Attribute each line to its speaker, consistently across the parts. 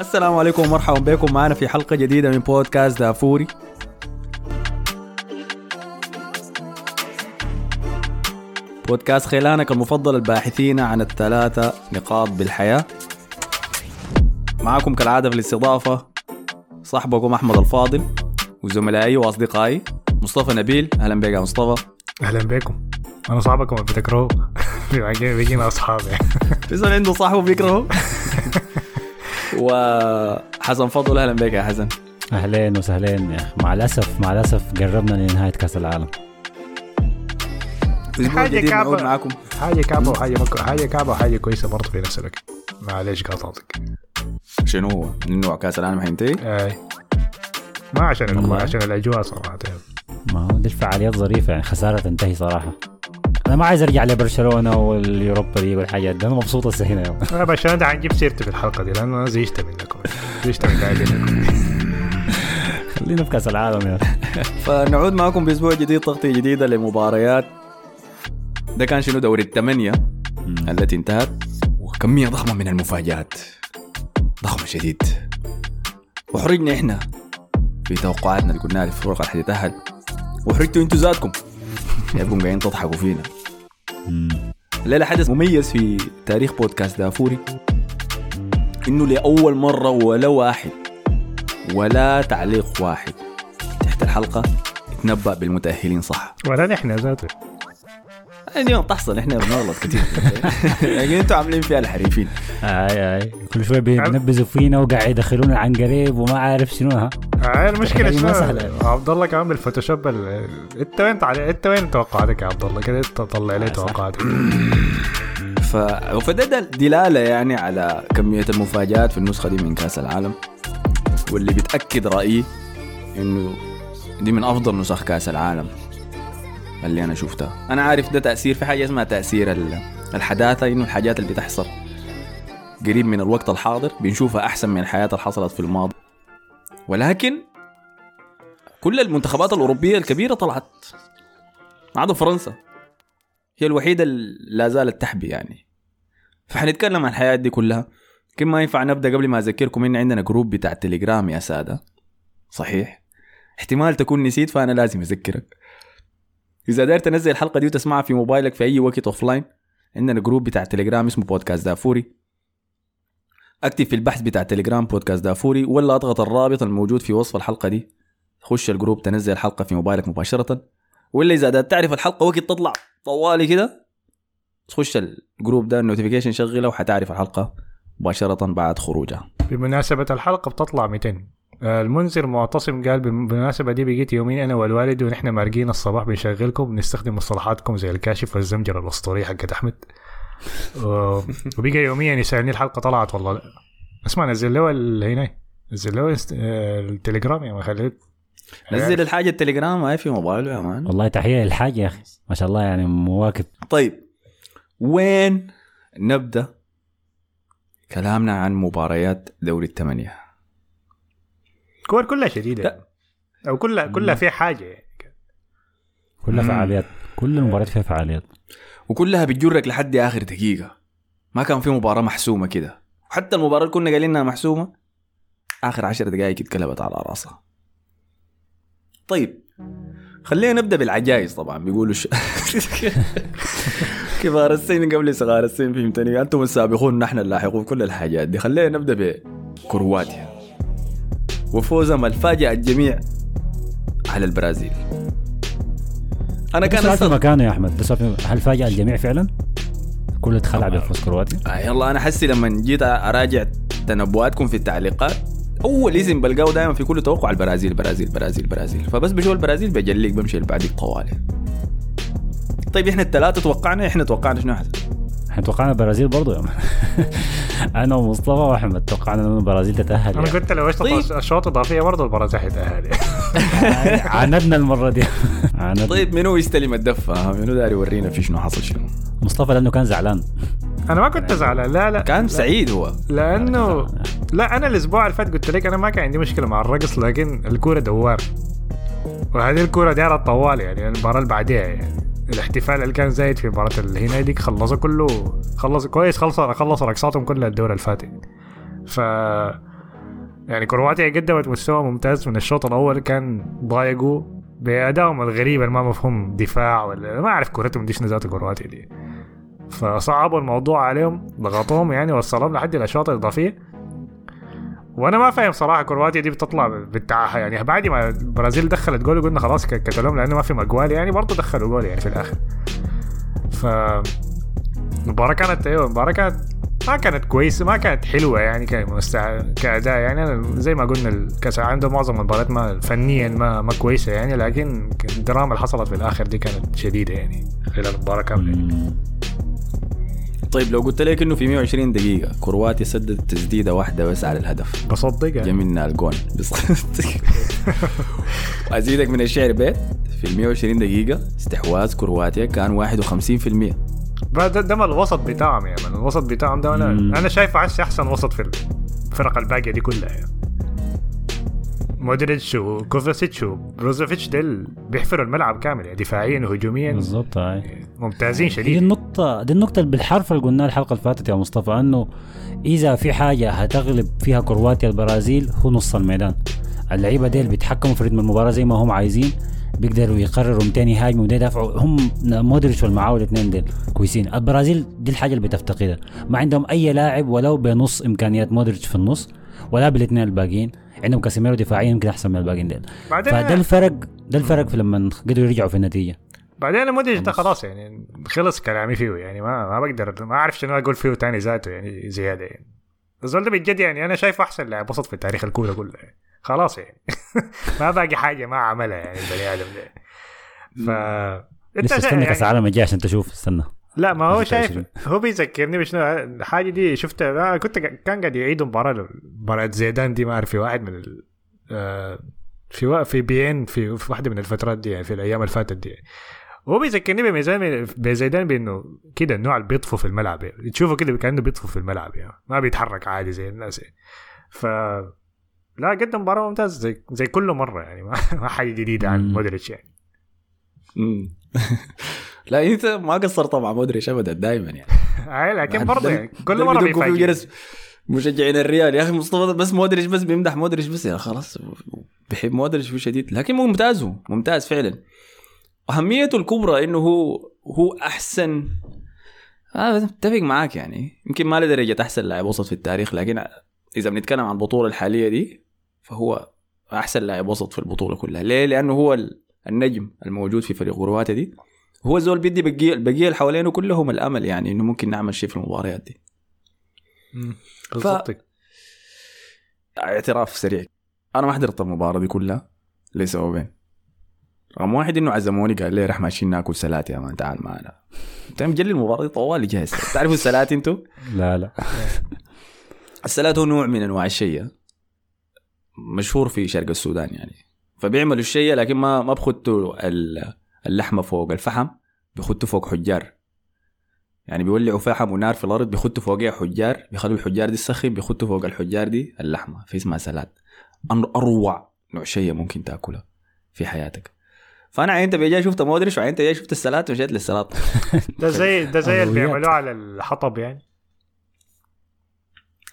Speaker 1: السلام عليكم ومرحبا بكم. معنا في حلقة جديدة من بودكاست دافوري بودكاست خيلانك المفضل الباحثين عن الثلاثة نقاط بالحياة. معكم كالعادة في الاستضافة صاحبكم أحمد الفاضل. وزملائي وأصدقائي. مصطفى نبيل أهلا بك يا مصطفى.
Speaker 2: أهلا بكم أنا صاحبكم ما بتكرهوا بيجي- بيجينا اصحاب يعني
Speaker 1: فيصل عنده صاحبه بيكرهه وحسن فضل أهلا بك يا حسن.
Speaker 3: أهلين وسهلين يا أخي. مع الاسف مع الأسف قربنا لنهاية كأس العالم.
Speaker 2: كعبة.
Speaker 1: نعود معكم
Speaker 2: حاجة كعبة وحاجة مك... حاجة كعبة وحاجة كويسة برضه في نفس الوقت. معلش قاطعتك.
Speaker 1: شنو؟ هو؟ انه كأس العالم حينتهي؟
Speaker 2: أي. ما عشان
Speaker 3: والله.
Speaker 2: عشان الأجواء صراحة.
Speaker 3: ما هو دي الفعاليات ظريفة يعني خسارة تنتهي صراحة. أنا ما عايز أرجع لبرشلونة واليوروبا ليج والحاجات دي أنا مبسوط هسه هنا. يوم.
Speaker 2: أنا برشلونه ده حنجيب سيرته في الحلقة دي لأنه أنا زيشت منكم؟ زيشت من لاعبينكم
Speaker 3: خلينا في كأس العالم يا
Speaker 1: فنعود معكم بأسبوع جديد تغطيه جديده لمباريات. ده كان شنو؟ دوري الثمانية التي انتهت. وكمية ضخمة من المفاجآت. ضخمة شديد. وحرجنا إحنا. في توقعاتنا اللي قلناها للفرق اللي حتتاهل وحرجتوا أنتوا ذاتكم. يبقوا قاعدين تضحكوا فينا. الليلة حدث مميز في تاريخ بودكاست دافوري. إنه لأول مرة ولا واحد ولا تعليق واحد تحت الحلقة يتنبأ بالمتأهلين صح.
Speaker 2: ولا نحن ذاته.
Speaker 1: ما بتحصل إحنا بنغلط كثير لكن أنتوا عاملين فيها الحريفين.
Speaker 3: آي آي. كل شوية بينبذوا فينا وقاعد يدخلونا عن قريب وما عارف شنو. ها.
Speaker 2: هاي
Speaker 3: المشكلة
Speaker 2: شنو. عبد الله كمان بالفوتوشوب ال- انت وين انت وين توقعاتك يا عبد الله كده انت طلع لي
Speaker 3: آه،.
Speaker 2: توقعاتك.
Speaker 1: ف... فده ده دلالة يعني على كمية المفاجآت في النسخة دي من كأس العالم. واللي بتأكد رأيي إنه دي من أفضل نسخ كأس العالم. اللي أنا شفتها أنا عارف ده تأثير في حاجة اسمها تأثير ال- الحداثة إنه الحاجات اللي بتحصل قريب من الوقت الحاضر بنشوفها أحسن من الحياة اللي حصلت في الماضي. ولكن كل المنتخبات الأوروبية الكبيرة طلعت ما عدا فرنسا. هي الوحيدة اللي لا زالت تحبي يعني. فحنتكلم عن الحياة دي كلها. لكن ما ينفع نبدأ قبل ما أذكركم إن عندنا group بتاع التليجرام يا سادة. صحيح؟ احتمال تكون نسيت فأنا لازم أذكرك. إذا قدرت تنزل الحلقة دي وتسمعها في موبايلك في أي وقت offline عندنا group بتاع التليجرام اسمه بودكاست دافوري أكتب في البحث بتاع التليجرام بودكاست دافوري ولا أضغط الرابط الموجود في وصف الحلقة دي. خش ال group تنزل الحلقة في موبايلك مباشرة. ولا إذا قدرت تعرف الحلقة وقت تطلع طوالي كده تخش ال group ده ال notification شغالة وحتعرف الحلقة مباشرة بعد خروجها.
Speaker 2: بمناسبة الحلقة بتطلع 200 آه، المنذر معتصم قال بالمناسبة دي بقيت يومين أنا والوالد ونحن مارقين الصباح بنشغلكم بنستخدم مصطلحاتكم زي الكاشف والزمجرة الأسطورية حقت أحمد. وبقى يوميا يسألني الحلقة طلعت والله. لا اسمع نزل له ال- هنا. نزل له التليجرام يا ما خليت
Speaker 1: نزل الحاجة التليجرام هاي في موبايله يا مان.
Speaker 3: والله تحية للحاج يا أخي. ما شاء الله يعني مواكب.
Speaker 1: طيب وين نبدأ كلامنا عن مباريات دوري الثمانية؟
Speaker 2: كور كلها شديدة. أو كلها كلها فيها حاجة. يعني.
Speaker 3: كلها. فعاليات. كل المباريات فيها فعاليات.
Speaker 1: وكلها بتجرك لحد آخر دقيقة. ما كان في مباراة محسومة كده. حتى المباراة اللي كنا قايلين انها محسومة آخر عشر دقائق اتقلبت على راسها. طيب خلينا نبدأ بالعجائز طبعا. بيقولوا ش... كبار السن قبل صغار السن فهمتني؟ أنتم السابقون نحن اللاحقون كل الحاجات دي. خلينا نبدأ بكرواتيا. وفوزهم الفاجئ الجميع على البرازيل.
Speaker 3: أنا
Speaker 1: كان
Speaker 3: سؤال في. مكانه يا أحمد. في- هل فاجأ الجميع فعلا؟ كله اتخلع بفوز كرواتيا.
Speaker 1: آه يلا أنا حسي لما جيت أراجع تنبؤاتكم في التعليقات. أول اسم بلقاه دائما في كل توقع البرازيل برازيل برازيل برازيل. فبس بشوف البرازيل بجليك بمشي اللي بعديك طوالي طيب إحنا الثلاثة توقعنا إحنا توقعنا شنو حسن
Speaker 3: إحنا توقعنا البرازيل برضو يا. أنا ومصطفى وأحمد توقعنا ان البرازيل تتأهل
Speaker 2: أنا
Speaker 3: يعني.
Speaker 2: قلت لو اشتغل
Speaker 1: طيب.
Speaker 2: أشواط إضافية برضه البرازيل حيتأهل يعني.
Speaker 3: عاندنا المرة دي عاندنا
Speaker 1: طيب منو يستلم الدفة؟ منو داري يورينا في شنو حصل شنو
Speaker 3: مصطفى لأنه كان زعلان
Speaker 2: أنا ما كنت زعلان لا لا
Speaker 1: كان سعيد هو
Speaker 2: لأنه لا أنا الأسبوع اللي فات قلت لك أنا ما كان عندي مشكلة مع الرقص لكن الكورة دوار وهذه الكورة دايره طوال يعني المباراة اللي بعديها يعني الاحتفال اللي كان زايد في مباراة الهنا ديك خلصوا كله. خلص كويس خلص خلص رقصاتهم كلها الدوري الفاتح. ف يعني كرواتيا قدمت مستوى ممتاز من الشوط الأول. كان ضايقوا بادائهم الغريب ما مفهوم دفاع ولا ما أعرف كورتهم ديش نزات كرواتيا دي. فصعبوا الموضوع عليهم ضغطوهم يعني وصلهم لحد الأشواط الإضافية. وأنا ما فاهم صراحة كرواتيا دي بتطلع بالتعاهه يعني بعد ما البرازيل دخلت جول قلنا خلاص ك- كتلوم لأنه ما في مجوال يعني برضه دخلوا جول يعني في الآخر. ف المباراة كانت أيوه المباراة كانت ما كانت كويسة ما كانت حلوة يعني كمستع... كأداء يعني. أنا زي ما قلنا الكأس عنده معظم المباريات ما فنيا ما ما كويسة يعني لكن الدراما اللي حصلت في الآخر دي كانت شديدة يعني خلال المباراة كاملة.
Speaker 3: مم.
Speaker 1: طيب لو قلت لك إنه في 120 دقيقة كرواتيا سددت تسديدة واحدة بس على الهدف
Speaker 2: بصدق
Speaker 1: جا
Speaker 2: يعني.
Speaker 1: منها الجون أزيدك من الشعر بيت في ال 120 دقيقة استحواذ كرواتيا كان 51%
Speaker 2: ده, ده الوسط بتاعهم يعني الوسط بتاعهم ده
Speaker 3: أنا.
Speaker 2: أنا شايفه أحسن وسط في الفرق الباقية دي كلها يعني. مودريتش وكوفاسيتش وبروزوفيتش ديل بيحفروا الملعب كامل يعني دفاعيا وهجوميا.
Speaker 3: بالضبط هاي.
Speaker 2: ممتازين
Speaker 3: دي
Speaker 2: شديد.
Speaker 3: النقطة دي النقطة اللي بالحرف اللي قلناها الحلقة اللي فاتت يا مصطفى إنه إذا في حاجة هتغلب فيها كرواتيا البرازيل هو نص الميدان. اللعيبة ديل بيتحكموا في رتم المباراة زي ما هم عايزين بيقدروا يقرروا متين يهاجموا وده يدافعوا. هم مودريتش والمعاهو الاثنين ديل كويسين. البرازيل دي الحاجة اللي بتفتقدها. ما عندهم أي لاعب ولو بنص إمكانيات مودريتش في النص ولا بالاثنين الباقيين. عندهم كاسيميرو دفاعيا يمكن أحسن من الباقيين ديل.
Speaker 2: بعدين
Speaker 3: فده الفرق ده الفرق في لما قدروا يرجعوا في النتيجة.
Speaker 2: بعدين مودريتش ده خلاص. يعني خلص كلامي فيه يعني ما ما بقدر ما أعرف شنو أقول فيه تاني ذاته يعني زيادة يعني. الزول ده بجد يعني أنا شايفه أحسن لاعب وسط في تاريخ الكوره كلها يعني. خلاص يعني. ما باقي حاجة ما عملها يعني البني آدم ده. ف
Speaker 3: لسه استنى كأس
Speaker 2: يعني
Speaker 3: العالم الجاي عشان تشوف استنى.
Speaker 2: لا ما هو
Speaker 3: 26.
Speaker 2: شايف هو بيذكرني بشنو الحاجة دي شفتها أنا كنت كان قاعد يعيدوا مباراة مباراة زيدان دي ما أعرف في واحد من ال... آه، في وا- في بي إن في في واحدة من الفترات دي يعني في الأيام اللي فاتت دي هو بيذكرني بميزان بزيدان بأنه كده النوع اللي بيطفو في الملعب يعني تشوفه كده كأنه بيطفو في الملعب يعني ما بيتحرك عادي زي الناس يعني. ف لا قدم مباراة ممتاز زي زي كل مرة يعني ما, ما حاجة جديدة عن. مودريتش يعني.
Speaker 1: لا انت ما قصرت مع مودريتش ابدا دائما يعني.
Speaker 2: آه، لكن برضه يعني كل
Speaker 1: مرة
Speaker 2: بيفاجئ.
Speaker 1: مشجعين الريال. يا أخي مصطفى بس مودريتش بس بيمدح مودريتش بس يا خلاص. بيحب مودريتش شديد. لكن ممتاز هو ممتاز فعلا. أهميته الكبرى إنه هو هو أحسن. آه أتفق معاك يعني. يمكن ما لدرجة أحسن لاعب وسط في التاريخ لكن إذا بنتكلم عن البطولة الحالية دي فهو أحسن لاعب وسط في البطولة كلها. ليه؟ لأنه هو ال- النجم الموجود في فريق كرواتيا دي. هو زول بيدي بقيه البقية اللي حوالينه كلهم الأمل يعني إنه ممكن نعمل شيء في المباريات دي.
Speaker 2: بالضبط.
Speaker 1: اعتراف سريع. أنا ما حضرت المباراة دي كلها. لسببين رقم واحد إنه عزموني قال لي رح ماشيين ناكل سلات يا مان تعال معنا. أنت مجلي المباراة دي طوالي جاهز تعرفوا السلات أنتوا؟
Speaker 3: لا لا.
Speaker 1: السلات هو نوع من أنواع الشيء مشهور في شرق السودان يعني. فبيعملوا الشيء لكن ما ما بخطوا ال- اللحمة فوق الفحم. بيخطوا فوق حجار. يعني بيولعوا فحم ونار في الأرض بيخطوا فوقها حجار بيخلوا الحجار دي تسخن بيخطوا فوق الحجار دي اللحمة. في اسمها سلات أن- أروع نوع شيء ممكن تأكله في حياتك. فأنا عينت بيجي شفت مودريتش وعينت جاي شفت السلات ومشيت للسلات
Speaker 2: ده زي ده زي اللي. بيعملوه على الحطب يعني.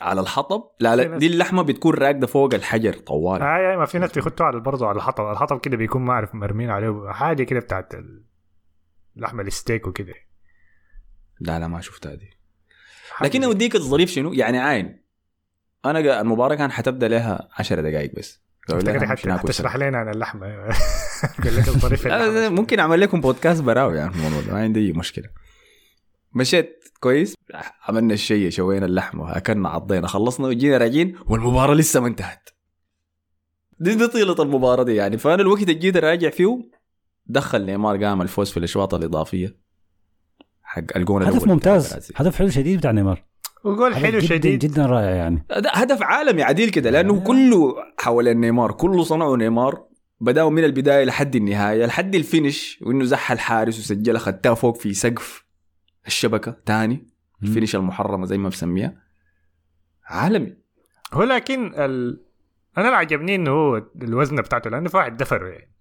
Speaker 1: على الحطب؟ لا لا دي اللحمة بتكون راكدة فوق الحجر طوال
Speaker 2: آه آه ما في ناس بيخطوا على برضه على الحطب. الحطب كده بيكون ما أعرف مرمين عليه حاجة كده بتاعت ال- لحم الستيك وكده.
Speaker 1: لا لا ما شفتها دي. لكن
Speaker 2: دي.
Speaker 1: أوديك الظريف شنو؟ يعني عاين أنا المباراة كان حتبدأ لها 10 دقائق بس. سلات.
Speaker 2: لنا عن اللحمة.
Speaker 1: ممكن أعمل لكم بودكاست براوي يعني الموضوع ما عندي أي مشكلة. مشيت كويس. عملنا الشيء شوينا اللحمة أكلنا عضينا خلصنا وجينا راجعين والمباراة لسه ما انتهت. دي, دي طيلة المباراة دي يعني. فأنا الوقت اللي جيت راجع فيه دخل نيمار قام الفوز في الإشواط الإضافية حق الجون
Speaker 3: هدف ممتاز. هدف حلو شديد بتاع نيمار.
Speaker 2: وجول حلو
Speaker 3: جداً
Speaker 2: شديد.
Speaker 3: جدا رائع يعني.
Speaker 1: ده هدف عالمي عديل كده لأنه كله حول النيمار كله صنعوا نيمار بدأوا من البداية لحد النهاية لحد ال finish وإنه زح الحارس وسجلها خدتها فوق في سقف الشبكة تاني ال finish المحرمة زي ما بسميها. عالمي.
Speaker 2: هو لكن ال... أنا اللي عجبني إنه هو الوزن بتاعته لأنه في واحد دفره يعني.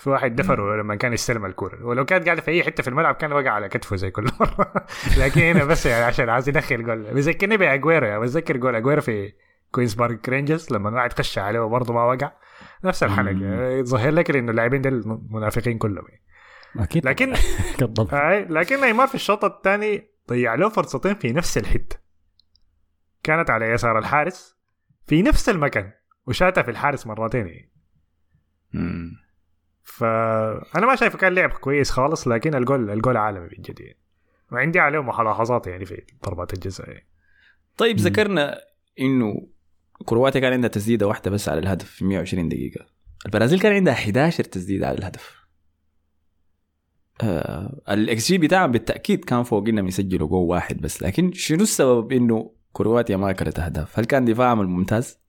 Speaker 2: في واحد دفره لما كان يستلم الكورة. ولو كانت قاعدة في أي حتة في الملعب كان وقع على كتفه زي كل مرة. لكن هنا بس يعني عشان عايز يدخل جول. بيذكرني بأجويرو يعني. بتذكر جول أجويرو في كوينز بارك رينجرز لما واحد خش عليه وبرضه ما وقع؟ نفس. يعني يظهر لك إنه اللاعبين دول منافقين كلهم يعني.
Speaker 3: أكيد.
Speaker 2: لكن لكن نيمار في الشوط الثاني ضيع له فرصتين في نفس الحتة. كانت على يسار الحارس في نفس المكان وشاتها في الحارس مرتين يعني. فانا ما شايفه كان لعب كويس خالص لكن ال goal ال goal عالمي بجد يعني وعندي عليه ملاحظات يعني في ضربات الجزاء يعني.
Speaker 1: طيب. ذكرنا إنه كرواتيا كان عندها تسديدة واحدة بس على الهدف في 120 دقيقة البرازيل كان عندها 11 تسديدة على الهدف آه الاكس جي بتاعهم بالتأكيد كان فوق إنهم يسجلوا جول واحد بس لكن شنو السبب إنه كرواتيا ما اكلت أهداف؟ هل كان دفاعهم الممتاز؟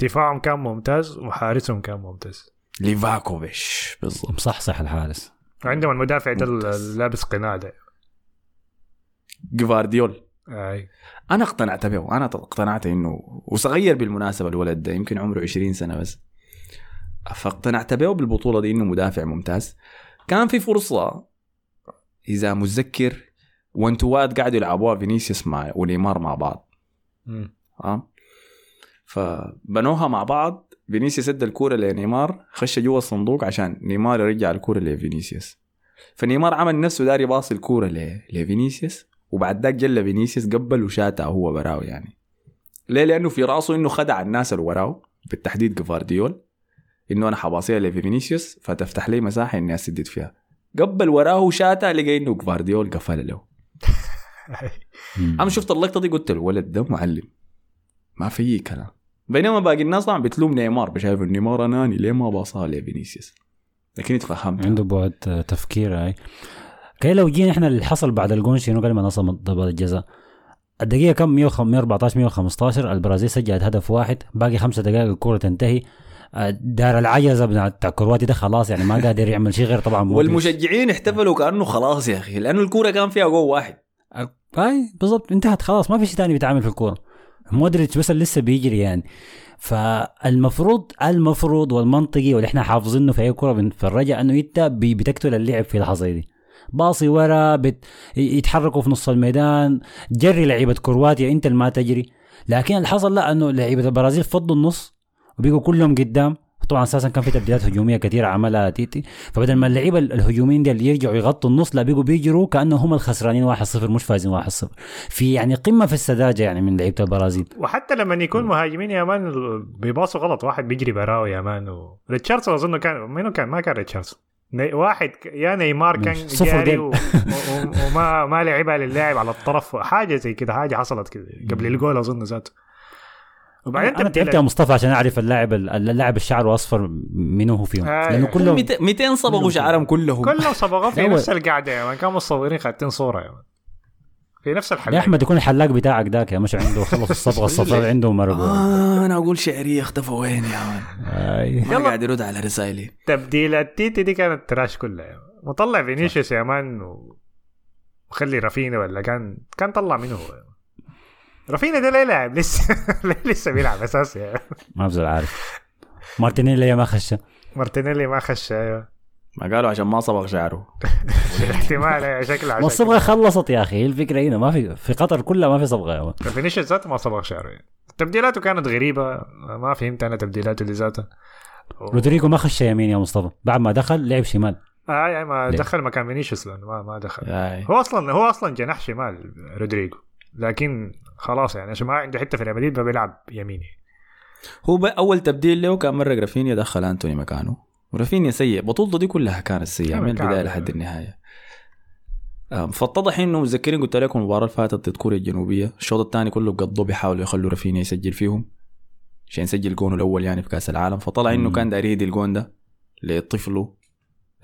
Speaker 2: دفاعهم كان ممتاز وحارسهم كان ممتاز
Speaker 1: ليفاكوفيش بالضبط.
Speaker 3: مصحصح الحارس.
Speaker 2: وعندهم المدافع ده لابس قناع ده.
Speaker 1: جفارديول.
Speaker 2: أي.
Speaker 1: أنا اقتنعت به. أنا اقتنعت إنه وصغير بالمناسبة الولد ده يمكن عمره 20 سنة بس. فاقتنعت به بالبطولة دي إنه مدافع ممتاز. كان في فرصة إذا متذكر وانتوات قاعدوا يلعبوها فينيسيوس مع ونيمار مع بعض.
Speaker 2: مم.
Speaker 1: ها؟ فبنوها مع بعض. فينيسيوس إدى الكورة لنيمار خش جوا الصندوق عشان نيمار يرجع الكورة لفينيسيوس فنيمار عمل نفسه داري باصي الكورة ل- لفينيسيوس وبعد ذاك جرى فينيسيوس قبل وشاتها هو براو يعني ليه؟ لأنه في راسه إنه خدع الناس اللي وراه بالتحديد جفارديول إنه أنا حباصيها لفينيسيوس فتفتح لي مساحة إني أسدد فيها قبل وراه وشاتها لقى إنه جفارديول قفل له. أنا شفت اللقطة دي قلت الولد ده معلم ما في كلام بينما باقي الناس طبعا بتلوم نيمار شايف نيمار اناني ليه ما باصها لفينيسيوس لكن اتفهمت
Speaker 3: عنده بعد آه، تفكير هاي. okay لو جينا إحنا اللي حصل بعد الجون شنو؟ قبل ما نصل ضربات الجزاء. الدقيقة كم؟ 114 115 البرازيل سجلت هدف واحد. باقي خمسة دقائق الكرة تنتهي. آه، دار العجزة بتاع كرواتيا ده خلاص يعني ما قادر يعمل شيء غير طبعا.
Speaker 1: والمشجعين احتفلوا كأنه خلاص يا أخي لأنه الكوره كان فيها جول واحد.
Speaker 3: اي بالضبط انتهت خلاص ما في شيء ثاني بيتعمل في الكورة. مودريتش بس لسه بيجري يعني. فالمفروض المفروض والمنطقي واللي إحنا حافظينه في أي كوره بنتفرجها إنه انت بتقتل اللعب في لحظة دي. باصي ورا بت... يتحركوا في نص الميدان جري لعيبة كرواتيا انت اللي ما تجري. لكن اللي حصل لا إنه لعيبة البرازيل فضوا النص وبقوا كلهم قدام. طبعا أساسا كان في تبديلات هجومية كثيرة عملها تيتي. فبدل ما اللعيبة الهجوميين دي يرجعوا يغطوا النص لا بيقوا بيجروا كأنهم هم الخسرانين 1-0 مش فايزين 1-0 في يعني قمة في السذاجة يعني من لعيبة البرازيل.
Speaker 2: وحتى لما يكون مهاجمين يا man بيباصوا غلط. واحد بيجري براو يا man و... ريتشاردسون أظن كان منو كان؟ ما كان ريتشاردسون. واحد يا نيمار كان
Speaker 3: صفر
Speaker 2: جاري. و... و... وما ما لعبها للاعب على الطرف. حاجة زي كده حاجة حصلت كده قبل الجول أظن ذاته. وبعدين
Speaker 3: أنا تعبت يا. مصطفى عشان أعرف اللاعب اللاعب الشعر اصفر منو هو فيهم
Speaker 2: آه،
Speaker 3: لأنه كلهم
Speaker 1: 200 صبغوا شعرهم كلهم
Speaker 2: كلهم صبغوا في نفس القعده يا man كانوا مصورين خاتين صورة يا مان في نفس
Speaker 3: يا
Speaker 2: الحلقة
Speaker 3: أحمد يكون الحلاق بتاعك ذاك يا مش عنده خلص الصبغة الصفراء عنده مرقوا
Speaker 1: آه أنا أقول شعريه اختفى وين يا مان. ما
Speaker 2: يلا.
Speaker 1: قاعد يرد على رسائلي
Speaker 2: تبديلات تيتي دي كانت تراش كلها يا. مطلع فينيسيوس يا مان. وخلي رافينا ولا كان كان طلع منه هو رافينا ده ليه لاعب لسه لسه بيلعب أساسي يا مان.
Speaker 3: ما بزول عارف مارتينيلي ما خش
Speaker 2: مارتينيلي ما خش أيوه
Speaker 1: ما قالوا عشان ما صبغ شعره
Speaker 2: احتمال أيوة، شكله عشان
Speaker 3: والصبغه خلصت يا أخي الفكرة هنا ما في في قطر كلها ما في
Speaker 2: صبغة. فينيسيوس ذاته ما صبغ شعره يعني. تبديلاته كانت غريبة ما فهمت أنا تبديلاته اللي ذاتها
Speaker 3: رودريجو ما خش يمين يا مصطفى بعد ما دخل لعب شمال
Speaker 2: آه يعني ما
Speaker 3: ليه؟
Speaker 2: دخل مكان فينيسيوس لأنه ما ما دخل
Speaker 1: آي.
Speaker 2: هو أصلا هو أصلا جناح شمال رودريجو لكن خلاص يعني عشان ما عنده حتة في ريال مدريد فبيلعب يميني.
Speaker 1: هو أول تبديل له كان مرق رافينيا دخل أنتوني مكانه. ورافينيا سيء بطولته دي كلها كانت سيئة
Speaker 2: كان
Speaker 1: من
Speaker 2: البداية.
Speaker 1: لحد النهاية. فاتضح إنه متذكرين قلت لكم المباراة اللي فاتت ضد كوريا الجنوبية. الشوط الثاني كله بقضوا بيحاولوا يخلوا رافينيا يسجل فيهم. عشان يسجل جونه الأول يعني في كأس العالم. فطلع
Speaker 3: إنه.
Speaker 1: كان داير يهدي الجون ده لطفله.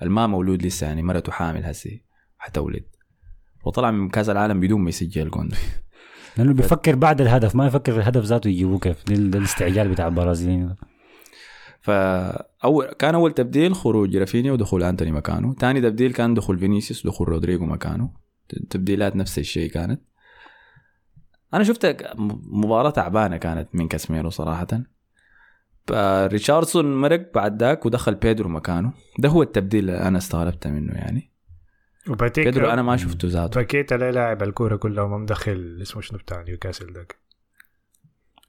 Speaker 1: الما مولود لسه يعني مرته حامل هسي حتولد وطلع من كأس العالم بدون ما يسجل الجون ده.
Speaker 3: لأنه بيفكر بعد الهدف ما يفكر الهدف ذاته يجيبوه كيف. ده الاستعجال بتاع البرازيليين.
Speaker 1: فاول كان أول تبديل خروج رافينيا ودخول أنتوني مكانه ثاني تبديل كان دخول فينيسيوس ودخول رودريجو مكانه تبديلات نفس الشيء كانت. أنا شفت مباراة تعبانة كانت من كاسميرو صراحة. ريتشاردسون مرق بعد ذاك ودخل بيدرو مكانه ده هو التبديل اللي أنا استغربت منه يعني.
Speaker 2: وباكيتا
Speaker 1: بيدرو أنا ما شفته ذاته.
Speaker 2: باكيتا لا لاعب الكورة كلها وما مدخل اسمه شنو بتاع نيوكاسل ذاك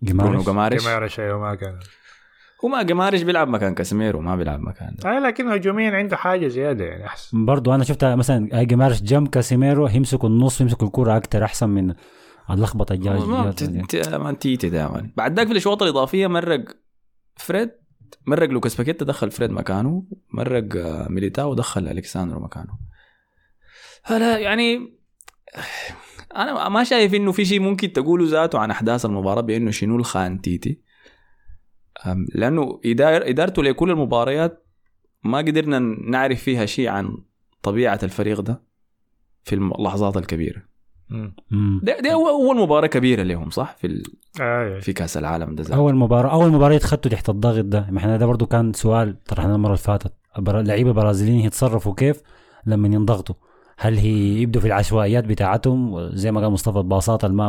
Speaker 3: جمارش؟
Speaker 1: جمارش؟
Speaker 2: جمارش أيوه ما كان.
Speaker 1: هو ما جمارش بيلعب مكان كاسيميرو ما بيلعب مكان. ده.
Speaker 2: آه لكن هجوميا عنده حاجة زيادة يعني أحسن.
Speaker 3: برضو أنا شفتها مثلا جمارش جنب كاسيميرو يمسكوا النص يمسكوا الكرة أكتر أحسن من اللخبطه الجايه
Speaker 1: ما تيتي دائما بعد ذاك في الاشواط الإضافية مرق فريد مرق لوكاس باكيتا دخل فريد مكانه مرق آه، ميليتاو ودخل أليكس ساندرو مكانه. هلا يعني أنا ما شايف إنه في شيء ممكن تقوله ذاته عن أحداث المباراة بأنه شنو الخان تيتي. لأنه إدار إدارته لكل المباريات ما قدرنا نعرف فيها شيء عن طبيعة الفريق ده في اللحظات
Speaker 3: الكبيرة.
Speaker 1: ده, ده أول- أول مباراة كبيرة لهم صح؟ في ال...
Speaker 2: آه
Speaker 1: في كأس العالم ده.
Speaker 3: أول مباراه أول مباراة يتخطوا تحت الضغط ده. ما إحنا ده برضو كان سؤال طرحناه المرة اللي فاتت. اللعيبه البرازيليين يتصرفوا كيف لما ينضغطوا. هل هي يبدوا في العشوائيات بتاعتهم؟ زي ما قال مصطفى الباصات ما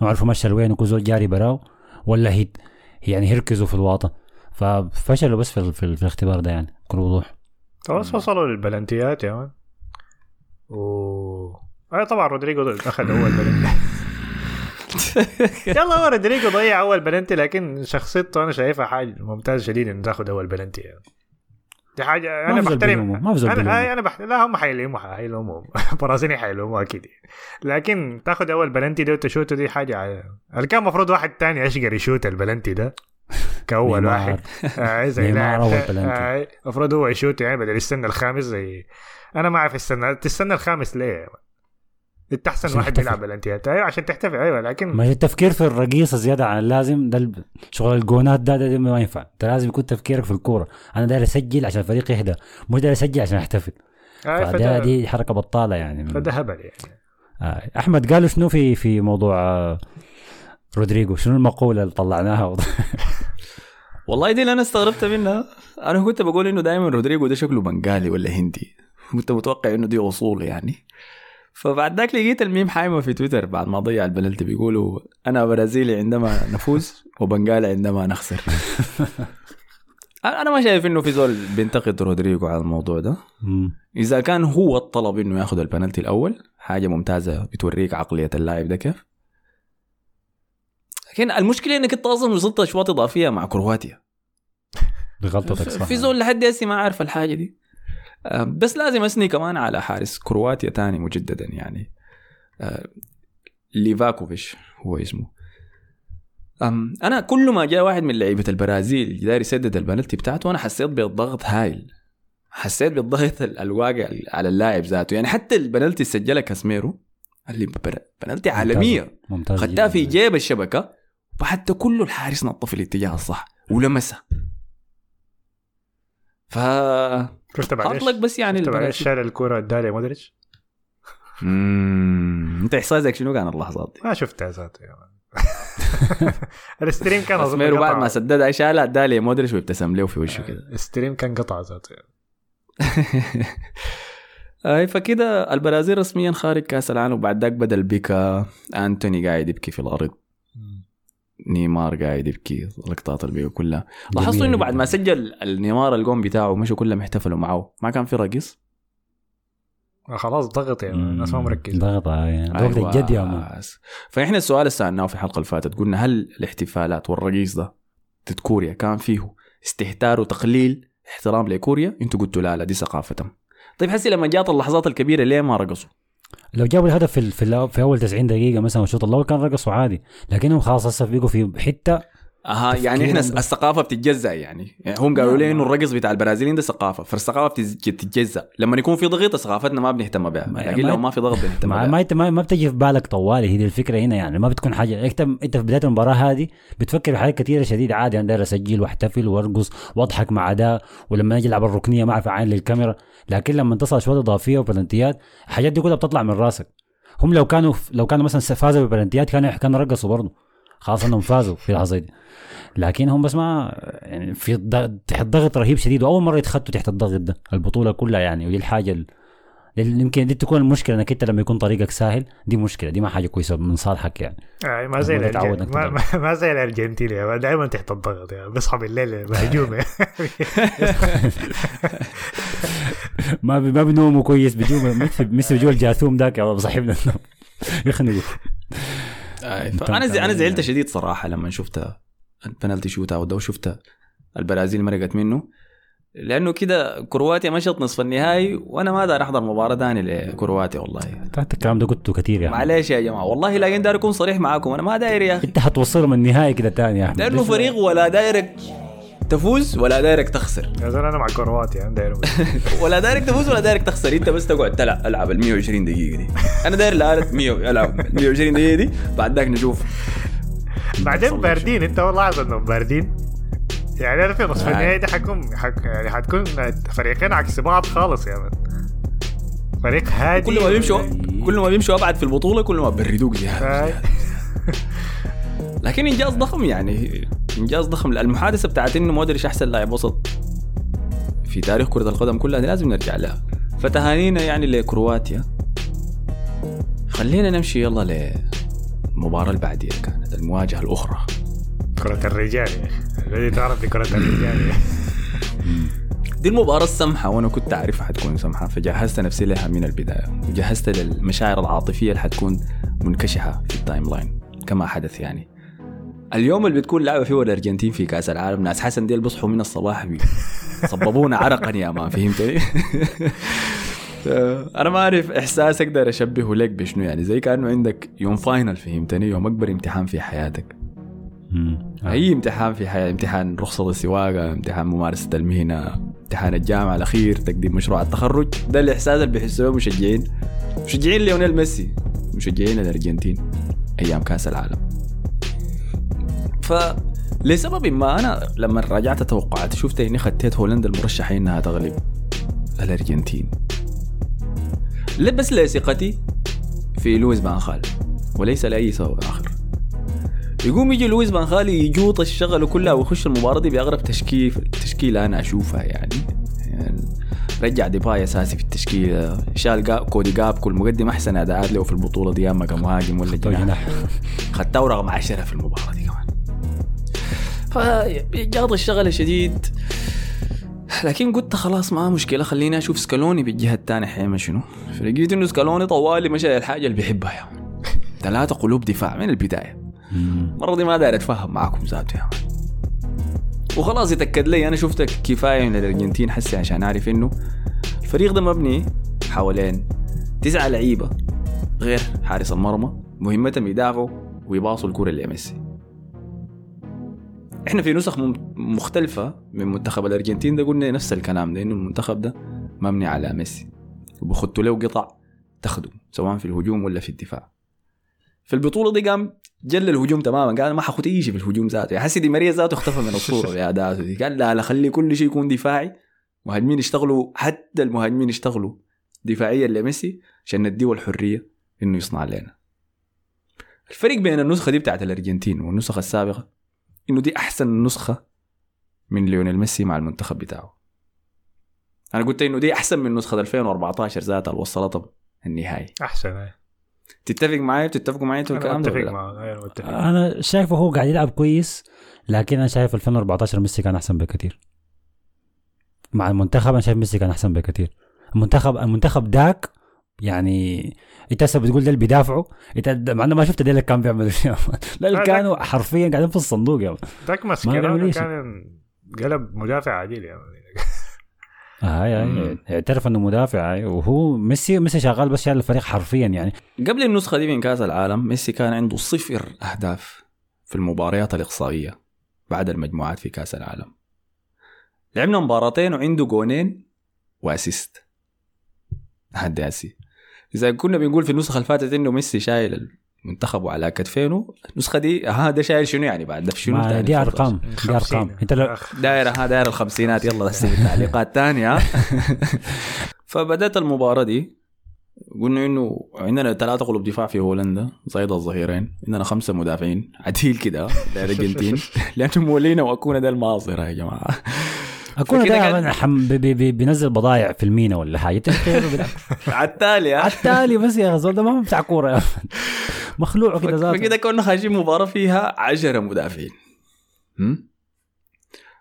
Speaker 3: ما عرفوا مشى وين وكل زول جاري براو ولا هي يعني يركزوا في الواطه ففشلوا بس في, ال- في, ال- في الاختبار ده يعني بكل وضوح.
Speaker 2: خلاص وصلوا للبلنتيات يا man. و آه طبعا رودريجو أخذ أول بلنتي. يلا هو رودريجو ضيع أول بلنتي لكن شخصيته أنا شايفها حاجة ممتازة شديد إنه تاخذ أول بلنتي يعني. دي
Speaker 3: حاجة أنا
Speaker 2: بحترم.
Speaker 3: ما في
Speaker 2: أنا أنا بحت... لا هم حيلوموا حيلوموا. برازيلي حيلوموا أكيد. لكن تاخذ أول بلنتي ده وتشوته دي حاجة كان المفروض واحد تاني أشقر يشوت البلنتي ده.
Speaker 3: كأول.
Speaker 2: واحد. آه زي
Speaker 3: أول بلنتي.
Speaker 2: آه، المفروض هو يشوت يعني بدل يستنى الخامس زي أنا ما أعرف استنى تستنى الخامس ليه؟ انت احسن واحد. بيلعب بلنتيات أيوه عشان تحتفل. أيوه لكن
Speaker 3: ما التفكير في الرقيصة زيادة عن اللازم. ده شغل الجونات ده, ده, ده ما ينفع. أنت لازم يكون تفكيرك في الكورة. أنا داير أسجل عشان الفريق يهدى مش داير أسجل عشان أحتفل.
Speaker 2: آه
Speaker 3: فده
Speaker 2: فده,
Speaker 3: دي حركة بطالة يعني.
Speaker 2: فده هبل يعني.
Speaker 3: آه. أحمد قالوا شنو في في موضوع آه، رودريجو؟ شنو المقولة اللي طلعناها؟
Speaker 1: والله دي اللي أنا استغربت منها. أنا كنت بقول إنه دائما رودريجو ده شكله بنغالي ولا هندي. كنت متوقع إنه دي أصول يعني. فبعد ذاك لقيت الميم حايمة في تويتر بعد ما ضيع البلنتي بيقولوا أنا برازيلي عندما نفوز وبنغالي عندما نخسر. أنا ما شايف إنه في زول بينتقد رودريجو على الموضوع ده. إذا كان هو الطلب إنه ياخذ البنالتي الأول حاجة ممتازة بتوريك عقلية اللاعب ده كيف. لكن المشكلة إنك أنت أصلا وصلت اشواط إضافية مع كرواتيا.
Speaker 3: بغلطتك صح.
Speaker 1: في زول لحد هسه ما عارف الحاجة دي. بس لازم أثني كمان على حارس كرواتيا تاني مجددا يعني. آه، ليفاكوفيش هو اسمه. أنا كل ما جاء واحد من لعيبة البرازيل داير يسدد البنالتي بتاعته أنا حسيت بالضغط هايل. حسيت بالضغط ال- الواقع على اللاعب ذاته. يعني حتى البنالتي اللي سجلها كاسميرو اللي بنالتي عالمية.
Speaker 3: ممتاز
Speaker 1: خدتها. في جيب الشبكة وحتى كله الحارس نط في الاتجاه الصح ولمسها. ف
Speaker 2: شفت بعد
Speaker 1: اطلق بس يعني
Speaker 2: شفت بعد. شال الكرة ادالي مودريتش
Speaker 1: مم. أنت إحساسك شنو كان اللحظات دي؟
Speaker 2: ما شفتها ذاته ال stream كان
Speaker 1: أظن بعد. ما سددها شالها ادالي مودريتش وابتسم له في وشه كده
Speaker 2: ال stream كان قطع ذاته.
Speaker 1: أي فكده البرازيل رسميا خارج كأس العالم وبعد ذاك بدأ البكا أنتوني قاعد يبكي في الأرض نيمار قاعد يبكي لقطات البكا كلها. لاحظتوا إنه بعد ما. سجل النيمار الجون بتاعه مشوا كلهم احتفلوا معه ما كان في رقص
Speaker 2: آه، خلاص ضغط man الناس ما مركزة.
Speaker 3: ضغط آه، يعني ضغط
Speaker 1: أيوة.
Speaker 3: الجد يا man
Speaker 1: فإحنا السؤال اللي سالناه في الحلقة اللي فاتت قلنا هل الاحتفالات والرقيص ده ضد كوريا كان فيه استهتار وتقليل احترام لكوريا؟ أنتوا قلتوا لا لا دي ثقافتهم. طيب حسي لما جات اللحظات الكبيرة ليه ما رقصوا؟
Speaker 3: لو جابوا الهدف في ال- في, في أول 90 دقيقة مثلا والشوط الأول كان رقصوا عادي لكنهم خلاص هسه بقوا في حتة
Speaker 1: أها يعني
Speaker 3: إحنا.
Speaker 1: الثقافة بتتجزأ يعني, يعني هم قالوا لي إنه الرقص بتاع البرازيليين ده ثقافة فالثقافة بتتجزأ. لما يكون في ضغط ثقافتنا ما بنهتم بها
Speaker 3: ما-
Speaker 1: لكن لو ما في ضغط بنهتم
Speaker 3: ما,
Speaker 1: بها.
Speaker 3: ما انت ما, ما بتجي في بالك طوالي هي دي الفكرة هنا يعني. ما بتكون حاجة. انت إنت في بداية المباراة هذه بتفكر في حاجات كثيره شديد عادي أنا داير أسجل وأحتفل وأرقص وأضحك مع ده ولما أجي ألعب الركنية ما أعرف عين للكاميرا. لكن لما تصل اشواط إضافية وبلنتيات الحاجات دي كلها بتطلع من راسك. هم لو كانوا لو كانوا مثلا فازوا ببلنتيات كانوا كانوا رقصوا برضه خلاص إنهم فازوا في اللحظة دي. لكن هم بس ما يعني في تحت ضغط رهيب شديد وأول مرة يتخطوا تحت الضغط ده البطولة كلها يعني ودي الحاجة يمكن دي تكون المشكلة إنك أنت لما يكون طريقك سهل دي مشكلة دي ما حاجة كويسة من صالحك يعني.
Speaker 2: آه ما زي
Speaker 3: ما
Speaker 2: ما, زي الأرجنتين يعني دائما تحت الضغط يعني بيصحى بالليل مهجوم يعني.
Speaker 3: ما بي ما بينوموا كويس بيجوا ميسي ميسي بيجوا الجاثوم ذاك يا صاحبنا النوم. يخنقوا
Speaker 1: آه، أنا
Speaker 3: أنت-
Speaker 1: زعلت شديد صراحة لما شفت ال penalty shootout ده وشفت البرازيل مرقت منه. لأنه كده كرواتيا مشت نصف النهائي وأنا ما دار أحضر مباراة ثانية لكرواتيا والله.
Speaker 3: أنت الكلام ده قلته كثير يا
Speaker 1: معلش يا جماعة والله لكن داير أكون صريح معاكم أنا ما داير يا أخي.
Speaker 3: أنت حتوصلهم النهائي كده تاني يا أحمد.
Speaker 1: لأنه فريق ولا دايرك تفوز ولا دايرك تخسر.
Speaker 2: يا زلمة أنا مع كرواتيا يعني داير
Speaker 1: ولا دايرك تفوز ولا دايرك تخسر. أنت بس تقعد تلعب ألعب ال 120 دقيقة دي. أنا داير الآلة 100 ألعب 120 دقيقة دي بعد ذاك نشوف.
Speaker 2: بعدين باردين أنت والله لاحظ إنهم باردين. يعني أنا في نصف. النهائي ده حكون حك يعني حتكون فريقين عكس بعض خالص يا مان فريق هادي.
Speaker 1: كل ما بيمشوا كل ما بيمشوا أبعد في البطولة كل ما بردوك زياده. لكن إنجاز ضخم يعني. إنجاز ضخم. المحادثة بتاعت إنه مودريتش أحسن لاعب وسط في تاريخ كرة القدم كلها لازم نرجع لها. فتهانينا يعني لكرواتيا. خلينا نمشي يلا للمباراه اللي بعديها كانت المواجهة الأخرى.
Speaker 2: كرة الرجال الذي تعرف بكرة الرجال.
Speaker 1: دي المباراة السمحة وأنا كنت أعرفها حتكون سمحة فجهزت نفسي لها من البداية. وجهزت للمشاعر العاطفية اللي حتكون منكشحة في ال timeline كما حدث يعني. اليوم اللي بتكون لعبة فيه الأرجنتين في كأس العالم ناس حسن ديل بيصحوا من الصباح بي صببونا عرقا يا man فهمتني؟ أنا ما أعرف إحساس أقدر أشبهه لك بشنو يعني زي كأنه عندك يوم final فهمتني؟ يوم أكبر امتحان في حياتك.
Speaker 3: مم.
Speaker 1: أي امتحان في حياه امتحان رخصة السواقه امتحان ممارسة المهنة امتحان الجامعة الأخير تقديم مشروع التخرج ده الإحساس اللي بيحسوه مشجعين. مشجعين ليونيل ميسي مشجعين الأرجنتين أيام كأس العالم. ف لسبب ما أنا لما راجعت توقعاتي شفت إني خطيت هولندا المرشحة إنها تغلب الأرجنتين. لا بس لثقتي في لويس فان وليس لأي سبب آخر. يقوم يجي لويس فان خال يجوط الشغل كلها ويخش المباراة دي بأغرب تشكيل تشكيله أنا اشوفها يعني, يعني رجع ديباي أساسي في التشكيله شال جاب كودي جاب كل مقدم أحسن أداءات له في البطولة دي أما كمهاجم ولا جناح.
Speaker 3: جناح.
Speaker 1: خدته رقم 10 في المباراة. دي كمان فجاط الشغل شديد. لكن قلت خلاص ما مشكلة خليني أشوف سكالوني بالجهة الثانية حيعمل شنو. فلقيت إنه سكالوني طوالي مشى الحاجة اللي بيحبها يا ثلاثة قلوب دفاع من
Speaker 3: البداية.
Speaker 1: المرة دي ما داير أتفاهم معاكم ذاته يا مان. وخلاص يتأكد لي أنا شفت كفاية من الأرجنتين حسي عشان أعرف إنه الفريق ده مبني حوالين تسعة لعيبة غير حارس المرمى مهمتهم يدافعوا ويباصوا الكرة لميسي. إحنا في نسخ مختلفة من منتخب الأرجنتين ده قلنا نفس الكلام ده انه المنتخب ده مبني على ميسي. وبخدوا له قطع تخدم سواء في الهجوم ولا في الدفاع. في البطولة دي قام جل الهجوم تماما قال ما حاخد اي شيء في الهجوم ذاته. حسي دي ماريا ذاته اختفى من الصورة بأداته دي. قال لا لا خلي كل شيء يكون دفاعي. مهاجمين يشتغلوا حتى المهاجمين يشتغلوا دفاعيا لميسي عشان نديه الحرية إنه يصنع لنا. الفرق بين النسخة دي بتاعت الأرجنتين والنسخة السابقة إنه دي أحسن نسخة من ليونيل ميسي مع المنتخب بتاعه. أنا قلت إنه دي أحسن من نسخة 2014 ذاتها اللي وصلتها النهائي.
Speaker 2: أحسن.
Speaker 1: تتفق معي بتتفقوا معي
Speaker 2: أنتوا
Speaker 1: الكلام ده
Speaker 2: أنا متفق
Speaker 3: أنا شايفه هو قاعد يلعب كويس لكن أنا شايف 2014 ميسي كان أحسن بكثير مع المنتخب أنا شايف ميسي كان أحسن بكثير المنتخب المنتخب داك يعني انت هسه بتقول ده اللي بيدافعوا انت مع انه ما شفت ده اللي كان بيعمل شيء لا كانوا حرفيا قاعدين في الصندوق يا.
Speaker 2: ذاك
Speaker 3: ما
Speaker 2: مسكينة
Speaker 3: بيعمل أي شيء.
Speaker 2: كان قلب مدافع عديل يا مان.
Speaker 3: هاي
Speaker 1: مم.
Speaker 3: هاي اعترف إنه مدافع هاي وهو ميسي ميسي شغال بس شايل الفريق حرفيا يعني
Speaker 1: قبل النسخة دي من كأس العالم ميسي كان عنده صفر أهداف في المباريات الإقصائية بعد المجموعات في كأس العالم لعبنا مباراتين وعنده جونين وأسيست هداسي إذا كنا بنقول في النسخة اللي فاتت إنه ميسي شايل المنتخب وعلى كتفينه النسخة دي ها ده شايل شنو يعني بعد ده في شنو؟
Speaker 3: دي. أرقام دي. أرقام أنت لو
Speaker 2: أخ.
Speaker 1: دايرة ها دايرة الخمسينات يلا بس في التعليقات تانية فبدأت المباراة دي قلنا إنه عندنا ثلاثة قلوب دفاع في هولندا زايد الظهيرين عندنا خمسة مدافعين عديل كده الأرجنتين لأنه مولينا واكونا ده الماظرة يا جماعة أكون
Speaker 3: دائما حم... بي... بي... بينزل بضايع في المينا ولا حاجة.
Speaker 1: على التالي؟
Speaker 3: على التالي بس يا أخي ده ما بتاع كورة. مخلوع كده ذاته
Speaker 1: فكده كنا خارجين مباراة فيها عشرة مدافعين هم؟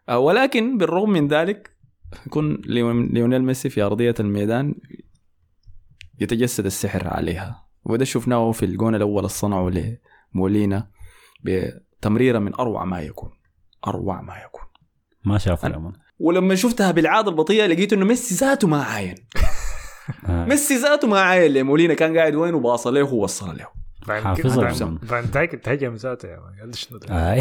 Speaker 1: آه، ولكن بالرغم من ذلك يكون ليون- ليونيل ميسي في أرضية الميدان يتجسد السحر عليها وده شفناه في الجون الأول اللي صنعه لمولينا بتمريرة من أروع ما يكون أروع ما يكون
Speaker 3: ما شافوا.
Speaker 1: ولما شفتها بالعاده البطيئه لقيت إنه ميسي ذاته ما عاين. ميسي ذاته ما عاين لمولينا كان قاعد وين وباص له ووصل له.
Speaker 3: حافظها
Speaker 2: فان دايك تهجم ذاته يا مان قال شنو ده؟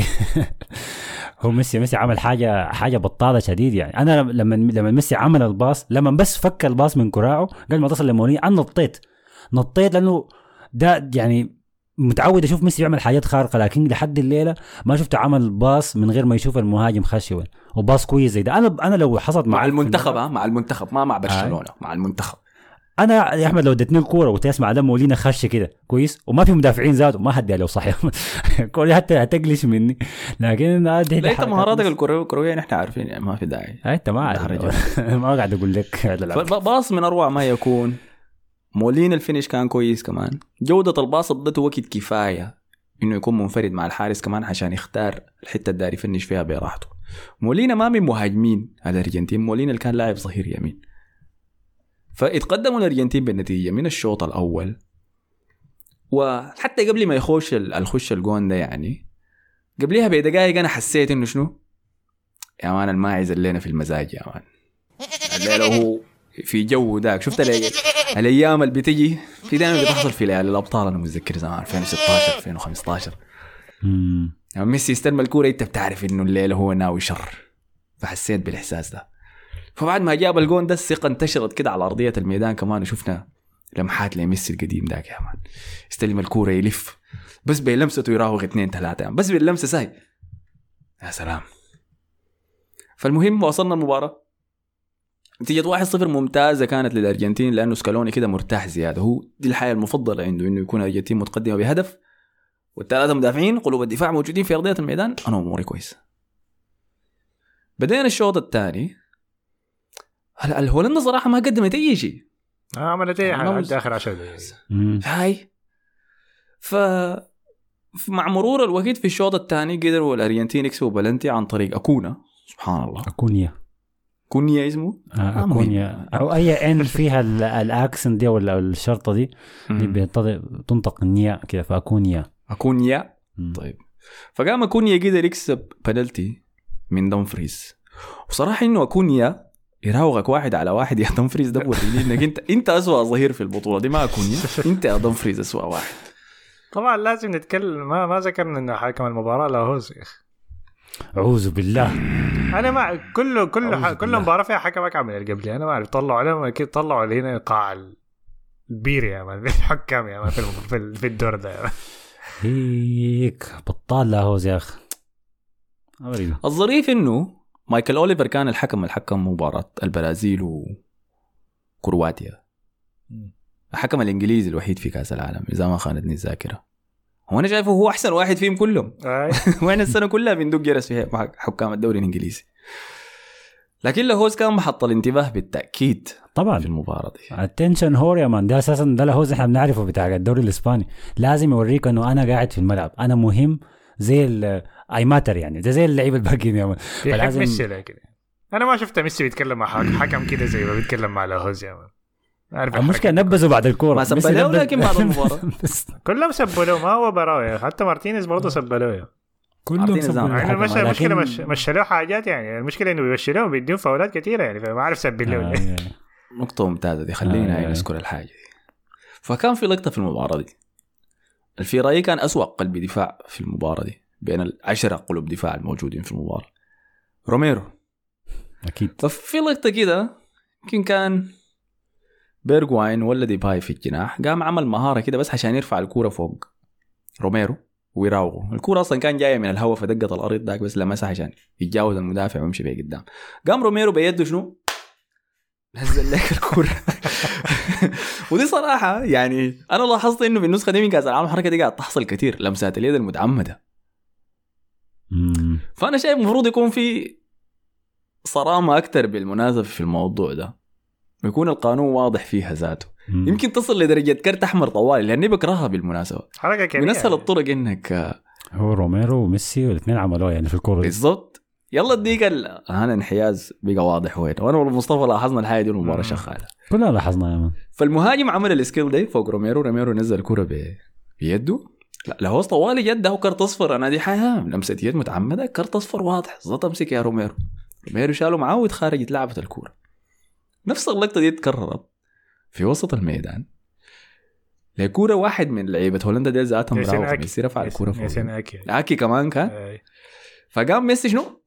Speaker 3: هو ميسي ميسي عمل حاجة حاجة بطالة شديد يعني. أنا لما لما ميسي عمل الباص لما بس فك الباص من كراعه قبل ما تصل لمولينا أنا نطيت. نطيت لأنه ده يعني متعود أشوف ميسي بيعمل حاجات خارقة لكن لحد الليلة ما شفته عمل باص من غير ما يشوف المهاجم خش وين وباص كويس زي ده. أنا أنا لو حصلت
Speaker 1: مع
Speaker 3: في
Speaker 1: المنتخب مع المنتخب ما مع برشلونة مع المنتخب.
Speaker 3: أنا يا أحمد لو اديتني الكورة وتسمع ده مولينا خش كده كويس؟ وما في مدافعين ذاته ما حد له صحيح. الكوره حتى هتقلش مني. لكن
Speaker 1: أنت مهاراتك الكروية نحن عارفين يعني ما في داعي.
Speaker 3: أنت ما عارف. ما قاعد أقول لك.
Speaker 1: فالباص من أروع ما يكون. مولين الفينش كان كويس كمان. جودة الباص ادته وقت كفاية. إنه يكون منفرد مع الحارس كمان عشان يختار الحتة اللي داري يفنش فيها براحته. مولينا ما من مهاجمين الأرجنتين. مولينا اللي كان لاعب ظهير يمين. فاتقدموا الأرجنتين بالنتيجة من الشوط الأول. وحتى قبل ما يخش ال- الخش الجون ده يعني قبلها بدقائق أنا حسيت إنه شنو؟ يا مان الماعز اللينا في المزاج يا مان. الليلة هو في جو ذاك. شفت ال- الأيام اللي بتجي؟ في دائما بتحصل في ليالي الأبطال أنا متذكر زمان 2016 2015
Speaker 3: مم.
Speaker 1: لما ميسي يستلم الكورة أنت بتعرف إنه الليلة هو ناوي شر. فحسيت بالإحساس ده. فبعد ما جاب الجون ده الثقة انتشرت كده على أرضية الميدان كمان وشفنا لمحات لميسي القديم ذاك يا مان. يستلم الكورة يلف. بس بلمسته يراوغ اثنين ثلاثة. يعني بس باللمسه ساي. يا سلام. فالمهم وصلنا المباراة. نتيجة 1-0 ممتازة كانت للأرجنتين لأنه سكالوني كده مرتاح زيادة. هو دي الحاجة المفضلة عنده إنه يكون الأرجنتين متقدمة بهدف والثلاثة مدافعين قلوب الدفاع موجودين في أرضية الميدان. أنا أموري كويس. بدينا الشوط الثاني. هلا الهولندا صراحة ما قدمت أي شيء.
Speaker 2: آه، عملت إيه
Speaker 1: أنا
Speaker 2: عدى آخر 10 دقائق.
Speaker 1: هاي. ف مع مرور الوقت في الشوط الثاني قدروا الأرجنتين يكسبوا بلنتي عن طريق أكونا. سبحان الله.
Speaker 3: أكونيا.
Speaker 1: كونيا اسمه؟
Speaker 3: آه،
Speaker 1: آه،
Speaker 3: اكونيا أو أي N فيها ال- ال accent دي ولا الشرطة دي دي بينطق- تنطق النياء كده فاكونيا
Speaker 1: أكونيا؟
Speaker 3: مم.
Speaker 1: طيب. فقام اكونيا قدر يكسب بنالتي من دمفريز وصراحة إنه اكونيا يراوغك واحد على واحد يا دمفريز ده وريني إنك انت أنت اسوء ظهير في البطولة دي ما اكونيا أنت يا دمفريز اسوء واحد.
Speaker 2: طبعا لازم نتكلم ما ما ذكرنا إنه حكم المباراة لاهوز يا أخي
Speaker 3: أعوذ بالله
Speaker 2: أنا ما كل كل
Speaker 3: أعوذ
Speaker 2: ح... كل. مباراة فيها حكم اكعب من اللي قبلي أنا ما أعرف طلعوا عليهم أكيد طلعوا اللي هنا قاع البير يا مان الحكام يا مان في في, ال- في الدور ده.
Speaker 3: هيك بطال لاهوز يا أخي.
Speaker 1: الظريف إنه مايكل أوليفر كان الحكم الحكم مباراة البرازيل وكرواتيا الحكم الإنجليزي الوحيد في كأس العالم إذا ما خانتني الذاكرة هو أنا شايفه هو أحسن واحد فيهم كلهم. وين السنة كلها بندق جرس في مع حكام الدوري الإنجليزي. لكن لاهوز كان محط الانتباه بالتأكيد
Speaker 3: طبعا.
Speaker 1: في المباراة دي.
Speaker 3: attention whore يا مان ده أساسا ده لاهوز إحنا بنعرفه بتاع الدوري الإسباني. لازم يوريك إنه أنا قاعد في الملعب. أنا مهم زي I matter يعني. ده زي اللعيبه الباقيين يا مان. فلازم-
Speaker 2: ميسي لكن أنا ما شفت ميسي بيتكلم مع حك- حكم كده زي ما بيتكلم مع لاهوز يا مان. عارف المشكلة.
Speaker 3: نبذوا بعد الكورة
Speaker 1: ما سب
Speaker 3: ميسي
Speaker 1: له
Speaker 3: نبذ-
Speaker 1: لكن بعد المباراة.
Speaker 3: بس
Speaker 2: كلهم سبوا له ما هو براوي حتى مارتينيز برضه سب له يا
Speaker 3: كلهم سبوا
Speaker 1: نظام.
Speaker 3: الحكم،
Speaker 2: يعني مش المشكلة
Speaker 3: لكن-
Speaker 2: مش مش له حاجات يعني المشكلة إنه بيمشي بيديهم فاولات كثيره يعني فما عارف سب له
Speaker 3: آه،
Speaker 2: ليه.
Speaker 3: آه.
Speaker 1: نقطة ممتازة دي خلينا
Speaker 3: آه.
Speaker 1: نذكر الحاجة دي فكان في لقطة في المباراة دي في رايي كان أسوأ قلب دفاع في المباراة دي بين العشرة قلوب دفاع الموجودين في المباراة روميرو
Speaker 3: أكيد
Speaker 1: ففي لقطة كده يمكن كان بيرجواين ولا ديباي في الجناح قام عمل مهارة كده بس عشان يرفع الكورة فوق. روميرو ويراوغه الكورة أصلا كان جاية من الهواء فدقت الأرض ذاك بس لمسها عشان يتجاوز المدافع ويمشي بيه قدام. قام روميرو بيده شنو؟ نزل لك الكورة. ودي صراحة يعني أنا لاحظت إنه في النسخة دي من كأس العالم الحركه دي قاعد تحصل كثير لمسات اليد المتعمده. فأنا شايف المفروض يكون في صرامة أكثر بالمناسبة في الموضوع ده. يكون القانون واضح فيها ذاته.
Speaker 3: مم.
Speaker 1: يمكن تصل لدرجة كرت أحمر طوالي لأني بكرهها بالمناسبة.
Speaker 2: حركة كبيرة.
Speaker 1: من أسهل الطرق إنك آه،
Speaker 3: هو روميرو وميسي والاثنين عملوها يعني في الكورة دي.
Speaker 1: بالضبط. يلا اديك ال- هذا انحياز بقى واضح وين. وأنا والمصطفى لاحظنا الحاجة دي المباراه. شغالة.
Speaker 3: كلنا لاحظنا يا مان.
Speaker 1: فالمهاجم عمل ال skill دي فوق روميرو. روميرو نزل الكرة ب- بيده. لا هو طوالي جد هو كرت أصفر. أنا دي حاجة لمسة يد متعمدة. كرت أصفر واضح. زت امسك يا روميرو. روميرو شاله معاه واتخرجت لعبت الكورة. نفس اللقطة دي اتكررت في وسط الميدان. لكورة واحد من لعيبة هولندا دي ذاتهم. ميسي رفع الكورة فوق
Speaker 2: ياسين أكي.
Speaker 1: اكي كمان كان
Speaker 2: أي.
Speaker 1: فقام ميسي شنو؟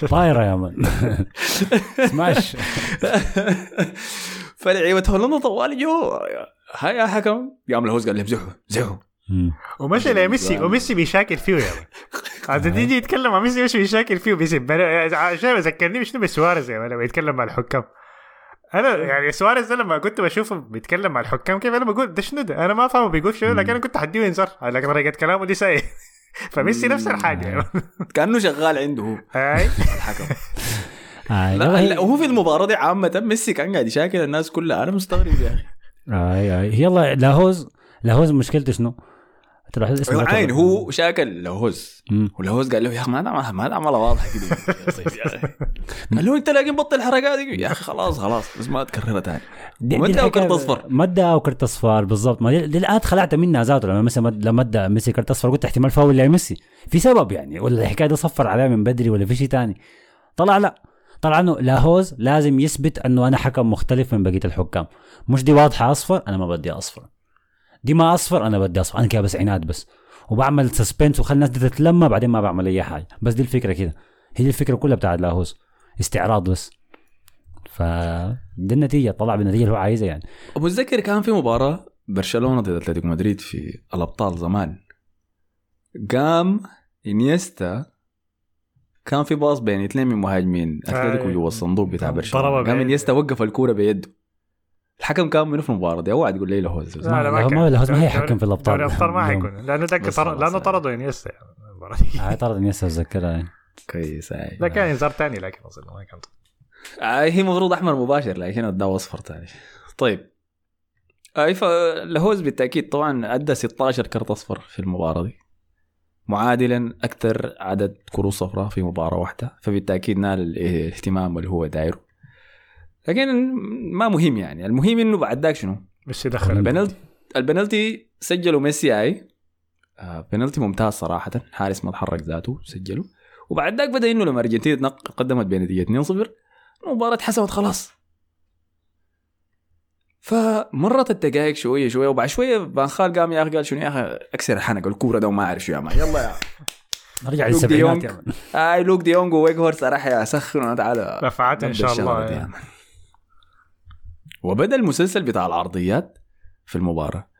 Speaker 3: طايرة يا مان سماش.
Speaker 1: فلعيبة هولندا طوالي جو هاي يا حكم. قام لاهوز قال لهم زحوا زحوا
Speaker 3: مم.
Speaker 2: ومشى لميسي وميسي بيشاكل فيه يا عاد تيجي يتكلم عن ميسي مش بيشاكل فيه بيسب أنا شايف ذكرني شنو مان لما يتكلم مع الحكام. أنا يعني سواريز ده لما كنت بشوفه بيتكلم مع الحكام كيف أنا بقول ده شنو ده؟ أنا ما فاهمه بيقول شنو لكن أنا كنت حديه انذار على طريقة كلامه دي سيء فميسي نفس الحاجة. مان.
Speaker 1: كأنه شغال عنده هو.
Speaker 2: هاي
Speaker 1: الحكم.
Speaker 3: آه
Speaker 1: لا, لا وهو في المباراة دي عامة ميسي كان قاعد يشاكل الناس كلها. أنا مستغرب يا أخي.
Speaker 3: آه آه يلا لاهوز لاهوز مشكلته شنو؟ تروح اسمه
Speaker 1: عين هو شاكل لهوز. ولهوز قال له يا أخي ما دام ما دام واضحه كده. قال له أنت لاقي بطل الحركات دي. يا أخي خلاص خلاص بس ما تكررها
Speaker 3: دي
Speaker 1: اداه
Speaker 3: الحكاية-
Speaker 1: كرت أصفر.
Speaker 3: ما ادى كرت أصفر بالضبط. ما الآن خلعت منها ذاته؟ لما مثلا لما أدى ميسي كرت أصفر قلت احتمال فاول لميسي في سبب يعني ولا الحكاية دي صفر عليها من بدري ولا في شيء تاني. طلع لا. طلع إنه لاهوز لازم يثبت إنه أنا حكم مختلف من بقية الحكام. مش دي واضحة أصفر؟ أنا ما بدي أصفر. دي ما أصفر أنا بدي أصفر. أنا كده بس عناد بس. وبعمل suspense وخلي الناس دي تتلمى بعدين ما بعمل أي حاجة. بس دي الفكرة كده. هي دي الفكرة كلها بتاعت لاهوز استعراض بس. ف دي النتيجة طلع بالنتيجة اللي هو عايزها يعني.
Speaker 1: متذكر كان في مباراة برشلونة ضد أتلتيكو مدريد في الأبطال زمان. قام إنيستا كان في باص بين اثنين من مهاجمين.
Speaker 2: أتلتيكو.
Speaker 1: جوا الصندوق بتاع برشلونة. قام. إنيستا وقف الكورة بيده. الحكم كان منه في المباراة دي اوعى تقول لي له
Speaker 3: لا، لا، ما-
Speaker 2: كان.
Speaker 3: لا، هو ما في الأبطال.
Speaker 2: دوري الابطال ما
Speaker 3: اليوم.
Speaker 2: حيكون لأنه ذاك لأنه
Speaker 1: يعني.
Speaker 2: طردوا انيستا
Speaker 3: هاي طرد إنيستا أتذكرها يعني.
Speaker 1: كويس هاي
Speaker 2: لا كان إنذار ثاني لكن أظن ما كان
Speaker 1: آه هي المفروض أحمر مباشر لكن اداه اصفر ثاني طيب اي فلهوز بالتأكيد طبعا أدى 16 كرت أصفر في المباراة دي معادلا أكثر عدد كروت صفراء في مباراة واحدة فبالتأكيد نال الاهتمام اللي هو دايره لكن ما مهم يعني. المهم إنه بعد ذاك شنو؟
Speaker 2: مش يدخل
Speaker 1: البنالتي. البنالتي. سجلوا ميسي أي. آه بنالتي ممتاز صراحة. حارس ما تحرك ذاته سجله. وبعد ذاك بدأ إنه لما أرجنتين قدمت بنتيجة 2-0 المباراة اتحسمت خلاص. فمرت الدقائق شوية شوية وبعد شوية فان خال قام يا أخي قال شنو يا أخي؟ أكسر حنك الكورة ده وما أعرف شو يا man. يلا يا.
Speaker 3: نرجع
Speaker 1: لوك
Speaker 3: للسبعينات. يا man.
Speaker 1: هاي لوك دي يونغ وويك هورس راح اسخن تعالى
Speaker 2: رفعت
Speaker 1: إن
Speaker 2: شاء الله
Speaker 1: دي يا
Speaker 2: يعني.
Speaker 1: man. وبدا المسلسل بتاع العرضيات في المباراة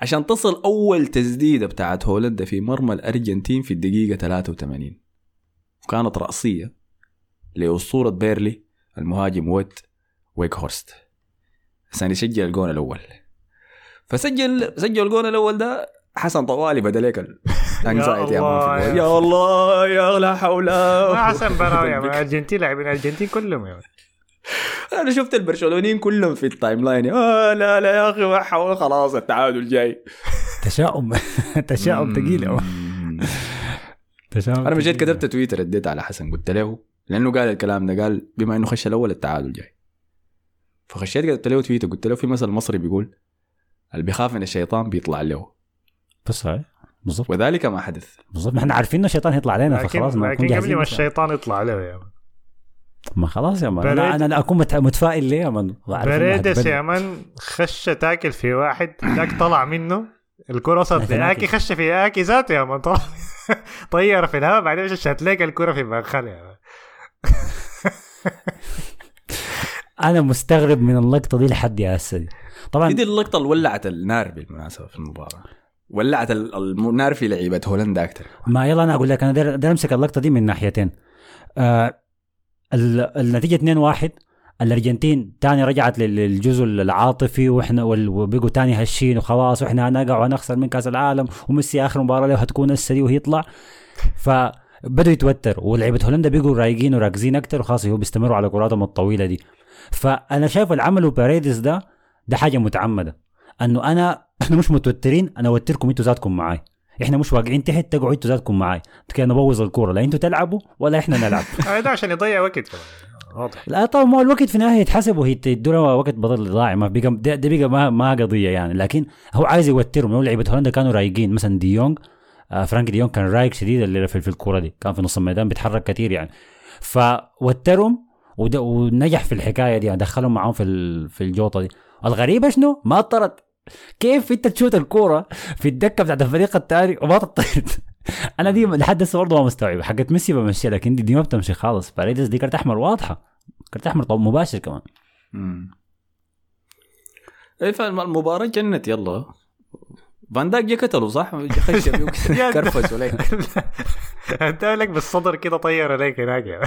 Speaker 1: عشان تصل أول تسديدة بتاعت هولندا في مرمى الأرجنتين في الدقيقة 83 وكانت رأسية لأسطورة بيرنلي المهاجم ويت ويك هورست عشان يسجل الجون الأول فسجل سجل الجون الأول ده حسن طوالي بدا لك
Speaker 2: ال
Speaker 1: anxiety
Speaker 2: يا.
Speaker 1: يا- الله يا لا حول
Speaker 2: ما حسن براوي. الأرجنتين لاعبين الأرجنتين كلهم يا.
Speaker 1: أنا شفت البرشلونيين كلهم في ال timeline. آه لا لا يا أخي ما حول خلاص التعادل جاي.
Speaker 3: تشاؤم. تشاؤم ثقيل. تشاؤم
Speaker 1: أنا مشيت. كتبت تويتر رديت على حسن قلت له لأنه قال الكلام ده قال بما إنه خش الأول التعادل جاي. فخشيت كتبت له تويتر قلت له في مثل مصري بيقول اللي بيخاف من الشيطان بيطلع له.
Speaker 3: بس هاي بالضبط.
Speaker 1: وذلك ما حدث.
Speaker 3: بالضبط. ما إحنا عارفين إنه الشيطان هيطلع علينا فخلاص
Speaker 2: لكن
Speaker 3: ما
Speaker 2: لكن قبل ما. الشيطان يطلع عليه يا man.
Speaker 3: ما خلاص يا man.
Speaker 2: بريد-
Speaker 3: أنا أنا أكون مت- متفائل ليه يا man؟
Speaker 2: بريدس. يا مان خش تاكل في واحد. ذاك طلع منه. الكرة وصلت
Speaker 3: آكي.
Speaker 2: خش في آكي ذاته يا مان. طلع طير في الهواء. بعدين مش هتلاقي الكرة في بنخل يا مان.
Speaker 3: أنا مستغرب من اللقطة دي لحد يا هسه طبعا
Speaker 1: دي اللقطة اللي ولعت النار بالمناسبة في المباراة. ولعت ال- النار في لعيبة هولندا أكثر
Speaker 3: ما يلا أنا أقول لك أنا داير أمسك اللقطة دي من ناحيتين. آه النتيجة 2-1 الأرجنتين تاني رجعت لل- للجزء العاطفي وإحنا وبقوا تاني هشين وخلاص وإحنا هنقع ونخسر من كأس العالم وميسي آخر مباراة له هتكون هسه دي وهيطلع ف بدوا يتوتروا ولعيبة هولندا بيقوا رايقين وراكزين أكتر وخلاص هو بيستمروا على كراتهم الطويلة دي. فأنا شايف اللي عمله باريدس ده ده حاجة متعمدة. أنه أنا إحنا مش متوترين أنا أوتركم أنتوا ذاتكم معاي. إحنا مش واقعين تحت تقعدوا أنتوا ذاتكم معاي كده نبوظ الكورة. لا أنتوا تلعبوا ولا إحنا نلعب.
Speaker 2: ده عشان يضيع وقت واضح.
Speaker 3: لا طبعا ما الوقت في النهاية يتحسب وهي تدوا وقت بدل ضايع. ما بقى ده, ده بقى ما, ما قضية يعني. لكن هو عايز يوترهم. لو لعيبة هولندا كانوا رايقين. مثلا دي يونغ آه فرانك دي يونغ كان رايق شديد اللي في, في الكورة دي. كان في نص الميدان بيتحرك كثير يعني. فوترهم ونجح في الحكاية دي يعني. دخلهم معاهم في في الجوطة دي. الغريبة شنو؟ ما طرد كيف انت تشوت الكورة في الدكة بتاعت الفريق الثاني وما تطرد أنا دي لحد هسه برضه ما مستوعب. حقت ميسي بمشي لكن دي, دي ما بتمشي خالص. باريدس دي كارت أحمر واضحة. كارت أحمر طب مباشر كمان.
Speaker 1: مم. إيه فالمباراة جنت يلا. فان داك قتله صح؟ خش كرفس عليك
Speaker 2: أنت لك بالصدر كده طير عليك هناك. يعني.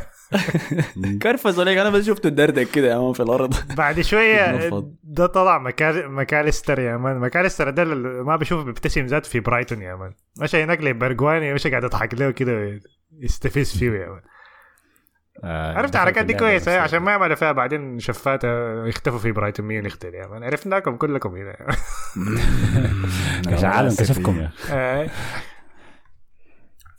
Speaker 1: كرفس عليك أنا بس شفته دردك كده يا man في الأرض.
Speaker 2: بعد
Speaker 1: شوية.
Speaker 2: ده طلع مكال... مكاليستر يا man. مكاليستر ده ما بشوفه بيبتسم ذات في برايتون يا man. مشى هناك لبرجواين مشى قاعد يضحك له كده يستفز فيه يا man. عرفت الحركات دي كويسة. عشان ما يعملوا فيها بعدين شفاته يختفوا في برايتون مين يختل يا man عرفناكم كلكم هنا.
Speaker 3: كاس العالم كشفكم يا أخي.
Speaker 2: آه.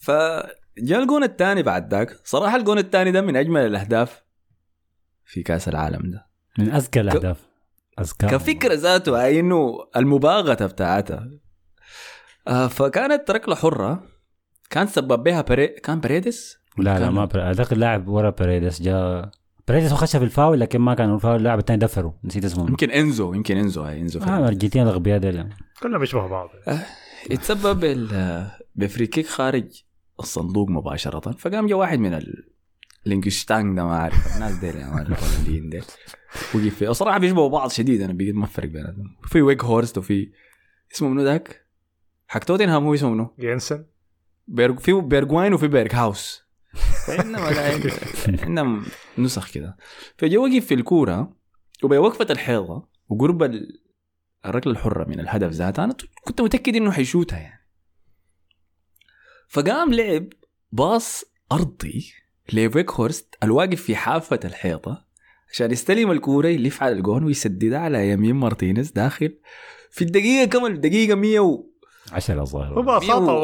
Speaker 1: فجاء الجون الثاني بعد ذاك. صراحة الجون الثاني ده من أجمل الأهداف في كأس العالم ده.
Speaker 3: من اذكى الأهداف. اذكى
Speaker 1: كفكرة ذاته إنه المباغتة بتاعتها آه فكانت ركلة حرة. كان سبب بها بري... كان بريدس.
Speaker 3: لا لا ما بري... أعتقد لاعب ورا باريدس جاء باريدس هو خش في الفاول لكن ما كان الفاول اللاعب الثاني دفره نسيت اسمه.
Speaker 1: يمكن إنزو يمكن إنزو هاي
Speaker 3: إنزو
Speaker 1: آه.
Speaker 3: الارجنتين الاغبياء ديل.
Speaker 2: كلهم بيشبهوا بعض.
Speaker 1: يتسبب ال- ب free kick خارج الصندوق مباشرة فقام جا واحد من ال... لينكشتانج ده ما أعرف الناس ديل يا man الهولنديين ديل. وقف فيه. وصراحة بيشبهوا بعض شديد أنا بقيت ما فرق بيناتهم في ويك هورست وفي اسمه منو ذاك؟ حق توتنهام هو اسمه منو؟
Speaker 2: ينسن.
Speaker 1: بيرج... في بيرجواين وفي بيرج هاوس. فإنما لا عندهم نسخ كده. فجا وقف في الكورة وبوقفة الحيطه وقرب ال- الركلة الحرة من الهدف ذاتها أنا كنت متأكد إنه حيشوتها يعني. فقام لعب باص أرضي لفيك هورست الواقف في حافة الحيطه عشان يستلم الكورة يلف على الجون ويسددها على يمين مارتينيز داخل. في الدقيقة كم الدقيقه 100 و...
Speaker 3: 10 الظاهر.
Speaker 2: هو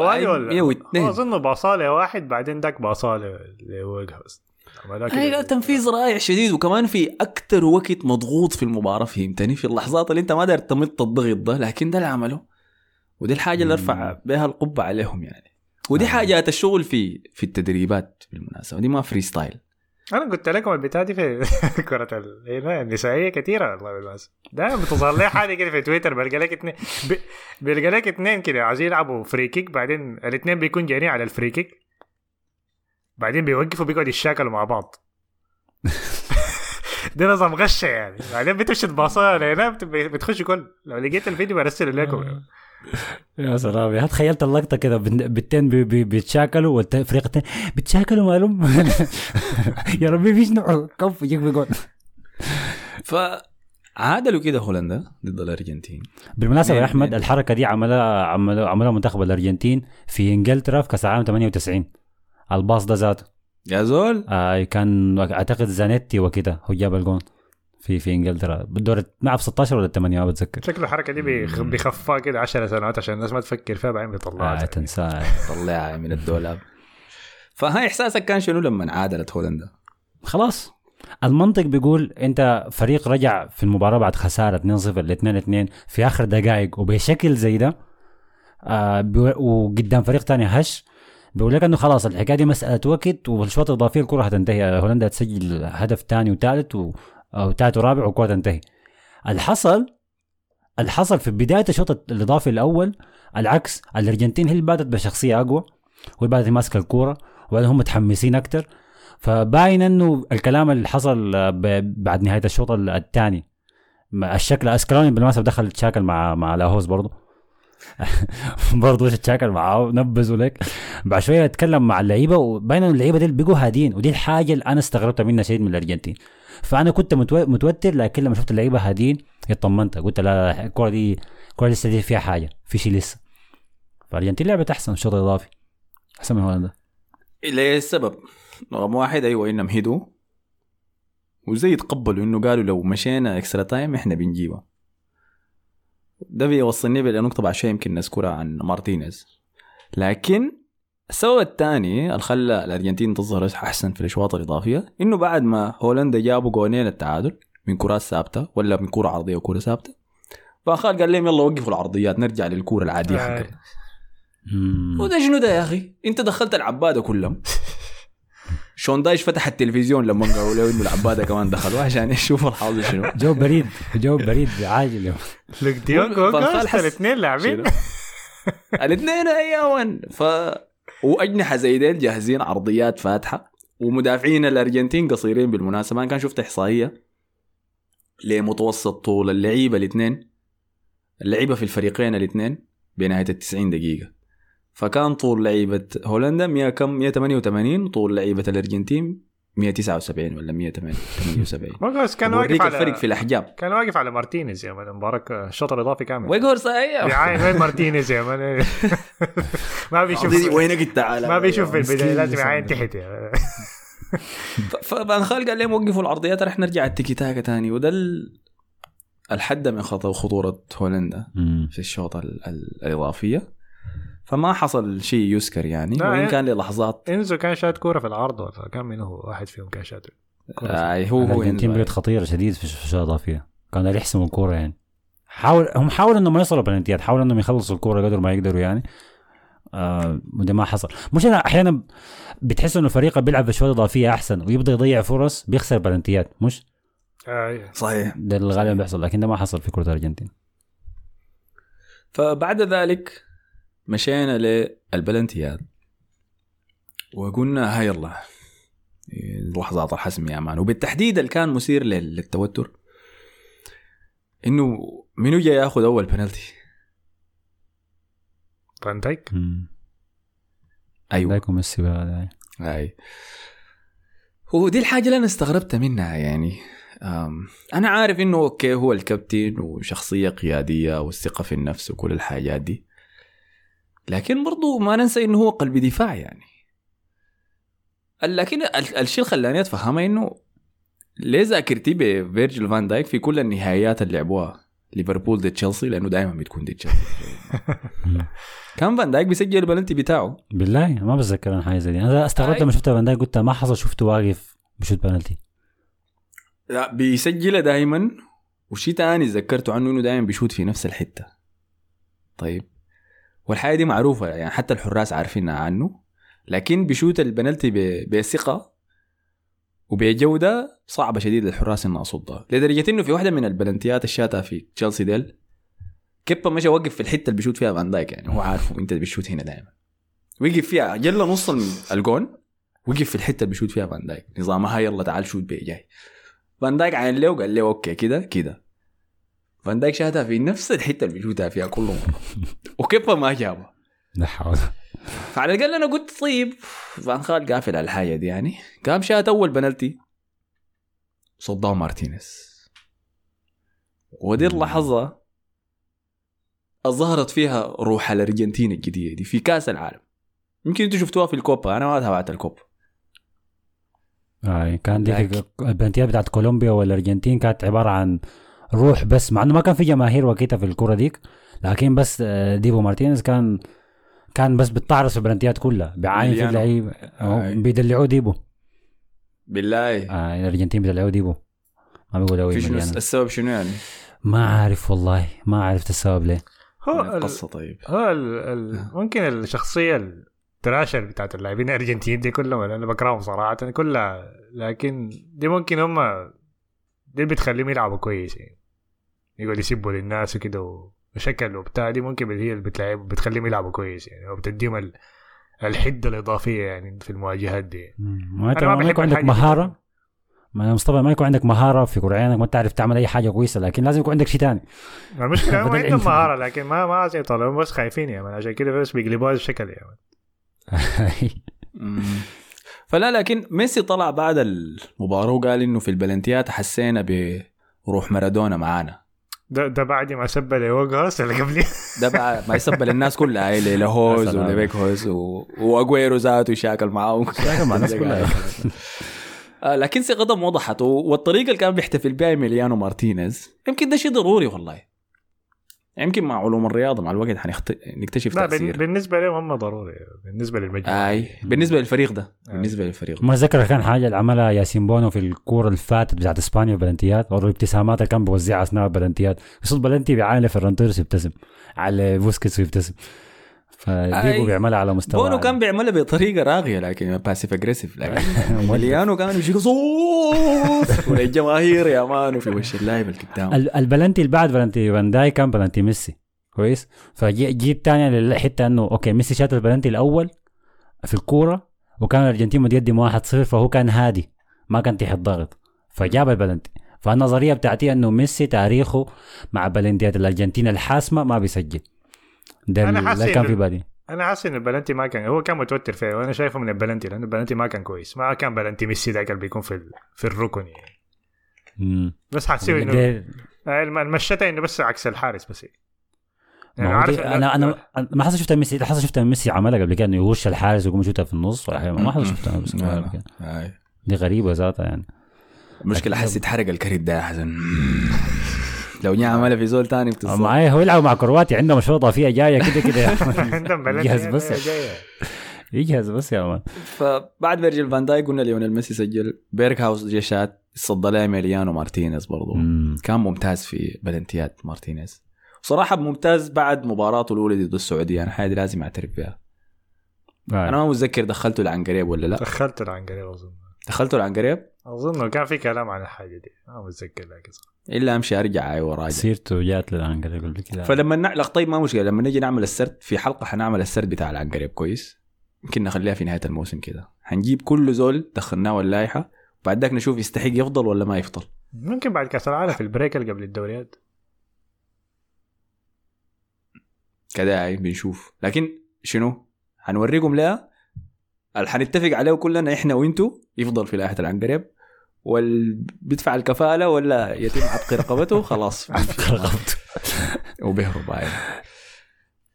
Speaker 2: واحد ولا؟
Speaker 1: مية واثنين.
Speaker 2: هو اظن باصاله واحد بعدين ذاك عملها كده.
Speaker 1: هاي لا تنفيذ رائع شديد وكمان في أكثر وقت مضغوط في المباراة فهمتني في اللحظات اللي أنت ما داير تمط الضغط ده لكن ده اللي عمله. ودي الحاجة اللي أرفع بها القبعة عليهم يعني. ودي
Speaker 3: آه.
Speaker 1: حاجات الشغل في في التدريبات بالمناسبة دي ما freestyle.
Speaker 2: أنا قلت لكم البتاع دي في كرة النسائية كثيرة والله بالمناسبة دائما بتظهر لي حاجة كده في تويتر بلقى لك اثنين. بلقى لك اثنين كده عايزين يلعبوا free kick بعدين الاثنين بيكون جايين على ال free kick بعدين بيوقفوا بيقعدوا يتشاكلوا مع بعض. ده نظام غشة يعني. بعدين بتمشي تباصها لهنا بت- بتخش قول. لو لقيت الفيديو برسله لكم.
Speaker 3: يا سلام. يا تخيلت اللقطة كده بي- بي- بيتشاكلوا والفريق الثاني بيتشاكلوا مالهم؟ يا ربي فيش نوع كف يجيك بيقول.
Speaker 1: فعادلوا كده هولندا ضد الأرجنتين.
Speaker 3: بالمناسبة يا
Speaker 1: مين-
Speaker 3: أحمد
Speaker 1: مين؟
Speaker 3: الحركة دي عملها عملها عملها منتخب الأرجنتين في إنجلترا في كأس العالم 98 الباص ده ذاته.
Speaker 1: يا زول.
Speaker 3: آه كان أعتقد زانيتي وكده هو جاب الجون. في في إنجلترا. بالدور ما اعرف 16 ولا 8 ما بتذكر.
Speaker 2: شكله الحركة دي بيخ- بيخفاها كده 10 سنوات عشان الناس ما تفكر فيها بعدين بيطلعها.
Speaker 3: آه تنساه
Speaker 1: طلعها من الدولاب. فهاي إحساسك كان شنو لما عادلت هولندا؟
Speaker 3: خلاص. المنطق بيقول أنت فريق رجع في المباراة بعد خسارة 2-0 ل 2-2 في آخر دقائق. وبشكل زي ده آه وقدام فريق تاني هش بيقول لك إنه خلاص الحكاية دي مسألة وقت والشوط الإضافي الكرة هتنتهي. هولندا تسجل هدف ثاني وثالث و... أو ثالث ورابع والكره تنتهي. اللي حصل اللي حصل في بداية الشوط الإضافي الأول العكس الأرجنتين هي اللي باتت بشخصية أقوى وهي باتت ماسكة الكورة وبعدين هم متحمسين أكتر. فباين إنه الكلام اللي حصل آه، بعد نهاية الشوط الثاني. الشكل اسكروني بالمناسبة دخل تشاكل مع مع لاهوز برضه برضه تشاكل معاه نبذوا لك بعد شوية اتكلم مع اللعيبة وباين اللعيبة دي بقوا هادين ودي الحاجة اللي أنا استغربتها منها شديد من الأرجنتين. فأنا كنت متو- متوتر لكن لما شفت اللعيبة هادين اطمنت. قلت لا الكوره دي الكوره لسه دي فيها حاجة في شيء لسه. فالأرجنتين لعبت أحسن الشوط الإضافي. أحسن من هولندا.
Speaker 1: لسبب رقم واحد أيوه انهم هدوا وزي تقبلوا إنه قالوا لو مشينا extra time إحنا بنجيبها ده بيوصلني لنقطة بعد شوي يمكن نذكرها عن مارتينيز. لكن السبب الثاني اللي خلى الأرجنتين تظهر أحسن في الإشواط الإضافية إنه بعد ما هولندا جابوا جونين التعادل من كرات ثابتة ولا من كرة عرضية وكرة ثابتة. فخال قال لهم يلا وقفوا العرضيات نرجع للكورة العادية
Speaker 2: آه.
Speaker 1: حقنا. وده شنو ده يا أخي؟ أنت دخلت العباده كلهم. شون دايش فتح التلفزيون لما قالوا له إنه العباده كمان دخلوا عشان يشوفوا الحاضر شنو.
Speaker 3: جو بريد جو بريد عاجل
Speaker 2: لوك ديونج الاثنين لاعبين؟
Speaker 1: الاثنين أيام ف وأجنحة زي ديل جاهزين عرضيات فاتحة ومدافعين الأرجنتين قصيرين بالمناسبة. أنا كان شفت إحصائية لمتوسط طول اللعيبة الاثنين اللعيبة في الفريقين الاثنين بنهاية ال 90 دقيقة. فكان طول لعيبة هولندا 100 كم 188 طول لعيبة الأرجنتين 179 ولا 178
Speaker 2: ماكوس كان واقف
Speaker 1: وريك الفرق
Speaker 2: على
Speaker 1: في الاحجام
Speaker 2: كان واقف على مارتينيز يا مان. مبارك الشوط الاضافي كامل.
Speaker 1: ويغورس أيوه.
Speaker 2: بيعاين وين مارتينيز يا مان؟ ما بيشوف.
Speaker 1: وينك تعال.
Speaker 2: ما بيشوف في البداية لازم. يعاين تحت يا
Speaker 1: فبان خال قال لهم وقفوا العرضيات رح نرجع التيكي تاكا تاني. وده ال- الحد من خطو خطورة هولندا. في الشوط ال- ال- الإضافية. فما حصل شيء يذكر يعني
Speaker 2: وإن
Speaker 1: كان للحظات.
Speaker 2: إنزو كان شاد كورة في العرض ولا كان من هو واحد فيهم كان شاد
Speaker 1: آه هو هو الأرجنتين.
Speaker 3: بلد خطيره شديد في الشوط الاضافيه كانوا يحسموا الكورة يعني. حاول هم حاولوا إنهم ما يوصلوا بلنتيات حاولوا إنهم يخلصوا الكورة قدر ما يقدروا يعني. آه وده ما حصل. مش انا أحيانا بتحس إنه فريق بيلعب في شوط إضافية أحسن ويبدأ يضيع فرص بيخسر بلنتيات مش؟
Speaker 2: آه، إيه.
Speaker 1: صحيح.
Speaker 3: ده اللي غالبا بيحصل لكن ده ما حصل في كرة الأرجنتين.
Speaker 1: فبعد ذلك مشينا للبلنتيات وقلنا هاي الله لحظات الحسم يا مان وبالتحديد اللي كان مثير لل- للتوتر إنه منو جاي ياخذ أول بنالتي
Speaker 2: فان دايك.
Speaker 1: أيوه.
Speaker 3: دايكو ميسي بقى ده.
Speaker 1: هاي. هو دي الحاجة اللي أنا استغربت منها يعني. أنا عارف إنه أوكي هو الكابتن وشخصية قيادية والثقة في النفس وكل الحاجات دي. لكن برضو ما ننسى إنه هو قلب دفاع يعني. لكن ال- الشيء اللي خلاني أتفهمها إنه ليه ذاكرتي بفيرجيل فان دايك في كل النهائيات اللي لعبوها ليفربول ضد تشيلسي لأنه دائما بتكون ضد تشيلسي. كان فان دايك بيسجل البلنتي بتاعه.
Speaker 3: بالله ما بتذكر أنا حاجة زي دي. أنا استغربت. لما شفت فان دايك قلت ما حصل شفته واقف بشوت بنالتي
Speaker 1: لا بيسجلها دائما وشي تاني ذكرته عنه إنه دائما بيشوت في نفس الحتة. طيب. والحاجة دي معروفة يعني حتى الحراس عارفينها عنه. لكن بيشوت البنالتي بثقة وبجوده صعبة شديد للحراس انها صدها لدرجة إنه في واحدة من البلنتيات الشاتها في تشيلسي ديل كيبا مشى وقف في الحتة اللي بيشوت فيها فان دايك يعني هو عارفه انت بتشوت هنا دائما وقف فيها خلى نص الجون وقف في الحتة اللي بيشوت فيها فان دايك. نظامها يلا تعال شوت بي جاي. فان دايك عين له وقال له أوكي كده كده. فان دايك شاتها في نفس الحتة اللي بيشوتها فيها كل مره وكيبا ما جابها
Speaker 3: لا حول.
Speaker 1: فعلى الأقل أنا قلت طيب. فان خال قافل على الحاجة دي يعني. قام شات أول بنالتي. صدها مارتينيز. ودي اللحظة ظهرت فيها روح الأرجنتين الجديدة دي في كأس العالم. يمكن أنتوا شفتوها في الكوبا أنا ما تابعت الكوبا
Speaker 3: آه كان دي
Speaker 1: لكن-
Speaker 3: البلنتيات بتاعت كولومبيا والأرجنتين كانت عبارة عن روح بس. مع إنه ما كان في جماهير وقتها في الكرة ديك لكن بس آه، ديبو مارتينيز كان كان بس بتطعرس في البلنتيات كلها بيعاين في أهو،
Speaker 1: أي.
Speaker 3: بيدلعوه ديبو
Speaker 1: بالله.
Speaker 3: آه الأرجنتين بيدلعوه ديبو ما بيقولوا
Speaker 1: في شنو. السبب شنو يعني؟
Speaker 3: ما عارف والله ما عرفت السبب ليه.
Speaker 2: هو ال-
Speaker 1: القصة طيب.
Speaker 2: هو ال... ال... ممكن الشخصية التراشر بتاعت اللاعبين الأرجنتيين دي كلهم أنا بكرههم صراحة كلها لكن دي ممكن هم دي بتخليهم يلعبوا كويس يعني يقعدوا يسبوا للناس وكده وشكل وبتاع دي ممكن هي اللي بتلعب بتخليهم يلعبوا كويس يعني وبتديهم ال... الحدة الإضافية يعني في المواجهات دي
Speaker 3: ما انت
Speaker 2: ما
Speaker 3: ما يكون عندك. مهارة ما مصطفى ما يكون عندك مهارة في كره عينك ما تعرف تعمل أي حاجة كويسة لكن لازم يكون عندك شيء ثاني
Speaker 2: المشكلة
Speaker 3: بدل
Speaker 2: عندهم. مهارة لكن ما ما زي طالعين بس خايفين يعني عشان كده بس بيقلبوها بشكل يعني.
Speaker 1: فلا لكن ميسي طلع بعد المباراة وقال إنه في البلنتيات حسينا بروح مارادونا معانا
Speaker 2: ده, ده بعد ما سب لوجهاس اللي قبلي
Speaker 1: ده بقى ما يسب للناس كلها هاي لهوز. ولبيك هوز و... واجويرو ذاته شاكل معاهم
Speaker 3: شاكل مع الناس كلها.
Speaker 1: آه، لكن ثقتهم وضحت والطريقة اللي كان بيحتفل بها ميليانو مارتينيز يمكن ده شيء ضروري والله يمكن مع علوم الرياضة مع الوقت حنخت... نكتشف
Speaker 2: لا
Speaker 1: تأثير.
Speaker 2: بالنسبة لهم هم ضروري بالنسبة للمجموعة.
Speaker 1: أي بالنسبة للفريق ده بالنسبة للفريق
Speaker 3: ما ذكر كان حاجة اللي عملها ياسين بونو في الكورة اللي فاتت بتاعت إسبانيا بلنتيات أو الابتسامات اللي كان بيوزعها أثناء البلنتيات يصد بلنتي بيعاين فيران توريس يبتسم على بوسكيتس ويبتسم. فديبو بيعملها على مستوى
Speaker 1: بونو. كان بيعملها بطريقة راقية لكن passive aggressive لكن إيميليانو كان يمشي صوت والجماهير يا man في وش اللاعب اللي قدام
Speaker 3: ال- البلنتي اللي بعد بلنتي فان دايك كان بلنتي ميسي. كويس؟ فجيت تاني للحتة إنه okay ميسي شات البلنتي الأول في الكورة وكان الأرجنتين متقدم 1-0 فهو كان هادي ما كان تحت ضغط. فجاب البلنتي. فالنظرية بتاعتي إنه ميسي تاريخه مع بلنتيات الأرجنتين الحاسمة ما بيسجل. ده
Speaker 2: أنا
Speaker 3: اللي
Speaker 2: حاسس
Speaker 3: كان
Speaker 2: إنه-
Speaker 3: في بالي.
Speaker 2: أنا حاسس إن البلنتي ما كان هو كان متوتر فيه وأنا شايفه من البلنتي لأنه البلنتي ما كان كويس. ما كان بلنتي ميسي ذاك اللي بيكون في ال- في الركن يعني.
Speaker 3: مم.
Speaker 2: بس حاسس إنه المشتة إنه بس عكس الحارس بس. يعني عارف
Speaker 3: أنا أنا ما حاسس شفت ميسي حاسس شفت ميسي عملها قبل كده إنه يغش الحارس ويقوم يشوتها في النص ولا حاجة. ما حاسس شفتها بس
Speaker 1: لا،
Speaker 3: قبل كده.
Speaker 1: لا. أي.
Speaker 3: دي غريبة ذاتها يعني.
Speaker 1: المشكلة حس يتحرق الكريت ده يا حسن. لو نيا عملها في زول تاني بتصل
Speaker 3: معايا هو يلعبوا مع كرواتيا عندهم مشروع اضافيه جاية كده كده. يجهز بس. يجهز بس يا مان.
Speaker 1: فبعد فيرجيل فان دايك قلنا ليونيل ميسي سجل. بيرك هاوس جا شات صد لها ميليانو مارتينيز برضو.
Speaker 3: مم.
Speaker 1: كان ممتاز في بلنتيات مارتينيز. صراحة ممتاز بعد مباراته الأولى ضد السعودية. أنا حاجة دي لازم أعترف بها.
Speaker 3: آه.
Speaker 1: أنا ما متذكر دخلته العنقريب ولا لا.
Speaker 2: دخلته العنقريب أظن.
Speaker 1: دخلته العنقريب
Speaker 2: أظن كان في كلام عن الحاجة دي. ما متذكر لكن صراحة.
Speaker 1: إلا أمشي أرجع أي وراجع.
Speaker 3: سيرته جات للعنقريب قبل كده
Speaker 1: فلما نعلق طيب ما مشكلة لما نجي نعمل السرد في حلقة حنعمل السرد بتاع العنقريب كويس؟ يمكن نخليها في نهاية الموسم كده. حنجيب كل زول دخلناه اللائحه وبعد ذاك نشوف يستحق يفضل ولا ما يفضل.
Speaker 2: ممكن بعد كأس العالم في ال break اللي قبل الدوريات.
Speaker 1: كده هاي بنشوف. لكن شنو؟ حنوريكم لها اللي حنتفق عليه كلنا إحنا وإنتو يفضل في لائحة العنقريب واللي بيدفع الكفالة ولا يتم عتق رقبته؟ خلاص. وبيهرب عادي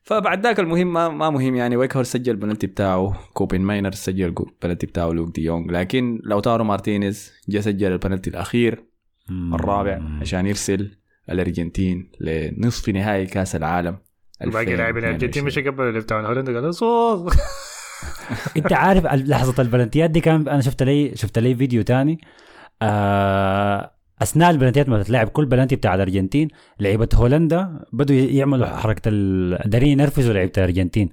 Speaker 1: فبعد ذاك المهم ما, ما مهم يعني. ويكهورست سجل البنالتي بتاعه. كوبماينرز سجل البنالتي بتاعه لوك دي يونغ. لكن لاوتارو مارتينيز جا سجل البنالتي
Speaker 3: الأخير.
Speaker 1: الرابع عشان يرسل الأرجنتين لنصف نهائي كأس العالم.
Speaker 2: باقي لاعبين الأرجنتين
Speaker 1: 2022.
Speaker 2: مش قبل اللي بتاع هولندا قالوا صوت
Speaker 3: انت عارف لحظة البلنتيات دي كان أنا شفت لي شفت لي فيديو تاني. آه أثناء البلنتيات ما تتلعب كل بلنتي بتاع الأرجنتين لعيبة هولندا بدوا يعملوا حركة ال- دارين ينرفزوا لعيبة الأرجنتين.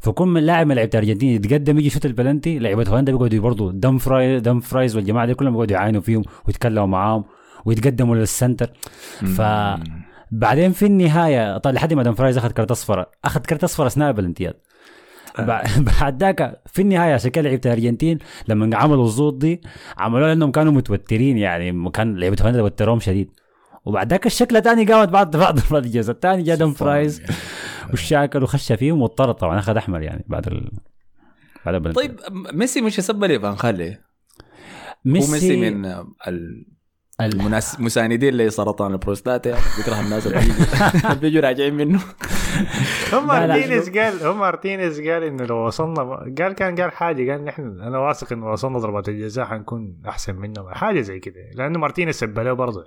Speaker 3: فكل من لاعب من لعيبة الأرجنتين يتقدم يجي يشوت البلنتي لعيبة هولندا بيقعدوا برضه دمفراي دمفرايز والجماعة دي كلهم بيقعدوا يعاينوا فيهم ويتكلموا معاهم ويتقدموا للسنتر. ف بعدين في النهاية طيب لحد ما دمفرايز أخذ كرت اصفر أخذ كرت أصفر أثناء البلنتيات بعد ذاك في النهاية عشان كده لعيبة الأرجنتين لما عملوا الزوط دي عملوا لأنهم كانوا متوترين يعني كان لعيبة هولندا توترهم شديد. وبعد ذاك الشكل تاني قامت بعد بعد الجزاء الثاني جا دمفرايز والشاكل وخش فيهم واتطرد طبعا أخذ أحمر يعني بعد ال... بعد.
Speaker 1: طيب ميسي مش يسب لي فان خالي هو
Speaker 3: ميسي,
Speaker 1: ميسي من ال-
Speaker 3: ال-
Speaker 1: المناس... مساندين لسرطان البروستاتا يعني. بيكره الناس اللي بيجوا- راجعين منه.
Speaker 2: هم. مارتينيز قال هم مارتينيز قال إنه لو وصلنا قال كان قال حاجة قال نحن أنا واثق إنه وصلنا ضربات الجزاء حنكون أحسن منهم. حاجة زي كده لأنه مارتينيز سب له برضه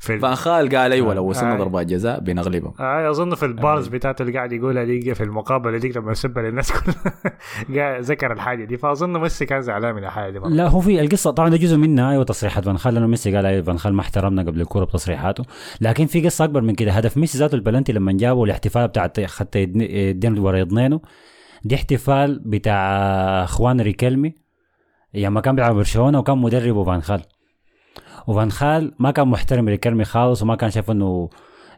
Speaker 2: في ال-
Speaker 1: فان خال قال أيوه لو وصلنا
Speaker 2: آه.
Speaker 1: ضربات جزاء بنغلبهم.
Speaker 2: آه أظن في ال bars بتاعته اللي قاعد يقولها دي في المقابلة دي لما سب للناس كلها ذكر الحاجة دي. فأظن ميسي كان زعلان من الحاجة دي مرة.
Speaker 3: لا هو في القصة طبعا ده جزء منها أيوه تصريحات. فأن خال لأنه ميسي قال أيوه فأن خال ما احترمنا قبل الكورة بتصريحاته. لكن في قصة أكبر من كده. هدف ميسي ذاته البلنتي لما جابوا الاحتفال بتاع خدت يدين ورا يضنينه دي احتفال بتاع أخوان ريكلمي لما كان بيلعب برشلونة وكان مدربه فأن خال. وفان خال ما كان محترم ريكلمي خالص وما كان شايف إنه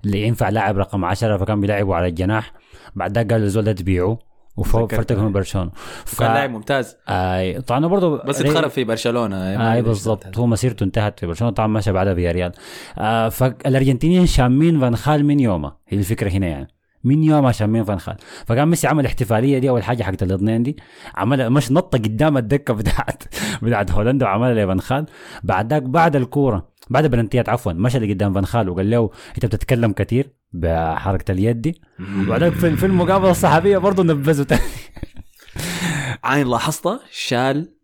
Speaker 3: اللي ينفع لاعب رقم 10 فكان بيلعبه على الجناح. بعد ذاك قال للزول ده تبيعه وفوق
Speaker 1: تذكرت.
Speaker 3: فرتك من برشلونة. ف...
Speaker 1: كان لاعب ممتاز.
Speaker 3: آي طبعا برضه
Speaker 1: بس اتخرب في
Speaker 3: برشلونة
Speaker 1: آي
Speaker 3: بالضبط. هو مسيرته انتهت في برشلونة. طبعا مشى بعدها في ريال. آه فالأرجنتينيين شامين فان خال من يومه هي الفكرة هنا يعني. من يوم عشان مين فنخال فقام ميسي عمل الاحتفاليه دي أول حاجة حقت الاثنين دي. عملها مش نطة قدام الدكة بتاعت بتاعت هولندا وعملها لفنخال بعد ذاك بعد الكورة بعد البلنتيات عفوا مشى لقدام فنخال وقال له أنت بتتكلم كثير بحركة اليد دي. وبعدين في, في المقابلة الصحفية برضه نبذوا تاني.
Speaker 1: عين لاحظتها شال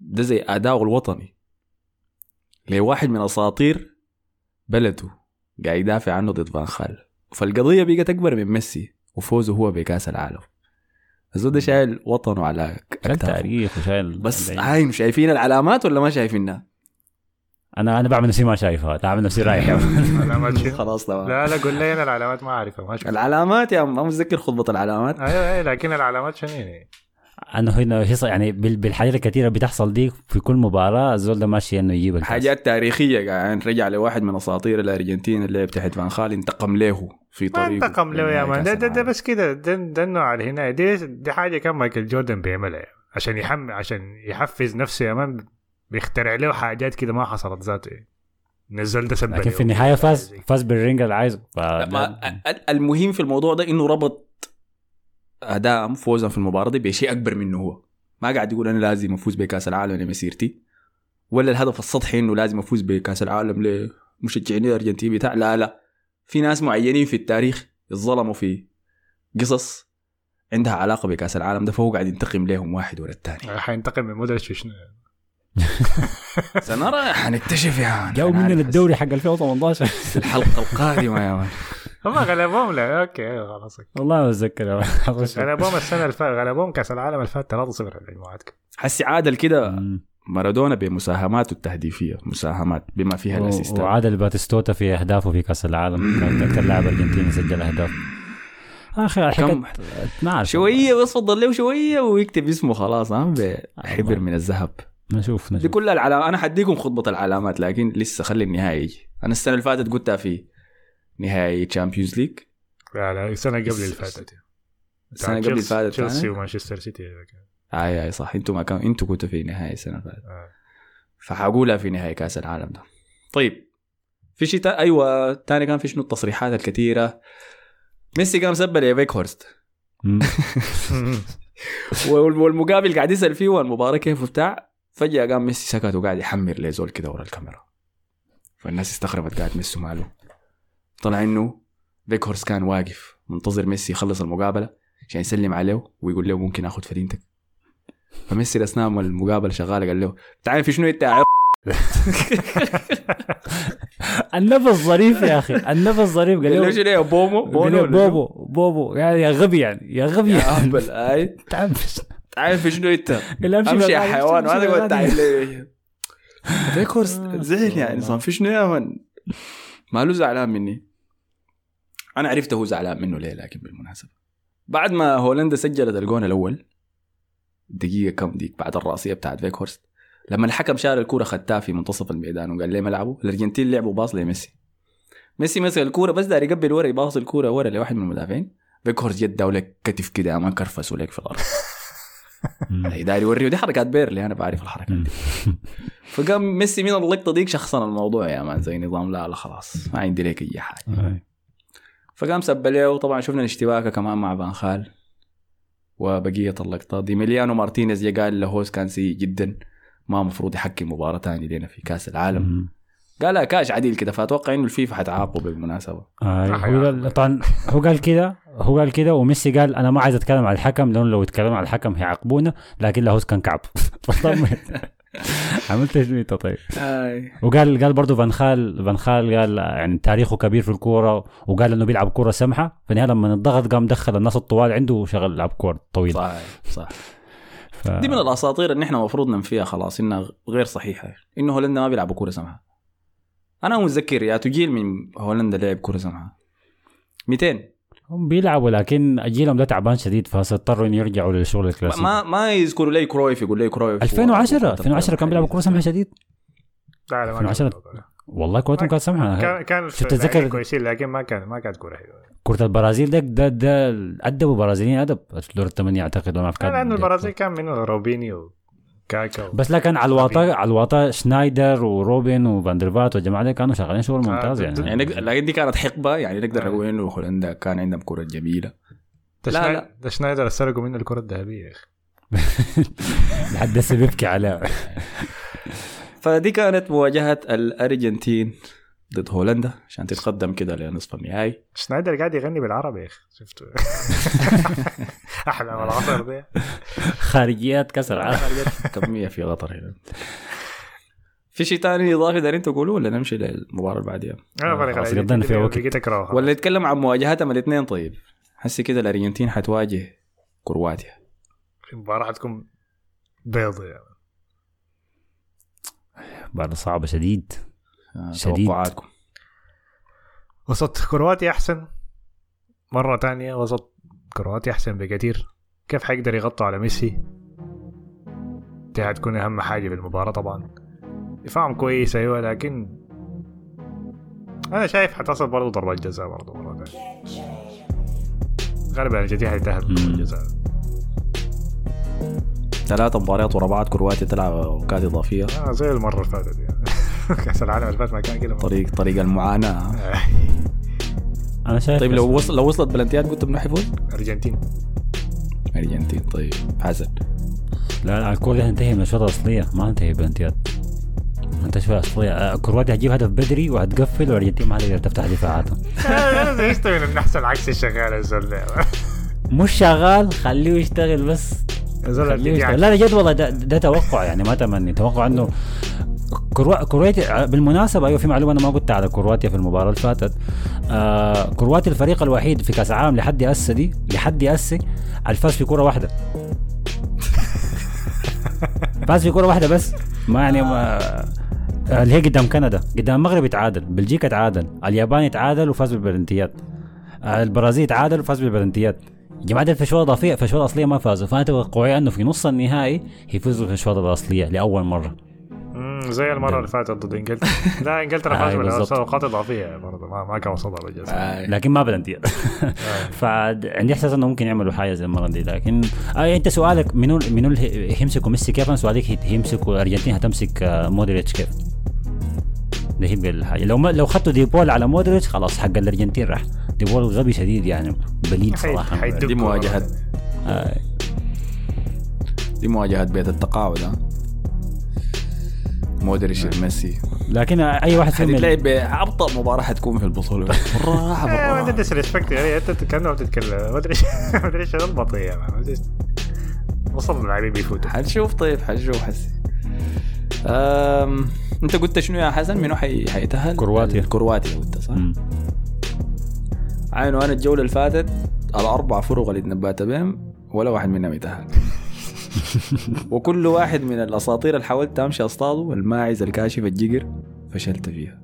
Speaker 1: ده زي اداؤه الوطني. لواحد من أساطير بلده قاعد يدافع عنه ضد فان خال فالقضية بقت أكبر من ميسي وفوزه هو بكأس العالم الزول ده شايل وطنه على
Speaker 3: شايل. تاريخ وشايل
Speaker 1: بس عاين شايفين العلامات ولا ما شايفينها؟
Speaker 3: أنا أنا بعمل نفسي ما شايفها بعمل نفسي رايح؟
Speaker 1: خلاص تمام
Speaker 2: لا لا قول لي أنا العلامات ما أعرفها ما
Speaker 1: العلامات يا ما متذكر خطبة العلامات
Speaker 2: أيوه أيوه لكن العلامات شنو يعني؟
Speaker 3: أنه هنا يعني بال- بالحاجات الكثيره بتحصل دي في كل مباراة الزول ده ماشي إنه يجيب الكأس.
Speaker 1: حاجات تاريخية قاعد رجع لواحد من أساطير الأرجنتين اللي لعب تحت فان خال انتقم له في
Speaker 2: ما
Speaker 1: طريقه
Speaker 2: انتقم له يا مان ده, ده, ده. بس كده ده, ده النوع اللي هنا دي, دي حاجة كان مايكل جوردن بيعملها يعني. عشان يحم عشان يحفز نفسه يا مان بيخترع له حاجات كده ما حصلت ذاته يعني. نزل ده سبه
Speaker 3: لكن. في النهاية فاز فاز بال ring اللي عايزه
Speaker 1: المهم في الموضوع ده إنه ربط أداء فوزا في المباراة دي بشيء أكبر منه هو. ما قاعد يقول أنا لازم أفوز بكأس العالم لمسيرتي ولا الهدف السطحي إنه لازم أفوز بكأس العالم لمشجعين الأرجنتين بتاع لا لا. في ناس معينين في التاريخ اتظلموا في قصص عندها علاقة بكأس العالم ده فهو قاعد ينتقم لهم واحد ورا الثاني.
Speaker 2: حينتقم من مودريتش شنو.
Speaker 1: سنرى حنكتشف يا مان
Speaker 3: جاوا مننا الدوري حق 2018
Speaker 1: في الحلقة القادمة يا مان.
Speaker 2: هم غلبوهم لا أوكي أيوة، خلاص
Speaker 3: والله ما اتذكر
Speaker 2: غلبوهم السنة اللي فاتت غلبوهم كأس العالم اللي فات 3-0 المجموعات
Speaker 1: حسي عادل كده. مارادونا بمساهماته التهديفية مساهمات بما فيها الأسيستات.
Speaker 3: وعادل باتيستوتا في أهدافه في كأس العالم. كان أكثر لاعب أرجنتيني سجل أهداف. أخي
Speaker 1: كم؟
Speaker 3: الحكاية ما اعرف
Speaker 1: شوية بس فضل له شوية ويكتب اسمه خلاص ها بحبر من الذهب.
Speaker 3: نشوف
Speaker 1: دي
Speaker 3: نشوف.
Speaker 1: كلها العلامات أنا حديكم خطبة العلامات لكن لسه خلي النهائي يجي. أنا السنة اللي فاتت قلتها في نهائي Champions League
Speaker 2: لا لا السنة قبل اللي فاتت
Speaker 1: السنة قبل اللي فاتت
Speaker 2: تشيلسي؟ ومانشستر سيتي.
Speaker 1: آي آي صح. أنتوا ما كان أنتوا كنتوا في نهائي السنة اللي فاتت
Speaker 2: آه.
Speaker 1: فحقولها في نهائي كأس العالم ده. طيب في شيء تا... أيوه تاني كان في شنو؟ التصريحات الكثيرة. ميسي قام سب لفيخهورست. والمقابل قاعد يسأل فيه المباراه كيف وبتاع. فجأة قام ميسي سكت وقاعد يحمر لزول كده ورا الكاميرا. فالناس استغربت قاعد ميسي ماله؟ طلع إنه فيخهورست كان واقف منتظر ميسي يخلص المقابلة عشان يسلم عليه ويقول له ممكن آخذ فنيلتك فميسي اثناء ما المقابلة شغالة قال له تعال في شنو أنت
Speaker 3: النفس ظريف يا أخي النفس ظريف قال
Speaker 1: له شنو بومو؟ بونو شنو؟
Speaker 3: بوبو بوبو يعني يا غبي يعني يا غبي
Speaker 1: يا
Speaker 3: يعني.
Speaker 1: اهبل اي في شنو
Speaker 3: أنت؟
Speaker 1: أمشي يا حيوان وهذا قلت. تعال لي فيك هورست
Speaker 3: آه،
Speaker 1: زعل يعني. صار في شنو يا من؟ ما له زعلان مني. أنا عرفت هو زعلان منه ليه لكن بالمناسبة بعد ما هولندا سجلت الجون الأول دقيقة كم ديك بعد الرأسية بتاعت فيك هورست لما الحكم شال الكورة خدتها في منتصف الميدان وقال ليه ملعبه الأرجنتين لعبوا باص لميسي ميسي مسك الكورة بس داري يقبل ورا يباص الكورة ورا لواحد من المدافعين فيك هورست جد داولك كتف كده ما كرفس ولك في
Speaker 3: الأرض.
Speaker 1: داري يوريه ودي حركات بيرلي أنا بعرف الحركات. دي فقام ميسي من اللقطة ديك شخصن الموضوع يا man زي نظام لا لا خلاص ما عندي لك
Speaker 3: أي حاجة.
Speaker 1: فقام سب له وطبعا شفنا الاشتباكة كمان مع فان خال. وبقية اللقطات دي إميليانو مارتينيز قال لاهوس كان سيء جدا. ما مفروض يحكم مباراة ثانية لنا في كأس العالم.
Speaker 3: مم.
Speaker 1: قالها كاش عديل كده فأتوقع إنه الفيفا حتعاقبه بالمناسبة.
Speaker 3: آه،. قال طبعا هو قال كده هو قال كده وميسي قال أنا ما عايز أتكلم على الحكم لأنه لو اتكلمنا على الحكم هيعاقبونا لكن لاهوس كان كعب. فطمن عملت انت طيب؟
Speaker 1: آي.
Speaker 3: وقال قال برضه فان خال فان خال قال يعني تاريخه كبير في الكورة وقال إنه بيلعب كورة سمحة. في النهايه لما الضغط قام دخل الناس الطوال عنده وشغل لعب كورة طويل
Speaker 1: صح صح
Speaker 3: ف...
Speaker 1: دي من الأساطير اللي إحنا المفروض ننفيها خلاص إنها غير صحيحة. إنه هولندا ما بيلعبوا كورة سمحة. أنا متذكر يا تجيل من هولندا لعب كورة سمحة. 200
Speaker 3: هم بيلعبوا لكن جيلهم ده تعبان شديد فاضطروا إنه يرجعوا للشغل الكلاسيكي.
Speaker 1: ما ما يذكروا لي كرويف يقول لي كرويف.
Speaker 3: 2010 2010 كان بيلعبوا كوره سمحه شديد؟
Speaker 2: لا لا ما
Speaker 3: 2010
Speaker 2: كان
Speaker 3: والله كورتهم كانت سمحه
Speaker 2: كان كان
Speaker 3: تتذكر-
Speaker 2: كويسين لكن ما كان ما كانت كوره حلوة.
Speaker 3: كرة البرازيل ده ده ده ادبوا برازيليين أدب. دور الثمانية أعتقد وما
Speaker 2: لأنه البرازيل كان منه روبينيو. كاكا
Speaker 3: بس لكن على الواطه على الواطه شنايدر وروبن وفاندرفات والجماعة دي كانوا شغالين شغل ممتاز
Speaker 2: آه،
Speaker 3: يعني.
Speaker 1: يعني نقدر- لكن دي كانت حقبة يعني نقدر
Speaker 2: آه.
Speaker 1: نقول إنه هولندا كان عندهم كرة
Speaker 2: جميلة.
Speaker 1: لا، لا.
Speaker 2: ده شنايدر سرقوا منه الكرة الذهبية يا أخي.
Speaker 3: لحد هسه بيبكي عليها.
Speaker 1: فدي كانت مواجهة الأرجنتين. ضد هولندا عشان تتقدم كده لنصف النهائي.
Speaker 2: شنايدر قاعد يغني بالعربي يا أخي شفته. أحلى من العصر دي
Speaker 3: خارجيات العالم
Speaker 1: كميه في غطر هنا. في شيء ثاني إضافي دارين تقولوه ولا نمشي للمباراة اللي بعديها؟
Speaker 3: خلاص قضينا فيها
Speaker 2: بقيت-
Speaker 3: وقت.
Speaker 1: ولا نتكلم عن مواجهتهم الاثنين طيب؟ حسي كده الأرجنتين حتواجه كرواتيا.
Speaker 2: المباراه حتكون بيضة يعني.
Speaker 3: بعد صعبة شديد. شديد.
Speaker 1: توقعاتكم.
Speaker 2: وسط كرواتيا أحسن. مرة تانية وسط كرواتيا أحسن بكثير. كيف حيقدر يغطوا على ميسي؟ دي حتكون أهم حاجة في المباراة طبعا. دفاعهم كويس أيوه لكن أنا شايف حتصل برضه ضربات جزاء برضه مرة تانية. غالبا الارجنتين
Speaker 3: حيتأهل.
Speaker 2: ضربات جزاء.
Speaker 1: ثلاثة مباريات ورا بعض كرواتيا تلعب اوقات إضافية.
Speaker 2: آه زي المرة اللي فاتت يعني. كاس العالم اللي فات ما كان كده
Speaker 1: طريق طريق
Speaker 2: المعاناة.
Speaker 3: أنا شايف
Speaker 1: طيب لو وصل لو وصلت بلنتيات قلت منو حيفوز؟
Speaker 2: أرجنتين.
Speaker 1: أرجنتين طيب. حسن.
Speaker 3: لا لا الكورة دي هتنتهي من الشوط الأصلية. ما هتنتهي بلنتيات انت شوي اصليه آه، كرواتيا هتجيب هدف بدري وهتقفل والارجنتين ما هتقدر تفتح دفاعاتها
Speaker 2: من النحس العكسي الشغال يا زول
Speaker 3: مش شغال خليه يشتغل بس. يشتغل. لا لا جد والله ده, ده توقع يعني ما تمني توقع إنه كروا... كرواتيا بالمناسبة أيوة في معلومة أنا ما قلتها على كرواتيا في المباراة اللي فاتت. آه كرواتيا الفريق الوحيد في كأس العالم لحد هسه دي لحد هسه الفاز في كرة واحدة. فاز في كرة واحدة بس. ما يعني ما آه، اللي هي قدام كندا. قدام المغرب اتعادل بلجيكا اتعادل اليابان اتعادل وفاز بالبلنتيات آه، البرازيل اتعادل وفاز بالبلنتيات الاشواط الاضافية في الاشواط الاصلية ما فازوا. فانا توقعي إنه في نص النهائي يفوزوا في الاشواط الأصلية لأول مرة.
Speaker 2: مم، زي المرة اللي فاتت ضد إنجلترا. لا إنجلترا
Speaker 3: آه،
Speaker 2: فاز
Speaker 3: بالضبط.
Speaker 2: بالاوقات اضافيه برضه ما, ما كان وصل ضربه جزاء
Speaker 1: آه.
Speaker 3: لكن ما بلنتيات فعندي إحساس إنه ممكن يعملوا حاجة زي المرة دي لكن آه أنت سؤالك منو منو اللي هيمسكوا ميسي كيف؟ أنا سؤالك هي- هيمسكوا الأرجنتين هتمسك آه، مودريتش كيف؟ ده هي الحاجة لو ما لو خدتوا ديبول على مودريتش خلاص حق الأرجنتين راح. ديبول غبي شديد يعني بليد
Speaker 2: صراحة.
Speaker 1: دي مواجهة.
Speaker 3: آه.
Speaker 1: دي مواجهة بيت التقاعد ها؟ مودريتش ميسي.
Speaker 3: لكن أي واحد فيهم
Speaker 1: حتتلعب أبطأ مباراة حتكون في البطولة. بالراحة
Speaker 2: ما
Speaker 1: بالراحة
Speaker 2: انت disrespect يعني أنت كانه بتتكلم ما أدري ما أدري شغل بطيء يا man. وصل اللاعبين بيفوتوا.
Speaker 1: حنشوف طيب حنشوف حسي. أم... أنت قلت شنو يا حسن؟ منو حي... حيتأهل؟
Speaker 3: كرواتيا.
Speaker 1: كرواتيا قلت صح؟
Speaker 3: مم.
Speaker 1: عينوا أنا الجولة اللي فاتت الأربع فرق اللي تنبأت بهم ولا واحد منهم يتأهل. وكل واحد من الأساطير اللي حاولت أمشي أصطاده الماعز الكاشف الجقر فشلت فيها.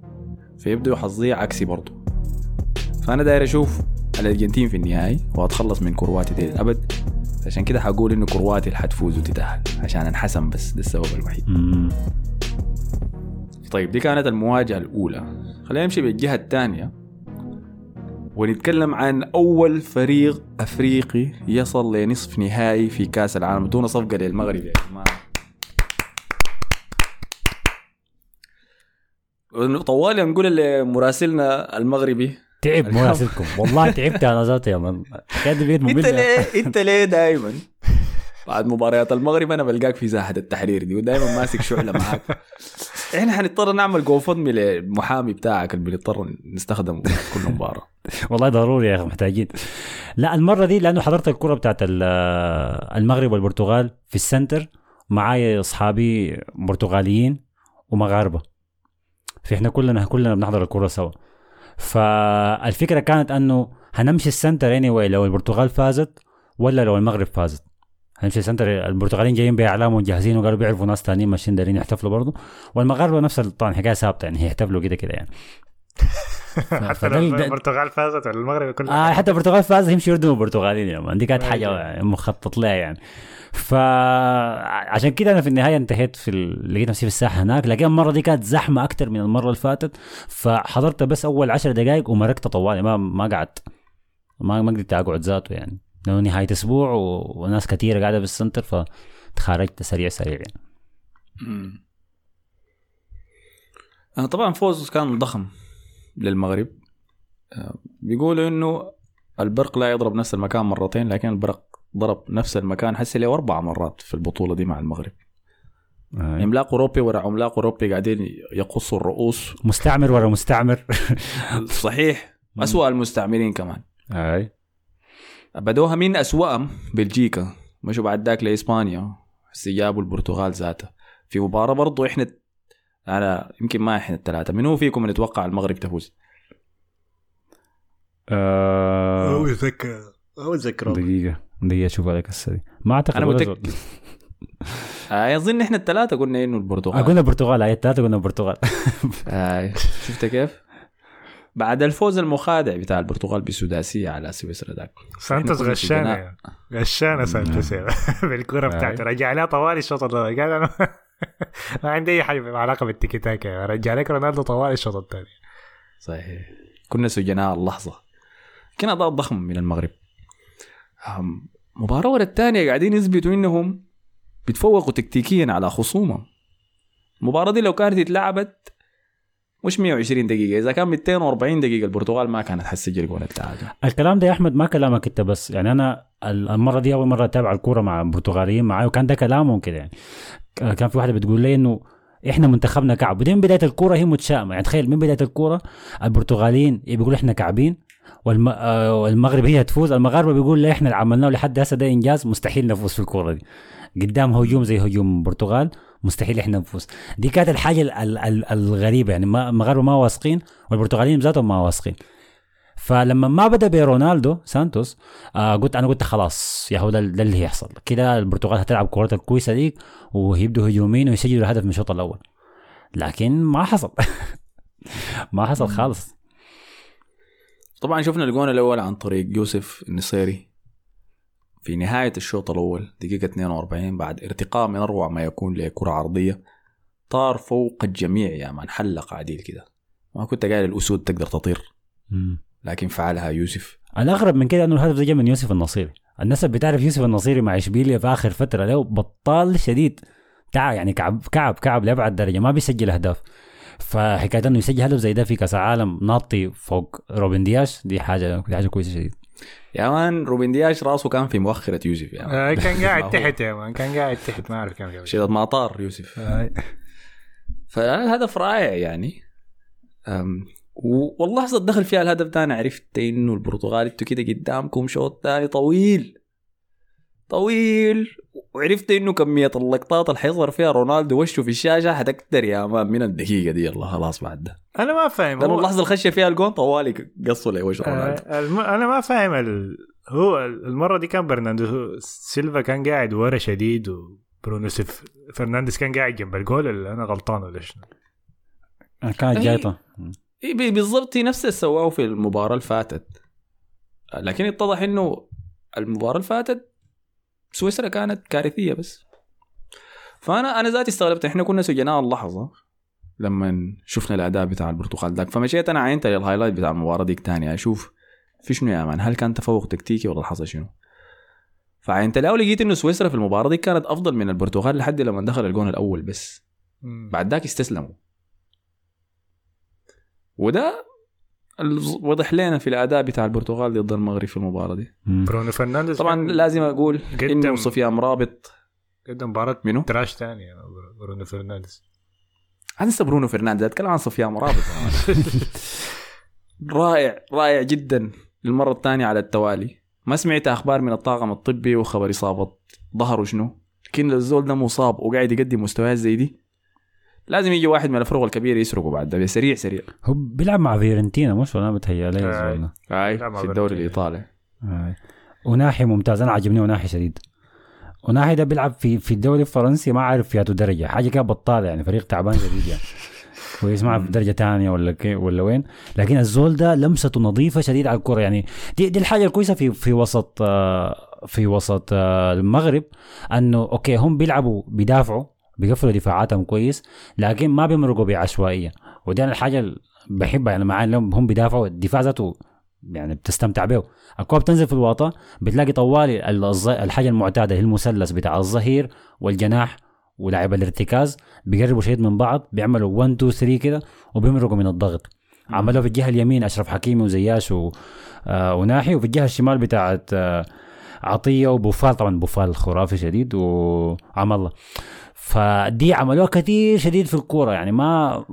Speaker 1: فيبدو حظي عكسي برضه فأنا داير أشوف الأرجنتين في النهائي وأتخلص من كرواتيا دي للابد عشان كده حقول إنه كرواتيا اللي حتفوز وتتأهل عشان انحسم بس ده السبب الوحيد. طيب دي كانت المواجهة الأولى. خلينا نمشي بالجهة الثانية. ونتكلم عن أول فريق أفريقي يصل لنصف نهائي في كأس العالم دون صفقة للمغرب يا جماعة. طوالي نقول لمراسلنا المغربي.
Speaker 3: تعب مو ياسلكم والله تعبت أنا ذاتي يا man كاد بيت أنت
Speaker 1: ليه أنت ليه دائما بعد مباريات المغرب أنا بلقاك في ساحه التحرير دي ودائما ماسك شعله معاك. إحنا حنضطر نعمل GoFundMe للمحامي بتاعك اللي بنضطر نستخدمه كل مباراة.
Speaker 3: والله ضروري يا أخي محتاجين. لا المرة دي لأنه حضرت الكرة بتاعت ال- المغرب والبرتغال في ال center معايا أصحابي برتغاليين ومغاربة. فإحنا كلنا كلنا بنحضر الكرة سوا. فالفكرة كانت أنه هنمشي ال center anyway لو البرتغال فازت ولا لو المغرب فازت. هنمشي ال center البرتغاليين جايين باعلام وجاهزين وقالوا بيعرفوا ناس تانيين ماشيين دايرين يحتفلوا برضه والمغاربة نفس طبعا حكاية ثابتة يعني هيحتفلوا كده كده يعني.
Speaker 2: حتى لو البرتغال فازت ولا المغرب كلها
Speaker 3: آه حتى البرتغال فاز يمشي يردموا برتغاليين يا man دي كانت
Speaker 2: حاجة.
Speaker 3: يعني مخطط لها يعني. فعشان كده أنا في النهاية انتهيت في ال... لقيت نفسي في الساحة هناك. لكن المرة دي كانت زحمة أكتر من المرة اللي فاتت. فحضرت بس أول عشر دقائق ومرقت طوالي. ما ما قعدت. ما ما قدرت أقعد ذاته يعني. لأنه نهاية أسبوع و... وناس كثيره قاعدة في السنتر فتخرجت سريع سريع يعني.
Speaker 1: آه، طبعا فوز كان ضخم للمغرب. آه، بيقولوا إنه البرق لا يضرب نفس المكان مرتين لكن البرق ضرب نفس المكان حسي له أربع مرات في البطولة دي مع المغرب.
Speaker 3: آه.
Speaker 1: عملاق أوروبي ورا عملاق أوروبي قاعدين يقصوا الرؤوس.
Speaker 3: مستعمر ورا مستعمر.
Speaker 1: صحيح. أسوأ المستعمرين كمان.
Speaker 3: أي.
Speaker 1: بدوها من أسوأهم؟ بلجيكا. مشوا بعد ذاك لإسبانيا استجابوا البرتغال ذاتها. في مباراة برضو إحنا أنا يمكن ما إحنا الثلاثة من هو فيكم نتوقع المغرب تفوز؟
Speaker 3: آه
Speaker 2: يتذكر هو يتذكر.
Speaker 3: دقيقة دقيقة أشوف عليك السري ما
Speaker 1: أعتقد
Speaker 3: ولا
Speaker 1: متأكد.
Speaker 3: زول.
Speaker 1: آه اظن إحنا الثلاثة قلنا إنه
Speaker 3: آه،
Speaker 1: البرتغال
Speaker 3: قلنا البرتغال هاي الثلاثة قلنا البرتغال.
Speaker 1: آه شفت كيف؟ بعد الفوز المخادع بتاع البرتغال بسداسية على سويسرا ذاك
Speaker 2: سانتوس. غشانه غشانه سانتوس يا بالكرة بتاعته. رجع لها طوالي الشوط الثاني قال أنا ما عندي أي حاجة علاقة بالتيكي تاكا رجع لك رونالدو طوالي الشوط الثاني.
Speaker 1: صحيح. كنا سجناء اللحظة. كان أداء ضخم من المغرب. مباراة ورا الثانية قاعدين يثبتوا إنهم بيتفوقوا تكتيكيا على خصومهم. المباراة دي لو كانت اتلعبت مش 120 دقيقة. إذا كان 240 دقيقة البرتغال ما كانت حتسجل جول التعادل.
Speaker 3: الكلام ده يا أحمد ما كلامك أنت بس. يعني أنا المرة دي أول مرة أتابع الكورة مع برتغاليين معاي وكان ده كلامهم كده يعني. كان في واحدة بتقول لي إنه إحنا منتخبنا كعب. ودي من بداية الكورة هي متشائمة. يعني تخيل من بداية الكورة البرتغاليين بيقولوا إحنا كعبين والم... آه، والمغرب هي تفوز. المغاربة بيقول لا إحنا اللي عملناه. لحد هسه ده إنجاز مستحيل نفوز في الكورة دي. قدام هجوم زي هجوم البرتغال مستحيل إحنا نفوز. دي كانت الحاجة ال- ال- ال- الغريبة يعني ما- المغاربه ما واثقين والبرتغاليين ذاتهم ما واثقين. فلما ما بدأ برونالدو سانتوس آه قلت أنا قلت خلاص يا هو ده, ده اللي هيحصل. كده البرتغال هتلعب كورتها الكويسة ديك وهيبدوا هجومين ويسجلوا هدف من الشوط الأول. لكن ما حصل. ما حصل خالص.
Speaker 1: طبعا شفنا الجون الأول عن طريق يوسف النصيري. في نهاية الشوط الأول دقيقة 42 بعد ارتقاء من أروع ما يكون لكرة عرضية طار فوق الجميع يا مان حلق عديل كده. ما كنت قايل الأسود تقدر تطير. لكن فعلها يوسف.
Speaker 3: الأغرب من كده إنه الهدف ده جاء من يوسف النصيري. الناس اللي بتعرف يوسف النصيري مع إشبيليا في آخر فترة له بطال شديد. بتاع يعني كعب كعب كعب لأبعد درجة ما بيسجل أهداف. فحكاية إنه يسجل هدف زي ده في كأس العالم ناطي فوق روبن دياش دي حاجة دي حاجة كويسة شديد.
Speaker 1: يا man روبن دياش راسه كان في مؤخرة يوسف يا man.
Speaker 2: آه، كان قاعد. تحت يا man كان قاعد تحت ما أعرف كان قاعد
Speaker 1: شدة ما طار يوسف. فالهدف رائع يعني. أم و- واللحظة دخل فيها الهدف ده أنا عرفت إنه البرتغال إنتوا كده قدامكم شوط تاني طويل. طويل. وعرفت إنه كمية اللقطات اللي حيظهر فيها رونالدو وشه في الشاشة حتكتر يا man من الدقيقة دي. يلا خلاص بعد. ده
Speaker 2: أنا ما فاهم.
Speaker 1: لأنه
Speaker 2: هو-
Speaker 1: اللحظة اللي خش فيها الجون طوالي قصوا لوجه رونالدو
Speaker 2: آه، الم... أنا ما فاهم ال... هو المرة دي كان برناردو هو- سيلفا كان قاعد ورا شديد وبرونو سيف فرنانديز كان قاعد جنب الجول اللي أنا غلطان ولا شنو.
Speaker 3: كانت
Speaker 1: أي.
Speaker 3: جايطة.
Speaker 1: إيه بي- بالضبط هي نفس اللي سواه في المباراة اللي فاتت. لكن اتضح إنه المباراة اللي فاتت سويسرا كانت كارثية بس. فأنا أنا ذاتي استغربت. إحنا كنا سجناء اللحظة لما شفنا الاداء بتاع البرتغال ذاك. فمشيت أنا عينت ال highlight بتاع المباراة ديك تاني أشوف في شنو يا man هل كان تفوق تكتيكي ولا حصل شنو؟ فعينت له لقيت إنه سويسرا في المباراة دي كانت أفضل من البرتغال لحد لما دخل الجون الأول بس. بعد ذاك استسلموا. وده وضح لنا في الأداء بتاع البرتغال ضد المغرب في المباراة دي.
Speaker 2: برونو فرنانديز
Speaker 1: طبعا لازم
Speaker 2: أقول
Speaker 1: إنه سفيان مرابط
Speaker 2: قدم مباراة
Speaker 1: منو؟
Speaker 2: تراش ثانية برونو فرنانديز.
Speaker 1: انسى برونو فرنانديز أتكلم عن سفيان مرابط رائع رائع جدا للمرة الثانية على التوالي. ما سمعت أخبار من الطاقم الطبي وخبر إصابة. ظهره شنو؟ لكن الزول ده مصاب وقاعد يقدم مستويات زي دي. لازم يجي واحد من الفرق الكبيرة يسرقه بعد. ده سريع سريع.
Speaker 3: هو بيلعب مع فيورنتينا مش ولا بتهيأ لي
Speaker 2: آه.
Speaker 3: الزول ده.
Speaker 1: هاي
Speaker 2: لا، ما
Speaker 1: في الدوري. الإيطالي.
Speaker 3: آه. وناحي ممتاز. أنا عجبني وناحي شديد. وناحي ده بيلعب في في الدوري الفرنسي ما عارف فياته درجة. حاجة كده بطالة يعني فريق تعبان شديد يعني. كويس ما عارف درجة ثانية ولا كي ولا وين. لكن الزول ده لمسته نظيفة شديد على الكرة يعني. دي دي الحاجة الكويسة في في وسط آه، في وسط آه، المغرب أنه أوكي هم بيلعبوا بيدافعوا. بيقفلوا دفاعاتهم كويس لكن ما بيمرقوا بعشوائيه ودي أنا الحاجة اللي بحبها يعني مع إنهم هم بيدافعوا الدفاع ذاته يعني بتستمتع به. الكوره بتنزل في الواطه بتلاقي طوالي الحاجة المعتادة هي المثلث بتاع الظهير والجناح ولاعب الارتكاز بيقربوا شديد من بعض بيعملوا 1 2 3 كده وبيمرقوا من الضغط. عملوها في الجهة اليمين أشرف حكيمي وزياش و... آه وناحي وفي الجهة الشمال بتاعت آه عطية وبوفال. طبعا بوفال خرافي شديد وعم الله. فدي عملوها كثير شديد في الكورة يعني ما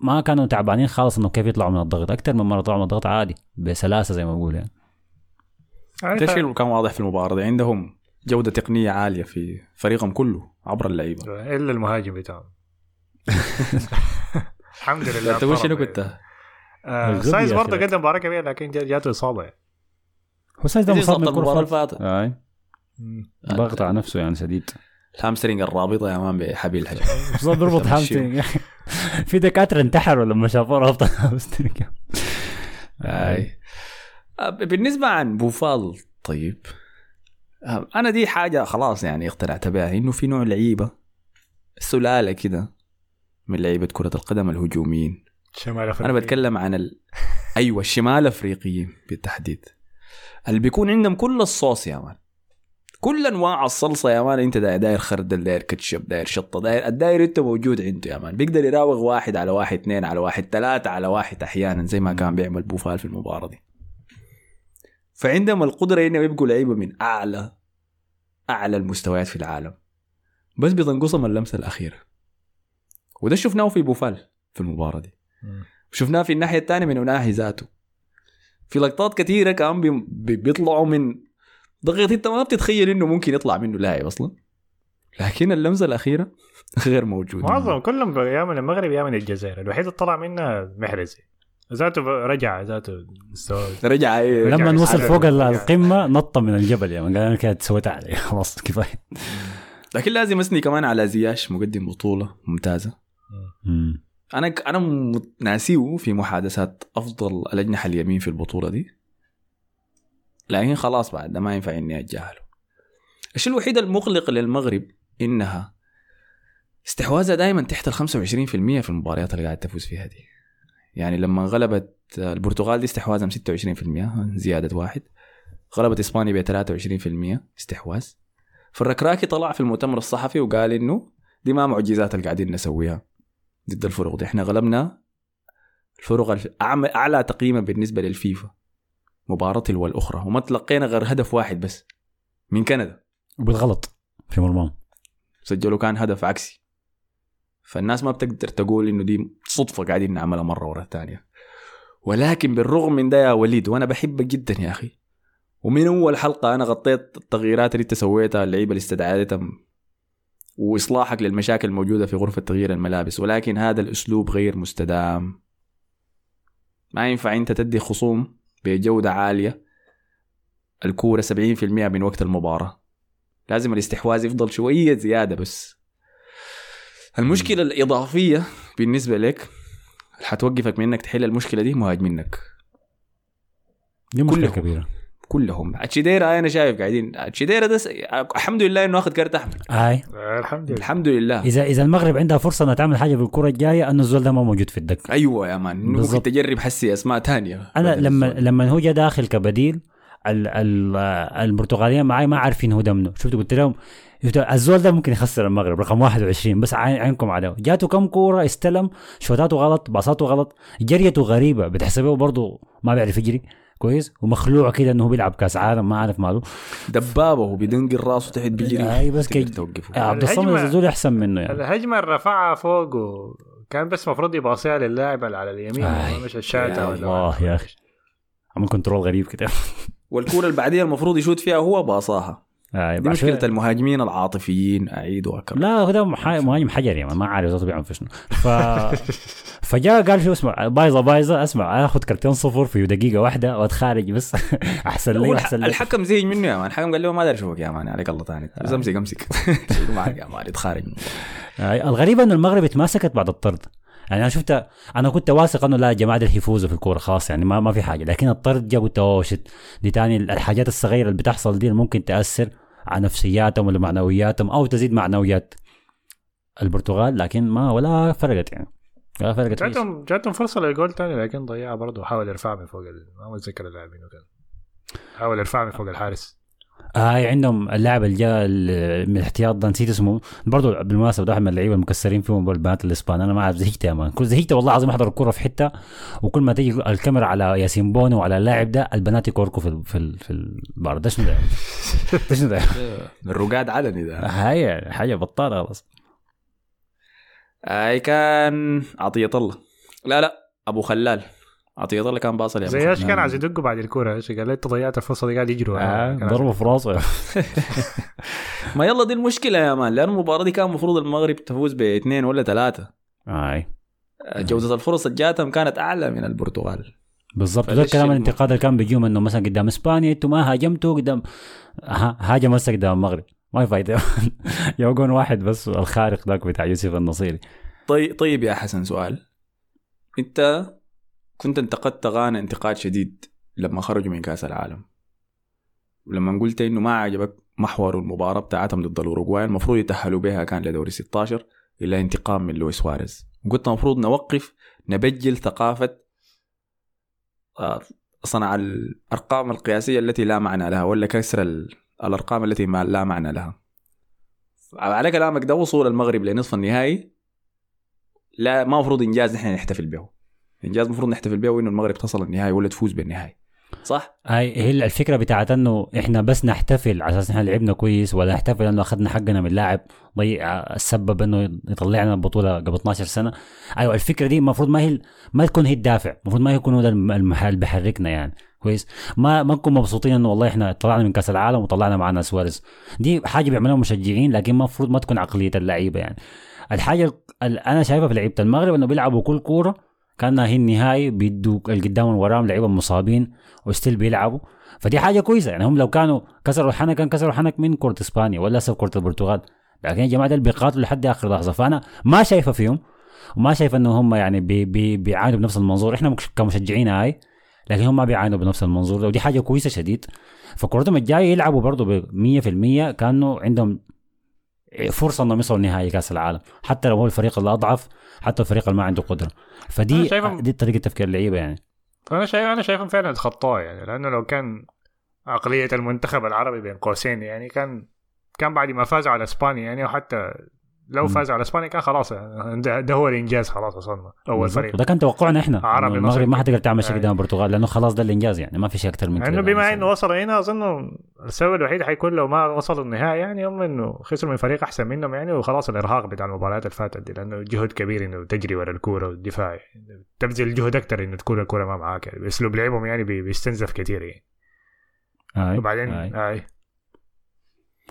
Speaker 3: ما كانوا تعبانين خالص إنه كيف يطلعوا من الضغط أكثر من مره طلعوا من الضغط عادي بسلاسة زي ما بقول يعني.
Speaker 1: ده اللي كان واضح في المباراة دي عندهم جودة تقنية عالية في فريقهم كله عبر اللعيبة.
Speaker 2: إلا المهاجم بتاعهم. الحمد لله
Speaker 1: تقول شنو
Speaker 2: ضرب.
Speaker 1: كنت؟
Speaker 2: آه سايز برضه. قدم مباراة كبيرة لكن جا- جاته إصابة يعني.
Speaker 3: هو سايز ده مصاب من المباراة
Speaker 1: اللي فاتت.
Speaker 3: ضغط على نفسه يعني شديد.
Speaker 1: ال hamstring الرابطة يا man بحبيل الحجر.
Speaker 3: بالضبط بيربط
Speaker 1: تمشيه.
Speaker 3: hamstring. في دكاترة انتحروا لما شافوه رابط hamstring.
Speaker 1: أي. آه، بالنسبة عن بوفال طيب. آه، أنا دي حاجة خلاص يعني اقتنعت بها إنه في نوع لعيبة سلالة كده من لعيبة كرة القدم الهجوميين.
Speaker 2: شمال
Speaker 1: أنا
Speaker 2: افريقيا
Speaker 1: بتكلم عن ال... أيوه الشمال أفريقيين بالتحديد. اللي بيكون عندهم كل الصوص يا مان. كل أنواع الصلصة يا مان أنت داير, داير خردل داير كاتشب داير شطة داير الداير أنت موجود عنده يا مان. بيقدر يراوغ واحد على واحد اثنين على واحد ثلاثة على واحد أحيانا زي ما كان بيعمل بوفال في المباراة دي. فعندهم القدرة انهم يبقوا لعيبة من أعلى أعلى المستويات في العالم. بس بتنقصهم اللمسة الأخيرة. وده شفناه في بوفال في المباراة دي. شفناه في الناحية الثانية من اناهي ذاته. في لقطات كثيرة كان بي- بي- بيطلعوا من ضغط انت ما بتتخيل إنه ممكن يطلع منه لاعب أصلا. لكن اللمسة الأخيرة غير موجودة.
Speaker 2: معظم كلهم يا من المغرب يا من الجزائر. الوحيد اللي طلع منها محرزي. ذاته رجع ذاته
Speaker 1: رجع أي-
Speaker 3: لما
Speaker 2: رجع.
Speaker 3: وصل. فوق. القمة نط من الجبل يعني قال أنا كده سويتها علي خلاص كفاية.
Speaker 1: لكن لازم اثني كمان على زياش مقدم بطولة ممتازة.
Speaker 3: مم.
Speaker 1: أنا أنا ناسيه في محادثات أفضل الأجنحة اليمين في البطولة دي. لكن خلاص بعد ده ما ينفع إني أتجاهله. الشيء الوحيد المقلق للمغرب إنها استحواذها دائما تحت ال 25% في المباريات اللي قاعد تفوز فيها دي. يعني لما غلبت البرتغال دي استحواذهم 26% زيادة واحد. غلبت إسبانيا ب 23% استحواذ. فالركراكي طلع في المؤتمر الصحفي وقال إنه دي ما معجزات اللي قاعدين نسويها ضد الفرق دي. إحنا غلبنا الفرق أعلى تقييما بالنسبة للفيفا. مباراة تلو الاخرى وما تلقينا غير هدف واحد بس. من كندا.
Speaker 3: وبالغلط في مرماهم.
Speaker 1: سجلوا كان هدف عكسي. فالناس ما بتقدر تقول إنه دي صدفة قاعدين نعملها مرة ورا الثانية. ولكن بالرغم من ده يا وليد وأنا بحبك جدا يا أخي. ومن أول حلقة أنا غطيت التغييرات اللي أنت سويتها اللعيبة اللي استدعيتها وإصلاحك للمشاكل الموجودة في غرفة تغيير الملابس. ولكن هذا الأسلوب غير مستدام. ما ينفع أنت تدي خصوم بجودة عالية. الكورة 70% من وقت المباراة. لازم الاستحواذ يفضل شوية زيادة بس. المشكلة الإضافية بالنسبة لك حتوقفك من إنك تحل المشكلة دي؟ مهاجمينك.
Speaker 3: دي
Speaker 1: مشكلة.
Speaker 3: كبيرة.
Speaker 1: كلهم. أتشيديرا أنا شايف قاعدين. أتشيديرا ده س... الحمد لله إنه أخذ كارت احمر
Speaker 3: اي
Speaker 2: الحمد لله.
Speaker 1: الحمد لله.
Speaker 3: إذا إذا المغرب عندها فرصة انها تعمل حاجة في الكره الجاية أنه الزول ده ما موجود في الدكة.
Speaker 1: أيوه يا مان. ممكن
Speaker 3: بالضبط.
Speaker 1: تجرب حسي أسماء تانية أنا
Speaker 3: لما
Speaker 1: الزول.
Speaker 3: لما هو جا داخل كبديل ال ال البرتغاليين معي ما عارفين هو ده منه شفت قلت لهم؟ الزول ده ممكن يخسر المغرب. رقم 21 بس عين عينكم عليه. جاته كم كورة استلم. شوتاته غلط باصاته غلط. جريته غريبة. بتحسبه برضه ما بيعرف يجري. كويس ومخلوع كده إنه هو بيلعب كأس عالم ما عارف ماله.
Speaker 1: دبابة وبيدنقل راسه تحت بيجري
Speaker 3: أي بس كي-
Speaker 1: توقفه.
Speaker 3: آه، عبد الصمد الزول أحسن منه يعني.
Speaker 2: الهجمة اللي رفعها فوق وكان بس المفروض يباصيها للاعب اللي على اليمين
Speaker 3: آي.
Speaker 2: مش الشاطئ
Speaker 1: يا
Speaker 2: ولا
Speaker 3: الله يا أخي. عمل كنترول غريب كده.
Speaker 1: والكورة اللي بعديها المفروض يشوت فيها هو باصاها.
Speaker 3: آه،
Speaker 1: دي مشكلة
Speaker 3: شوية-
Speaker 1: المهاجمين العاطفيين اعيد واكرر
Speaker 3: لا هو ده مح- مهاجم حجر يعني ما عارف ذاته بيعمل في شنو. ف فجاء قال شو اسمع بايظة بايظة اسمع آخذ كرتين صفر في دقيقة واحدة واتخارج بس. أحسن لي
Speaker 1: الح-
Speaker 3: لي.
Speaker 1: الحكم زهق منه يا مان. الحكم قال له ما داري اشوفك يا مان عليك الله ثاني بس امسك أمسك. شيله معك يا مان يتخارج
Speaker 3: آه، الغريب إنه المغرب اتماسكت بعد الطرد. يعني أنا شفت أنا كنت واثق إنه لا يا جماعة حيفوزوا في الكورة خلاص يعني ما ما في حاجة. لكن الطرد جا قلت أوه shit. دي تاني الحاجات الصغيرة اللي بتحصل دي اللي ممكن تأثر. على نفسياتهم ولا معنوياتهم أو تزيد معنويات البرتغال لكن ما ولا فرقت يعني ولا فرقت.
Speaker 2: جاتهم جاتهم فرصة للجول تاني لكن ضيعها برضه حاول يرفع من فوق. ما متذكر اللاعبين وكذا حاول يرفع من فوق الحارس
Speaker 3: هاي عندهم اللاعب اللي جاء من الاحتياط ده نسيت اسمه. برضه بالمناسبة ده من اللعيبه المكسرين فيهم البنات الإسبان. أنا ما أعرف زهقت يا مان. كل زهقت والله العظيم أحضر الكورة في حتة وكل ما تيجي الكاميرا على ياسين بونو وعلى اللاعب ده البنات يكوركوا في ال- في ال- في البار. ده شنو ده؟ ده شنو ده؟
Speaker 1: الرقاد علني ده.
Speaker 3: هاي حاجة بطالة خلاص.
Speaker 1: اي كان عطية الله. لا لا أبو خلال. عطية الله كان باصل يا أبو
Speaker 2: زي إيش
Speaker 1: خلال.
Speaker 2: كان عايز يدقوا بعد الكوره إيش قال؟ أنت ضيعت الفرصة دي قاعد يجروا
Speaker 3: آه ضربة في راسه
Speaker 1: ما يلا دي المشكلة يا مان لأن المباراة دي كان المفروض المغرب تفوز باثنين ولا ثلاثة
Speaker 3: هاي
Speaker 1: جودة الفرص اللي جاتهم كانت أعلى من البرتغال.
Speaker 3: بالضبط. ده الكلام الانتقاد اللي كان بيجيهم إنه مثلا قدام إسبانيا أنتم ما هاجمتوا قدام ها- هاجم هسه قدام المغرب. ما في فايدة. يوقون واحد بس الخارق ذاك بتاع يوسف النصيري.
Speaker 1: طيب طيب يا حسن سؤال. أنت كنت انتقدت غانا انتقاد شديد لما خرجوا من كأس العالم. ولما قلت إنه ما عجبك محور المباراة بتاعتهم ضد الأوروغواي المفروض يتأهلوا بها كان لدوري 16 إلى انتقام من لويس سواريز. قلت المفروض نوقف نبجل ثقافة آه، صنع الأرقام القياسية التي لا معنى لها ولا كسر ال- الأرقام التي ما لا معنى لها. على كلامك ده وصول المغرب لنصف النهائي. لا ما المفروض إنجاز نحن نحتفل به. انجاز المفروض نحتفل به انه المغرب تصل النهائي ولا تفوز بالنهائي. صح؟
Speaker 3: هاي هي الفكرة بتاعت إنه إحنا بس نحتفل على أساس إحنا لعبنا كويس ولا نحتفل إنه أخذنا حقنا من لاعب ضيع السبب إنه يطلعنا البطولة قبل 12 سنة. أيوه الفكرة دي المفروض ما هي ما تكون هي الدافع المفروض ما يكون هو ده الم- المحل اللي بيحركنا يعني. كويس؟ ما ما نكون مبسوطين إنه والله إحنا طلعنا من كأس العالم وطلعنا معنا سواريز. دي حاجة بيعملوها المشجعين لكن المفروض ما تكون عقلية اللعيبة يعني. الحاجة اللي أنا شايفها في لعيبة المغرب إنه بيلعبوا كل كورة كانها هي النهائي بيدوا القدام وراهم لعيبة مصابين وستيل بيلعبوا. فدي حاجة كويسة. يعني هم لو كانوا كسروا الحنك كان كسروا الحنك من كرة إسبانيا ولا هسه كرة البرتغال. لكن يا جماعة دول بيقاتلوا لحد آخر لحظة. فأنا ما شايفه فيهم وما شايف إنه هم يعني بي بي بيعانوا بنفس المنظور. إحنا مش- كمشجعين هاي لكن هم ما بيعانوا بنفس المنظور. ده ودي حاجة كويسة شديد. فكرتهم الجاية يلعبوا برضه ب 100% كانوا عندهم فرصة إنهم يوصلوا نهائي كأس العالم حتى لو هو الفريق الأضعف حتى الفريق اللي ما عنده
Speaker 2: قدرة.
Speaker 3: فدي دي طريقة تفكير اللعيبة يعني.
Speaker 2: فانا شايف أنا شايفهم فعلا اتخطوها يعني لأنه لو كان عقلية المنتخب العربي بين قوسين يعني كان كان بعد ما فازوا على إسبانيا يعني وحتى لو. فازوا على إسبانيا كان خلاص ده, ده هو الانجاز خلاص وصلنا
Speaker 3: أول.
Speaker 2: فريق
Speaker 3: وده كان توقعنا إحنا
Speaker 2: عربي
Speaker 3: المغرب. ما حتقدر تعمل شيء. قدام البرتغال لأنه خلاص ده الإنجاز يعني ما في شيء أكثر من كده يعني
Speaker 2: بما. إنه وصلوا هنا اظن السبب الوحيد حيكون لو ما وصلوا النهائي يعني هم إنه خسروا من فريق أحسن منهم يعني وخلاص الإرهاق بتاع المباريات اللي فاتت دي لأنه جهد كبير إنه تجري ورا الكورة والدفاع تبذل جهد أكثر إنه تكون الكورة ما معاك يعني اسلوب لعبهم يعني بي- بيستنزف كثير يعني
Speaker 3: آي.
Speaker 2: وبعدين
Speaker 3: آي.
Speaker 2: آي.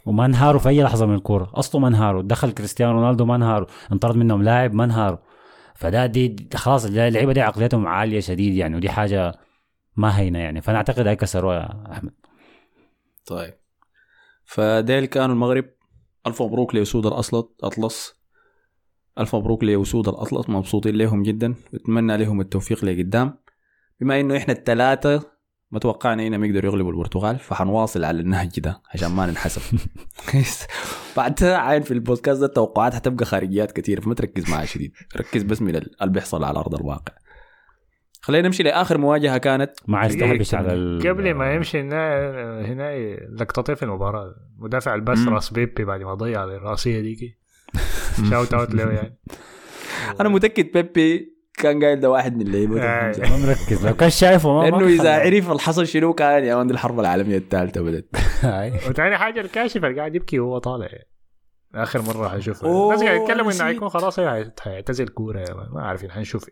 Speaker 3: وما انهاروا في أي لحظة من الكورة. أصله ما انهاروا. دخل كريستيانو رونالدو ما انهاروا. انطرد منهم لاعب ما انهاروا. فده دي خلاص اللعيبة دي عقليتهم عالية شديد يعني ودي حاجة ما هينة يعني. فأنا أعتقد هاي كسروها يا أحمد.
Speaker 1: طيب. فديل كانوا المغرب. ألف مبروك لاسود الاطلس أطلس. ألف مبروك لاسود الاطلس مبسوطين لهم جدا. واتمنى لهم التوفيق لقدام. بما إنه إحنا الثلاثه ما توقعنا انهم يقدروا يغلبوا البرتغال فحنواصل على النهج ده عشان ما ننحسب. بعدها عين في البودكاست ده التوقعات حتبقى خارجيات كثير فما تركز معها شديد. ركز بس من اللي بيحصل على أرض الواقع. خلينا نمشي لآخر مواجهة كانت.
Speaker 3: ما عايز
Speaker 2: دقيقة
Speaker 3: تهبش على ال...
Speaker 2: قبل ما يمشي هنا هنا لقطتين في المباراة. مدافع الباس. راس بيبي بعد ما ضيع الرأسية ديكي. shout out له يعني.
Speaker 1: أنا متأكد بيبي كان قايل ده واحد من اللعيبه
Speaker 2: آه.
Speaker 3: ما مركز لو كان شايفه ما
Speaker 1: لأنه
Speaker 3: إذا.
Speaker 1: عرف الحصل شنو كان يا مان دي الحرب العالمية الثالثة بدت.
Speaker 2: وثاني حاجة الكاشف اللي قاعد يبكي وهو طالع آخر مرة حشوفه
Speaker 1: أوه،
Speaker 2: الناس قاعد يتكلموا
Speaker 1: إنه.
Speaker 2: حيكون خلاص هي- حيعتزل كورة. ما عارفين حنشوف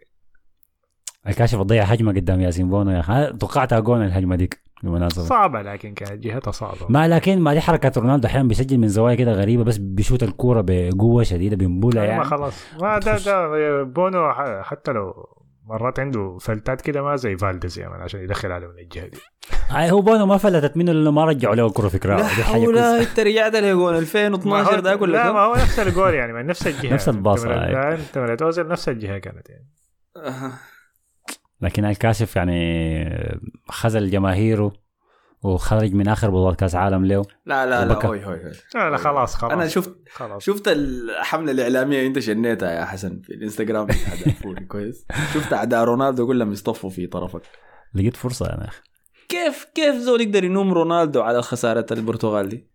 Speaker 3: الكاشف ضيع هجمه قدام ياسين بونو يا أخي. توقعتها جون الهجمة ديك بالمناسبة.
Speaker 2: صعبة لكن كانت جهتها صعبة.
Speaker 3: ما لكن ما دي حركة رونالدو أحيانا بيسجل من زوايا كده غريبة بس بيشوت الكورة بقوة شديدة بينبولها
Speaker 2: ما
Speaker 3: يعني.
Speaker 2: خلاص. ما ده ده بونو حتى لو مرات عنده فلتات كده ما زي فالديز يا مان عشان يدخل عليه من الجهة دي.
Speaker 3: هاي هو بونو ما فلتت منه لأنه ما رجعوا له الكره فكره
Speaker 1: لا حول. انت رجعت له جول
Speaker 2: ما هو-
Speaker 1: 2012 ذاك ولا
Speaker 2: لا؟ ما هو نفس الجول يعني من نفس الجهة.
Speaker 3: نفس الباصة،
Speaker 2: انت أوزيل نفس الجهة كانت يعني.
Speaker 3: لكن الكاشف يعني خذل جماهيره وخرج من آخر بطولة كأس عالم له.
Speaker 1: لا لا لا. هوي هوي هوي.
Speaker 2: لا لا خلاص خلاص.
Speaker 1: أنا شفت
Speaker 2: خلاص.
Speaker 1: شفت الحملة الإعلامية أنت شنيتها يا حسن في الإنستغرام كويس. شفت أعداء رونالدو كلهم يصطفوا في طرفك.
Speaker 3: لقيت فرصة يا أخي.
Speaker 1: كيف كيف زول يقدر يلوم رونالدو على خسارة البرتغال دي؟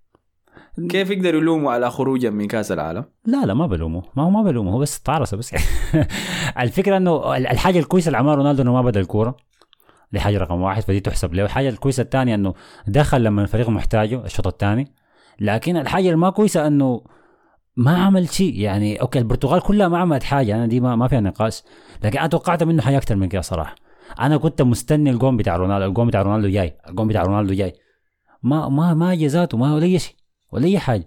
Speaker 1: كيف يقدر يلومه على خروجه من كاس العالم؟
Speaker 3: لا لا ما بلومه ما هو ما بلومه هو بس طارسه بس. الفكرة إنه ال- الحاجة الكويسة اللي عملها رونالدو إنه ما بدأ الكورة. دي حاجة رقم واحد فدي تحسب له. الحاجة الكويسة الثانية إنه دخل لما الفريق محتاجه الشوط الثاني. لكن الحاجة اللي ما كويسة إنه ما عمل شيء. يعني أوكي البرتغال كلها ما عملت حاجة. أنا دي ما, ما فيها نقاش. لكن أنا توقعت منه حاجة أكثر من كده صراحة. أنا كنت مستني الجون بتاع رونالدو. الجون بتاع رونالدو جاي. الجون بتاع رونالدو جاي. ما ما ما جا ذاته ما ولا شيء. ولا أي حاجة.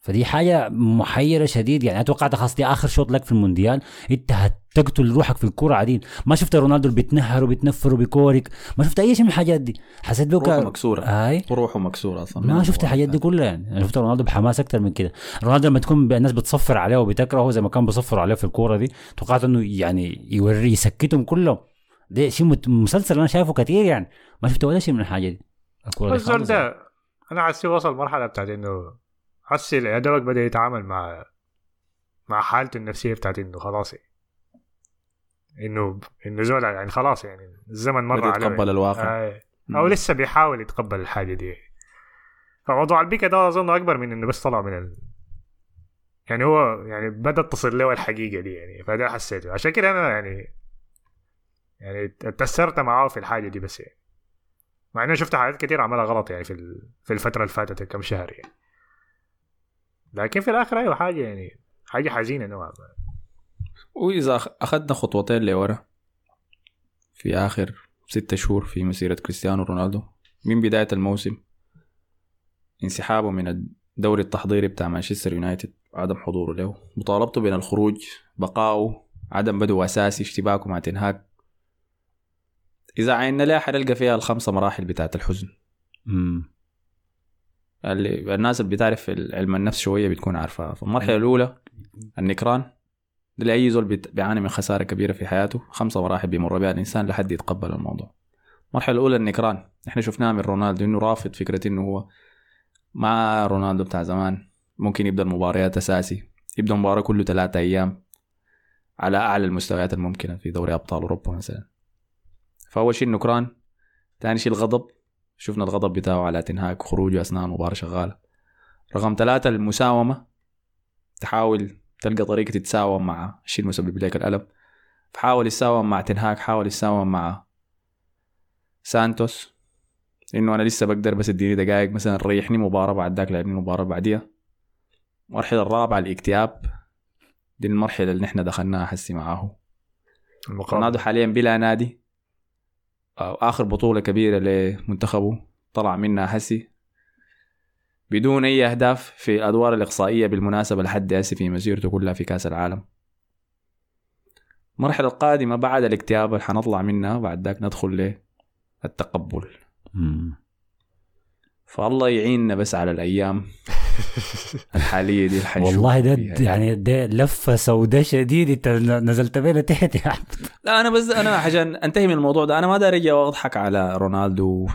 Speaker 3: فدي حاجة محيرة شديد. يعني أنا توقعت خلاص دي آخر شوط لك في المونديال. إنت هتقتل روحك في الكوره عديل ما شفت رونالدو بيتنهر وبيتنفر وبيكورك. ما شفت أي شيء من الحاجات دي. حسيت بك
Speaker 1: روحه مكسورة.
Speaker 3: هاي
Speaker 1: روحه مكسورة أصلا.
Speaker 3: ما شفت الحاجات دي كلها يعني. أنا شفت رونالدو بحماس أكثر من كده. رونالدو لما تكون الناس بتصفر عليه وبتكرهه زي ما كان بيصفروا عليه في الكورة دي توقعت إنه يعني يوري يسكتهم كلهم. ده شيء مسلسل أنا شايفه كثير يعني. ما شفت ولا شيء من الحاجة دي. الكورة دي يعني.
Speaker 2: أنا حاسس وصل مرحلة بتاعت إنه حاسس يا دوبك بدأ يتعامل مع مع حالته النفسية بتاعت إنه خلاص يعني. إنه إنه زول يعني خلاص يعني الزمن مر عليه
Speaker 1: يتقبل الواقع
Speaker 2: آه. أو لسه بيحاول يتقبل الحاجة دي فموضوع البيكا ده أظن أكبر من إنه بس طلع من ال... يعني هو يعني بدات تصل له الحقيقة دي يعني فده حسيته عشان كده أنا يعني يعني تاثرت معاه في الحاجة دي بس يعني مع إني شفت حاجات كتير عملها غلط يعني في في الفترة اللي فاتت كم شهر يعني. لكن في الآخر أيوه حاجة يعني حاجة حزينة نوعا ما.
Speaker 1: وإذا أخذنا خطوتين لورا في آخر ستة شهور في مسيرة كريستيانو رونالدو من بداية الموسم انسحابه من الدوري التحضيري بتاع مانشستر يونايتد وعدم حضوره له مطالبته بين الخروج بقاؤه عدم بدو أساسي اشتباكه مع تنهاك إذا عينا لها حنلقى فيها الخمسة مراحل بتاعت الحزن.
Speaker 3: مم.
Speaker 1: اللي الناس اللي بتعرف علم النفس شوية بتكون عارفاها فالمرحلة الأولى النكران. لأي زول بيعاني من خسارة كبيرة في حياته خمسة مراحل بيمر بها الإنسان لحد يتقبل الموضوع. المرحلة الأولى النكران. إحنا شفناها من رونالدو إنه رافض فكرة إنه هو مع رونالدو بتاع زمان. ممكن يبدأ المباريات أساسي يبدأ مباراة كله ثلاثة أيام على أعلى المستويات الممكنة في دوري أبطال أوروبا مثلا. فأول شيء النكران ثاني شيء الغضب. شفنا الغضب بتاعه على تنهاك خروجه أثناء المباراة شغالة. رقم ثلاثة المساومة. تحاول تلقى طريقة تتساوم مع الشيء المسبب لك الألم. فحاول يتساوم مع تنهاك حاول يتساوم مع سانتوس. إنه أنا لسه بقدر بس اديني دقائق مثلا ريحني مباراة بعد ذاك لعبني مباراة بعديها. المرحله الرابعة الاكتئاب. دي المرحلة اللي نحن دخلناها حسي معاه رونالدو حاليا بلا نادي. أو آخر بطولة كبيرة لمنتخبه طلع منها حسي بدون أي أهداف في الأدوار الإقصائية بالمناسبة لحد هسه في مسيرته كلها في كأس العالم. المرحلة القادمة بعد الاكتئاب اللي حنطلع منها بعد ذاك ندخل للتقبل. فالله يعيننا بس على الأيام الحالية دي الحنشوف
Speaker 3: والله ده. يعني ده لفة سوداء شديد انت نزلت بينا تحت يا عبد.
Speaker 1: لا أنا بس أنا عشان أنتهي من الموضوع ده أنا ما داري أجي واضحك على رونالدو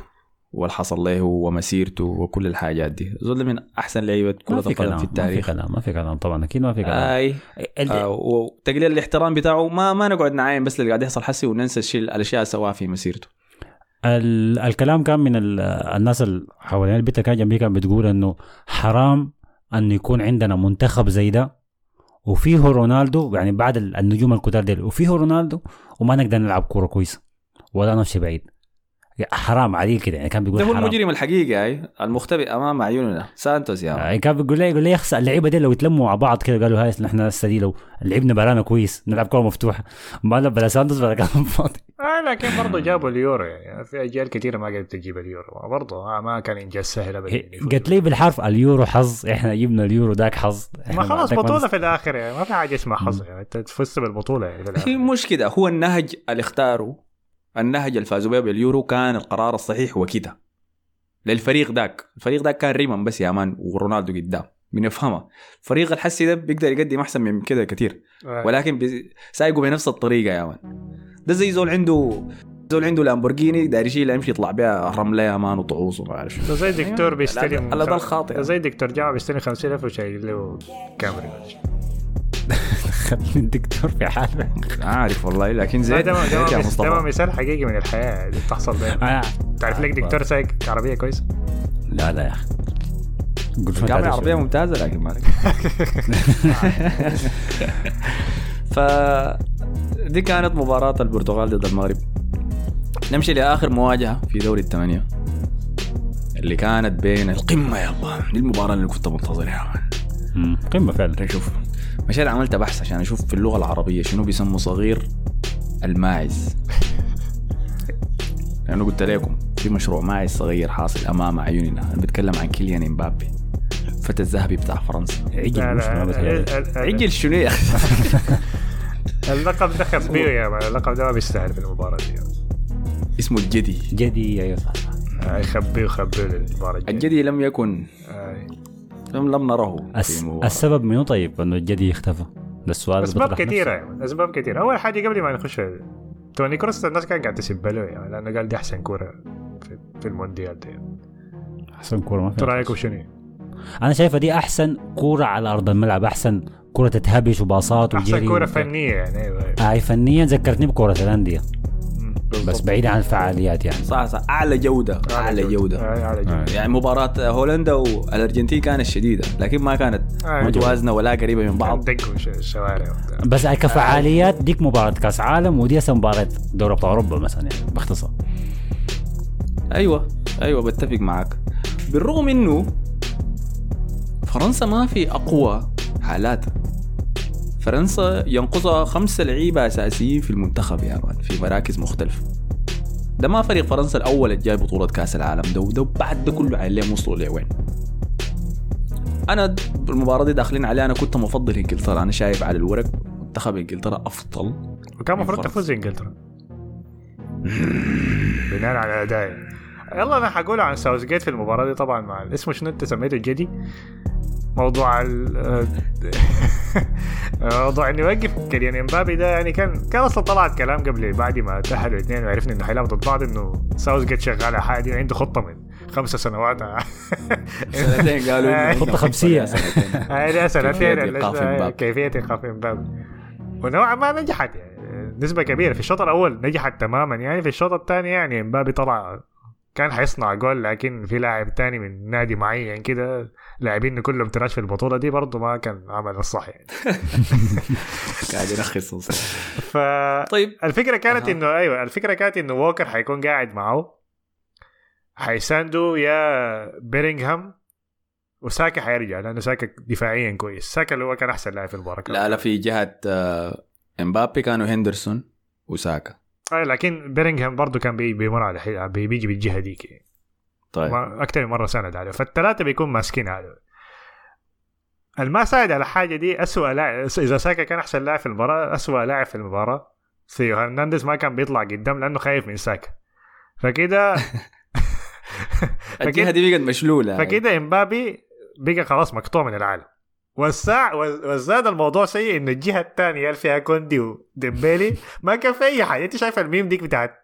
Speaker 1: واللي حصل له ومسيرته وكل الحاجات دي. زول من أحسن لعيبة
Speaker 3: كرة في
Speaker 1: القدم
Speaker 3: كلام
Speaker 1: في
Speaker 3: ما في
Speaker 1: التاريخ.
Speaker 3: كلام ما في كلام طبعا أكيد ما في كلام.
Speaker 1: أي.
Speaker 3: ال-
Speaker 1: آه وتقليل الاحترام بتاعه ما ما نقعد نعاين بس اللي قاعد يحصل حسي وننسى الشيء الأشياء اللي سواها في مسيرته.
Speaker 3: ال- الكلام كان من ال- الناس اللي حوالين البيت كان جنبي كان بتقول إنه حرام أن يكون عندنا منتخب زي ده. وفيه رونالدو يعني بعد ال- النجوم الكتار ديل وفيه رونالدو وما نقدر نلعب كورة كويسة. ولا نمشي بعيد. حرام عليه كده. يعني كان بيقول
Speaker 1: ده هو
Speaker 3: حرام.
Speaker 1: المجرم الحقيقي أي. المختبئ أمام عيوننا سانتوس يا
Speaker 3: يعني كان بيقول لي يقول لي يخسر اللعيبة دي لو يتلموا مع بعض كده قالوا هاي نحن هسه دي لو لعبنا برانا كويس نلعب كورة مفتوحة. ما لا بلا ساندوس بلا كلام فاضي.
Speaker 2: آه لكن برضه جابوا اليورو. يعني في أجيال كثيره ما قدرت تجيب اليورو. برضه ما- ما كان إنجاز سهل ابدا يعني.
Speaker 3: قالت لي بالحرف اليورو حظ إحنا جبنا اليورو ذاك حظ.
Speaker 2: ما خلاص
Speaker 3: بطولة
Speaker 2: في الآخر يعني. ما في حاجة اسمها حظ يعني. أنت فزت بالبطولة يعني في
Speaker 1: مش كده هو النهج اللي اختاره النهج اللي فازوا به باليورو كان القرار الصحيح هو كده للفريق ذاك الفريق ذاك كان ريمان بس يا مان ورونالدو قدام بنفهمها فريق الحسي ده بيقدر يقدم أحسن من كده كتير.
Speaker 2: آه.
Speaker 1: ولكن بي- سايقوا بنفس الطريقة يا مان. ده زي زول عنده زول عنده لامبورجيني داير يشيلها يمشي يطلع بها رملة يا مان وطعوس وما أعرف شو
Speaker 2: ده زي دكتور بيستلم
Speaker 1: لا، ده الخاطئ.
Speaker 2: ده زي دكتور جامعه بيستلم 50000 وشايل له كاميرا.
Speaker 3: من دكتور في حاله
Speaker 1: عارف والله لكن زي
Speaker 2: ده ما
Speaker 1: مصطفى.
Speaker 2: مثال حقيقي من الحياة اللي بتحصل دايما.
Speaker 3: آه،
Speaker 2: تعرف لك دكتور سايق عربية كويس؟
Speaker 3: لا لا يا أخي. قلت شو
Speaker 1: جامعة
Speaker 3: تعرف
Speaker 1: عربية
Speaker 3: شو؟
Speaker 1: ممتازة لكن مالك ف دي كانت مباراة البرتغال ضد المغرب. نمشي لآخر مواجهة في دوري الثمانية. اللي كانت بين القمة يا الله دي المباراة اللي كنت منتظرها.
Speaker 3: قمة فعلا.
Speaker 1: شوف. مشيت عملت بحث عشان أشوف في اللغة العربية شنو بيسموا صغير الماعز. لأنه قلت لكم في مشروع ماعز صغير حاصل أمام أعيننا أنا بتكلم عن كيليان إمبابي الفتى الذهبي بتاع فرنسا.
Speaker 3: عجل
Speaker 1: عجل شنو يا
Speaker 2: اللقب ده خبيه يا مان. اللقب ده ما بيستاهل في المباراة دي.
Speaker 1: اسمه الجدي.
Speaker 3: جدي أيوه صح
Speaker 2: آه، يخبيه يخبيه للمباراة.
Speaker 1: الجدي لم يكن
Speaker 2: آه،
Speaker 1: لم لم نره مباراة.
Speaker 3: السبب منو؟ طيب إنه الجدي اختفى. ده السؤال أسباب
Speaker 2: كثيرة مان أسباب كثيرة. أول حاجة قبل ما نخش توني كروس الناس كانت قاعدة تسب له يعني لأنه قال دي أحسن كورة في, في المونديال ده
Speaker 3: أحسن كورة ما في
Speaker 2: رايكم شنو؟
Speaker 3: أنا شايفة دي أحسن كورة على أرض الملعب أحسن كورة تتهبش وباصات وجري
Speaker 2: احسن كوره فنية يعني. أيوه.
Speaker 3: هاي فنيا ذكرتني بكره الانديه
Speaker 2: مم،
Speaker 3: بس. بعيد عن الفعاليات يعني.
Speaker 1: صح صح. أعلى جودة أعلى جودة.
Speaker 2: آه، أعلى جودة.
Speaker 1: يعني مباراة هولندا والأرجنتين كانت شديدة لكن ما كانت متوازنة ولا قريبة من بعض.
Speaker 2: دقوا الشوارع.
Speaker 3: بس هاي كفعاليات ديك مباراة كأس عالم ودي هسه مباراة دوري أبطال أوروبا مثلا يعني باختصار.
Speaker 1: أيوة أيوة بتفق معك. بالرغم إنه فرنسا ما في أقوى حالاتها فرنسا ينقصها خمسة لعيبة أساسيين في المنتخب يا مان في مراكز مختلفة. ده ما فريق فرنسا الأول اللي جاي بطولة كأس العالم ده وده بعد ده كله عيل وصلوا لوين أنا المباراة دي داخلين عليها أنا كنت مفضل إنجلترا أنا شايف على الورق منتخب إنجلترا أفضل
Speaker 2: وكان المفروض. تفوز إنجلترا. بناء على أدائي. يلا أنا حقول عن ساوث جيت في المباراة دي طبعا مع اسمه شنو أنت سميته الجدي موضوع ال موضوع انه يوقف كيليان إمبابي ده يعني كان كان أصلا طلعت كلام قبل بعد ما تاهلوا الاثنين وعرفنا إنه حيلعبوا ضد بعض إنه ساوث جيت شغال على حاجة عنده خطة من خمسة سنوات
Speaker 1: سنتين قالوا
Speaker 2: آه.
Speaker 3: خطة خمسية.
Speaker 1: سنتين.
Speaker 2: سنتين آه،
Speaker 1: إمبابي.
Speaker 2: كيفية إيقاف إمبابي ونوعا ما نجحت يعني نسبة كبيرة في الشوط الأول نجحت تماما يعني في الشوط الثاني يعني إمبابي طلع كان حيصنع جول لكن في لاعب تاني من نادي معين كده لاعبين كلهم تراش في البطولة دي برضه ما كان عمل الصح يعني.
Speaker 1: قاعد يرخص.
Speaker 2: ف
Speaker 1: طيب.
Speaker 2: الفكرة كانت. إنه أيوه الفكرة كانت إنه ووكر حيكون قاعد معه. حيساندو يا بيلينغهام وساكا حيرجع لأنه ساكا دفاعيا كويس. ساكا اللي هو كان أحسن لاعب في المباراة
Speaker 1: لا لا في جهة آه، إمبابي كانوا هندرسون وساكا.
Speaker 2: آه لكن بيلينغهام برضه كان بي- بيمر على بيجي بالجهة ديك. يعني.
Speaker 1: طيب
Speaker 2: أكثر من مرة ساند عليه. فالثلاثة بيكون ماسكين عليه. الما ساعد على حاجة دي اسوء لاعب إذا ساكا كان أحسن لاعب في المباراة اسوء لاعب في المباراة ثيو هرنانديز ما كان بيطلع قدام لأنه خايف من ساكا. فكده
Speaker 1: الجهة دي بقت مشلولة.
Speaker 2: فكده إمبابي بقى خلاص مقطوع من العالم. والساعة وزاد الموضوع سيء انه الجهة الثانية اللي فيها كوندي وديمبيلي؟ ما كان في أي حاجة. أنت شايف الميم ديك بتاعت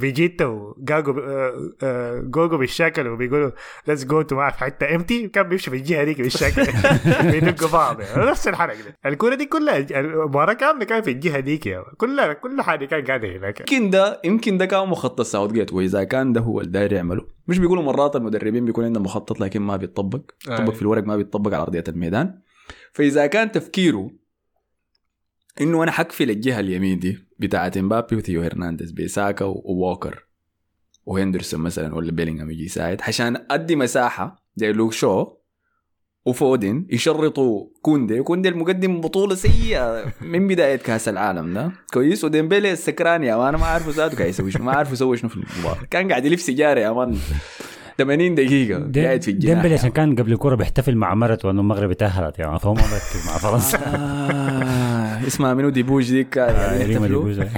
Speaker 2: فيجيتا وجوجو آه، آه، جوجو بالشكل وبيقولوا let's go to في حتة امتي كان بيمشي في الجهة ديك بالشكل بيدقوا بعض. يعني. نفس الحركة. دي الكورة دي كلها المباراة كاملة كان في الجهة ديك يا كلها كل حاجة كان قاعدة هناك.
Speaker 1: يمكن ده يمكن ده كان مخطط ساوثجيت وإذا كان ده هو اللي داير يعمله. مش بيقولوا مرات المدربين بيكون عندهم مخطط لكن ما بيتطبق
Speaker 2: أي.
Speaker 1: يطبق في الورق ما بيتطبق على أرضية الميدان. فإذا كان تفكيره إنه أنا حكفي للجهة اليمين دي بتاعت امبابي وثيو هرنانديز بي ساكا وووكر وهندرسون مثلا ولا بيلينغهام يجي يساعد عشان أدي مساحة لوك شو وفودن يشرطوا كوندي وكوندي المقدم بطولة سيئة من بداية كأس العالم ده. كويس؟ وديمبيلي السكران يا man ما عارف ذاته قاعد يسوي شنو ما عارف يسوي شنو في المباراة. كان قاعد يلف سيجارة يا man. 80 دقيقة قاعد في الجناح. ديمبيلي
Speaker 3: عشان كان قبل الكورة بيحتفل مع مرته انه المغرب تأهلت يعني فهو ما مركز مع فرنسا.
Speaker 1: آه. اسمها منو ديبوج ديك قاعدين
Speaker 3: ريما
Speaker 1: يحتفلوا.
Speaker 3: ديبوجا.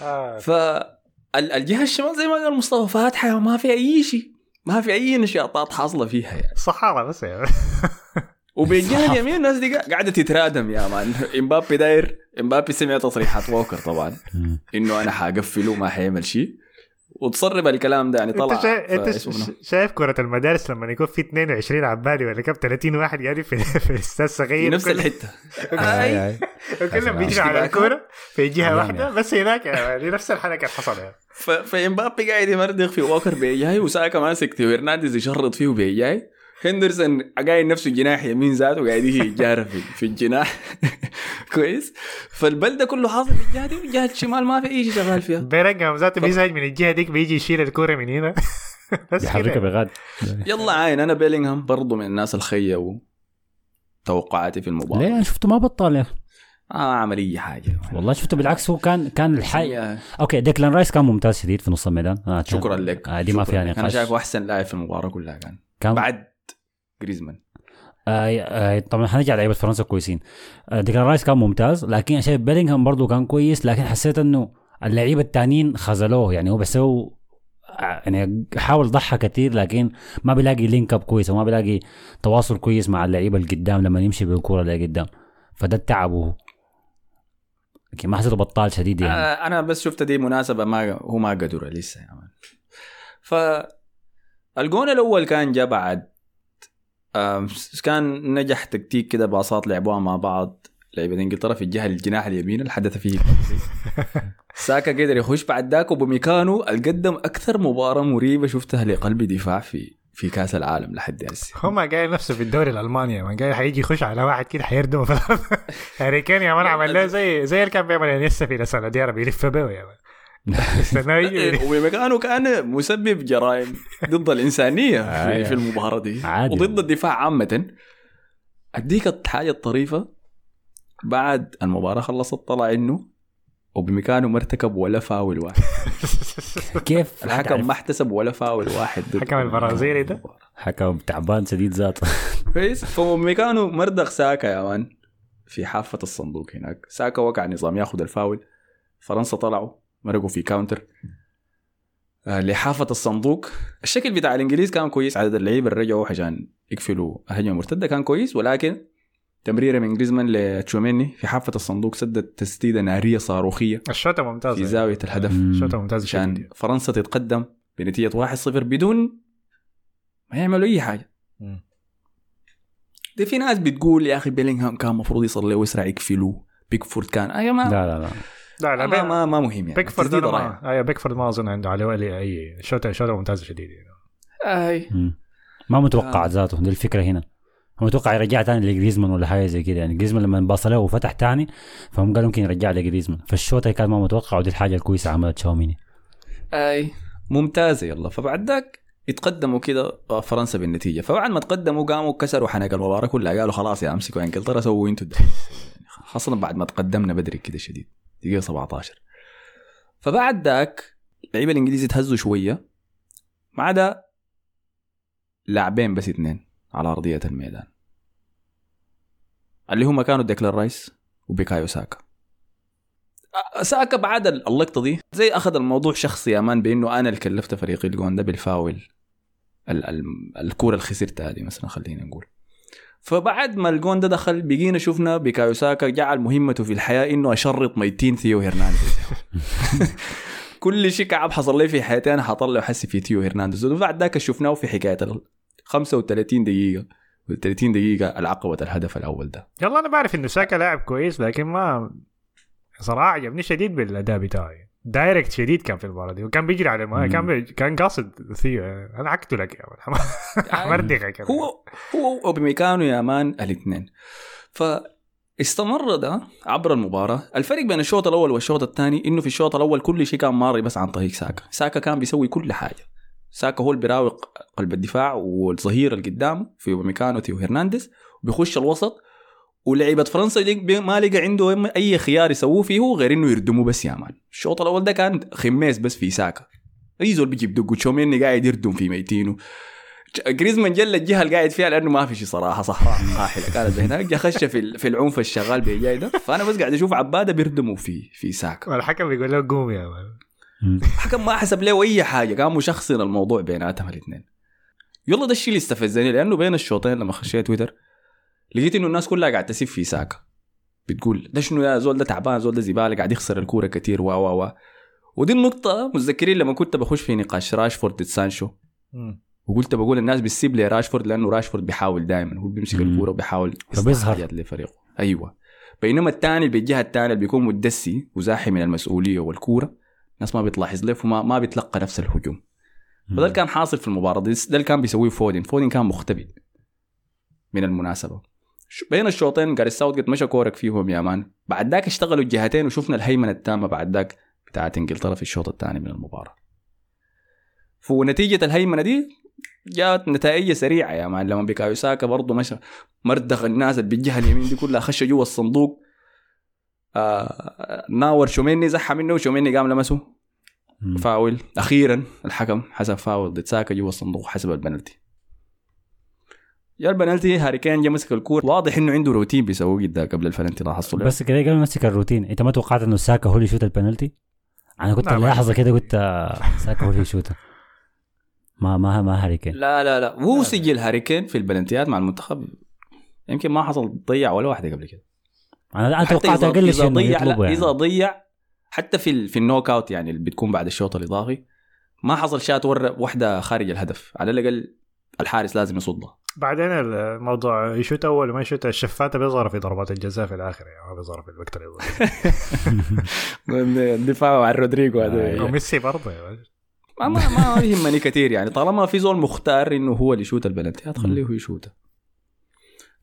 Speaker 2: آه.
Speaker 1: فالجهة الشمال زي ما قال مصطفى فاتحة ما في أي شيء ما في أي نشاطات حاصلة فيها يعني
Speaker 2: صحارى بس يعني
Speaker 1: وبالجهة اليمين الناس دي قاعدة تترادم يا man إمبابي داير إمبابي سمع تصريحات ووكر طبعا. إنه أنا حقفله ما حيعمل شيء وتسرب الكلام ده يعني طلع
Speaker 2: أنت شايف انت شايف كرة المدارس لما يكون في 22 عيال ولا كم 30 واحد قاعد في في استاد
Speaker 1: في
Speaker 2: صغير
Speaker 1: نفس
Speaker 2: كل-
Speaker 1: الحتة
Speaker 3: آي،
Speaker 1: آي.
Speaker 3: آي.
Speaker 2: كلهم بيجري
Speaker 1: مش
Speaker 2: على؟ الكورة في جهة
Speaker 3: يعني.
Speaker 2: واحدة بس هناك يعني نفس الحركة اللي حصل يعني
Speaker 1: ف... فإمبابي قاعد يمردغ في ووكر بيجاي وساكا ماسك ثيو هرنانديز يشرط فيه بيجاي هندرسون قايل نفسه جناح يمين ذاته قاعد يجي يتجارى في, في الجناح. كويس. فالبلده كله حاصل في الجهه دي والجهه الشمال ما في أي شيء شغال فيها.
Speaker 2: غريزمان ذاته بيزهج من الجهة ديك بيجي يشيل الكورة من هنا. بس
Speaker 3: يحركها بغاد.
Speaker 1: يلا عاين أنا بيلينغهام برضو من الناس الخيبوا توقعاتي في المباراة.
Speaker 3: ليه؟ أنا شفته ما بطال يا.
Speaker 1: ما عمل اي حاجة.
Speaker 3: والله شفته بالعكس هو كان كان الحي أوكي ديكلان رايس كان ممتاز شديد في نص الميدان. آه
Speaker 1: شكرا لك.
Speaker 3: آه دي ما فيها
Speaker 1: لك. أنا
Speaker 3: نقاش.
Speaker 1: شايفه أحسن لاعب في المباراة كلها كان.
Speaker 3: كان؟
Speaker 1: بعد جريزمان.
Speaker 3: آه آه طبعا حنرجع لعيبة فرنسا كويسين. آه ديكلان رايس كان ممتاز لكن أنا شايف بيلينغهام برضه كان كويس لكن حسيت إنه اللعيبة التانيين خذلوه. يعني هو بيسوي آه، يعني حاول ضحى كثير لكن ما بيلاقي link up كويس وما بيلاقي تواصل كويس مع اللعيبة اللي قدام لما يمشي بالكوره اللي قدام فده التعب هو لكن ما حسيته بطال شديد يعني.
Speaker 1: آه، أنا بس شفت دي مناسبة ما هو ما قدر لسه man ف الجون الأول كان جاء بعد كان نجح تكتيك كده باصات لعبوها مع بعض لعيبة انجلترا في الجهة الجناح اليمين اللي حدث فيه. ساكا قدر يخش بعد ذاك وبمكانه القدم أكثر مباراة مريبة شفتها لقلب دفاع في في كأس العالم لحد هسه.
Speaker 2: هم قايل نفسه في الدوري الألماني من قايل حيجي يخش على واحد كده حيردمه في الأرض. هاري كين يا man عمل زي زي اللي كان بيعمل انييستا في لسنه دي بيلف به يا man
Speaker 1: وبمكانه كان مسبب جرائم ضد
Speaker 3: الإنسانية.
Speaker 1: في, في المباراة دي.
Speaker 3: عادي.
Speaker 1: وضد الدفاع عامة. أديك الحاجة الطريفة. بعد المباراة خلصت طلع إنه وبمكانه ما ارتكب ولا فاول واحد.
Speaker 3: كيف؟
Speaker 1: الحكم ما احتسب ولا فاول واحد
Speaker 2: الحكم البرازيلي ده؟
Speaker 3: حكم تعبان شديد ذاته.
Speaker 1: كويس فبمكانه مردغ ساكا يا مان في حافة الصندوق هناك. ساكا وقع نظام ياخذ الفاول. فرنسا طلعوا. مرقوا في counter آه، لحافة الصندوق. الشكل بتاع الإنجليز كان كويس عدد اللعيبة اللي رجعوا عشان يقفلوا هجمه مرتدة كان كويس ولكن تمريرة من جريزمان لتشوميني في حافة الصندوق سدد تسديدة نارية صاروخية
Speaker 2: الشوطه ممتازه
Speaker 1: في زاوية الهدف.
Speaker 2: الشوطه ممتازه
Speaker 1: عشان. فرنسا تتقدم بنتيجة 1-0 بدون ما يعملوا أي حاجة.
Speaker 2: مم.
Speaker 1: دي في ناس بتقول يا أخي بيلينغهام كان المفروض يصل له اسرع يقفلوه بيكفورد كان. أيوه ما
Speaker 3: لا لا لا.
Speaker 2: لا لا
Speaker 1: ما, ما, ما مهم يعني.
Speaker 2: بيكفورد. ما أيوه بيكفورد ما أظن عنده. ولي أي شوطه شوطه ممتازه شديد يعني.
Speaker 1: أي.
Speaker 3: مم. ما متوقع
Speaker 1: آه.
Speaker 3: ذاته دي الفكرة هنا. هو متوقع يرجع تاني لجريزمان ولا حاجة زي كده يعني. جريزمان لما انباص له وفتح تاني فهم قالوا يمكن يرجع لجريزمان. فالشوطة كان ما متوقع ودي الحاجة الكويسة عملت شاوميني
Speaker 1: أي. ممتازة يلا. فبعد ذاك يتقدموا كده فرنسا بالنتيجة. فبعد ما تقدموا قاموا كسروا حنك المباراة كلها. قالوا خلاص يا أمسكوا انجلترا سووا أنتوا. خاصة بعد ما تقدمنا بدري كده شديد. دقيقة 17 فبعد ذاك اللعيبة الإنجليزي تهزوا شوية ما عدا لاعبين بس اثنين على أرضية الميدان. اللي هم كانوا ديكلان رايس وبيكايو ساكا. ساكا بعد اللقطة دي زي أخذ الموضوع شخصي يا مان بإنه أنا اللي كلفت فريقي الجون ده بالفاول ال- ال- الكوره اللي خسرتها هذه مثلا خلينا نقول. فبعد ما الجون ده دخل بقينا شفنا ببوكايو ساكا جعل مهمته في الحياة إنه اشرط ميتين ثيو هرنانديز. كل شيء كعب حصل لي في حياتي أنا حطلع حسي في ثيو هرنانديز. وبعد ذاك شفناه في حكاية ال 35 دقيقة وال 30 دقيقه العقبه الهدف الأول ده.
Speaker 2: يلا أنا بعرف إنه ساكا لاعب كويس لكن ما صراحة عجبني شديد بالأداء بتاعه. direct شديد كان في المباراة دي وكان بيجري على ما
Speaker 3: مم.
Speaker 2: كان بي... كان قاصد ثيو أنا عكته لك يا man مردغك
Speaker 1: هو هو وأوباميكانو يا man الاثنين. فاستمر ده عبر المباراة. الفرق بين الشوط الأول والشوط الثاني إنه في الشوط الأول كل شيء كان ماري بس عن طريق ساكا. ساكا كان بيسوي كل حاجة. ساكا هو اللي بيراوغ قلب الدفاع والظهير اللي قدامه أوباميكانو ثيو هرنانديز وبيخش الوسط ولعيبة فرنسا ما لقى عنده أي خيار يسووه فيه غير إنه يردموا بس يا man. الشوط الأول ده كان خميس بس في ساكا. أي زول بيجي بدقه تشوميني قاعد يردم في ميتينو. جريزمان جل الجهة اللي قاعد فيها لأنه ما في شيء صراحة صحراء قاحله كانت هناك جا خش في ال- في العنف الشغال بيجاي ده. فأنا بس قاعد أشوف عبادة بيردموا في في ساكا.
Speaker 2: والحكم بيقول له قوم يا
Speaker 3: man.
Speaker 1: الحكم ما حسب له أي حاجة كان مشخصن الموضوع بيناتهم الاثنين. يلا ده الشيء اللي استفزني لأنه بين الشوطين لما خشيت تويتر لقيت إنه الناس كلها قاعد تسيب في ساكا. بتقول ده شنو يا زول؟ ده تعبان زول ده زبالة قاعد يخسر الكورة كتير. وا وا وا. ودي النقطة متذكرين لما كنت بخش في نقاش راشفورد ضد سانشو؟ وقلت بقول الناس بتسيب لي راشفورد لأنه راشفورد بيحاول دائما هو بيمسك. الكورة وبيحاول يصنع. حاجات لفريقه. أيوه. بينما الثاني اللي بالجهة الثانية اللي بيكون مدسي وزاحي من المسؤولية والكورة الناس ما بتلاحظ له فما ما بيتلقى نفس الهجوم. فده اللي كان حاصل في المباراة. دي ده اللي كان بيسويه فودين. فودين كان مختبئ من المناسبة. بين الشوطين جاري قد مشى كورك فيهم يا man. بعد ذاك اشتغلوا الجهتين وشفنا الهيمنة التامة بعد ذاك بتاعت إنجلترا في الشوط الثاني من المباراة. ونتيجه الهيمنة دي جات نتائج سريعة يا man. لما بوكايو ساكا برضه مشى مردغ الناس اللي بالجهة اليمين دي كلها خش جوا الصندوق. آه ناور تشوميني زحى منه وتشوميني قام لمسه. فاول أخيرا الحكم حسب فاول ضد ساكا جوا الصندوق حسب البنالتي. يا البنالتي هاري كين جا مسك الكور واضح إنه عنده روتين بيسويه قدام قبل الفنالتي لاحظته.
Speaker 3: بس كده قبل ما نمسك الروتين. أنت ما توقعت إنه ساكا هو اللي يشوت البنالتي؟ أنا كنت لحظة كده قلت آه، ساكا هو اللي يشوتها ما ما ما هاري كين
Speaker 1: لا لا. لا هو سجل هاري كين في البلنتيات مع المنتخب. يمكن ما حصل ضيع ولا واحدة قبل كده. أنا
Speaker 3: توقعت
Speaker 1: إذا-
Speaker 3: أقل شيء
Speaker 1: اذا ضيع
Speaker 3: يعني.
Speaker 1: إذا ضيع حتى في ال- في ال knock out يعني اللي بتكون بعد الشوط الإضافي ما حصل شات ورا واحدة خارج الهدف. على الأقل الحارس لازم يصدها.
Speaker 2: بعدين الموضوع يشوت أول وما يشوت الشفاته بيظهر في ضربات الجزاء في الآخر يعني ما بيظهر في الوقت الاضافي
Speaker 1: الدفاع عن رودريجو هذا.
Speaker 2: وميسي برضه.
Speaker 1: ما ما ما يهمني كثير يعني. طالما في زول مختار إنه هو اللي يشوت البلنتي خليه هو يشوتها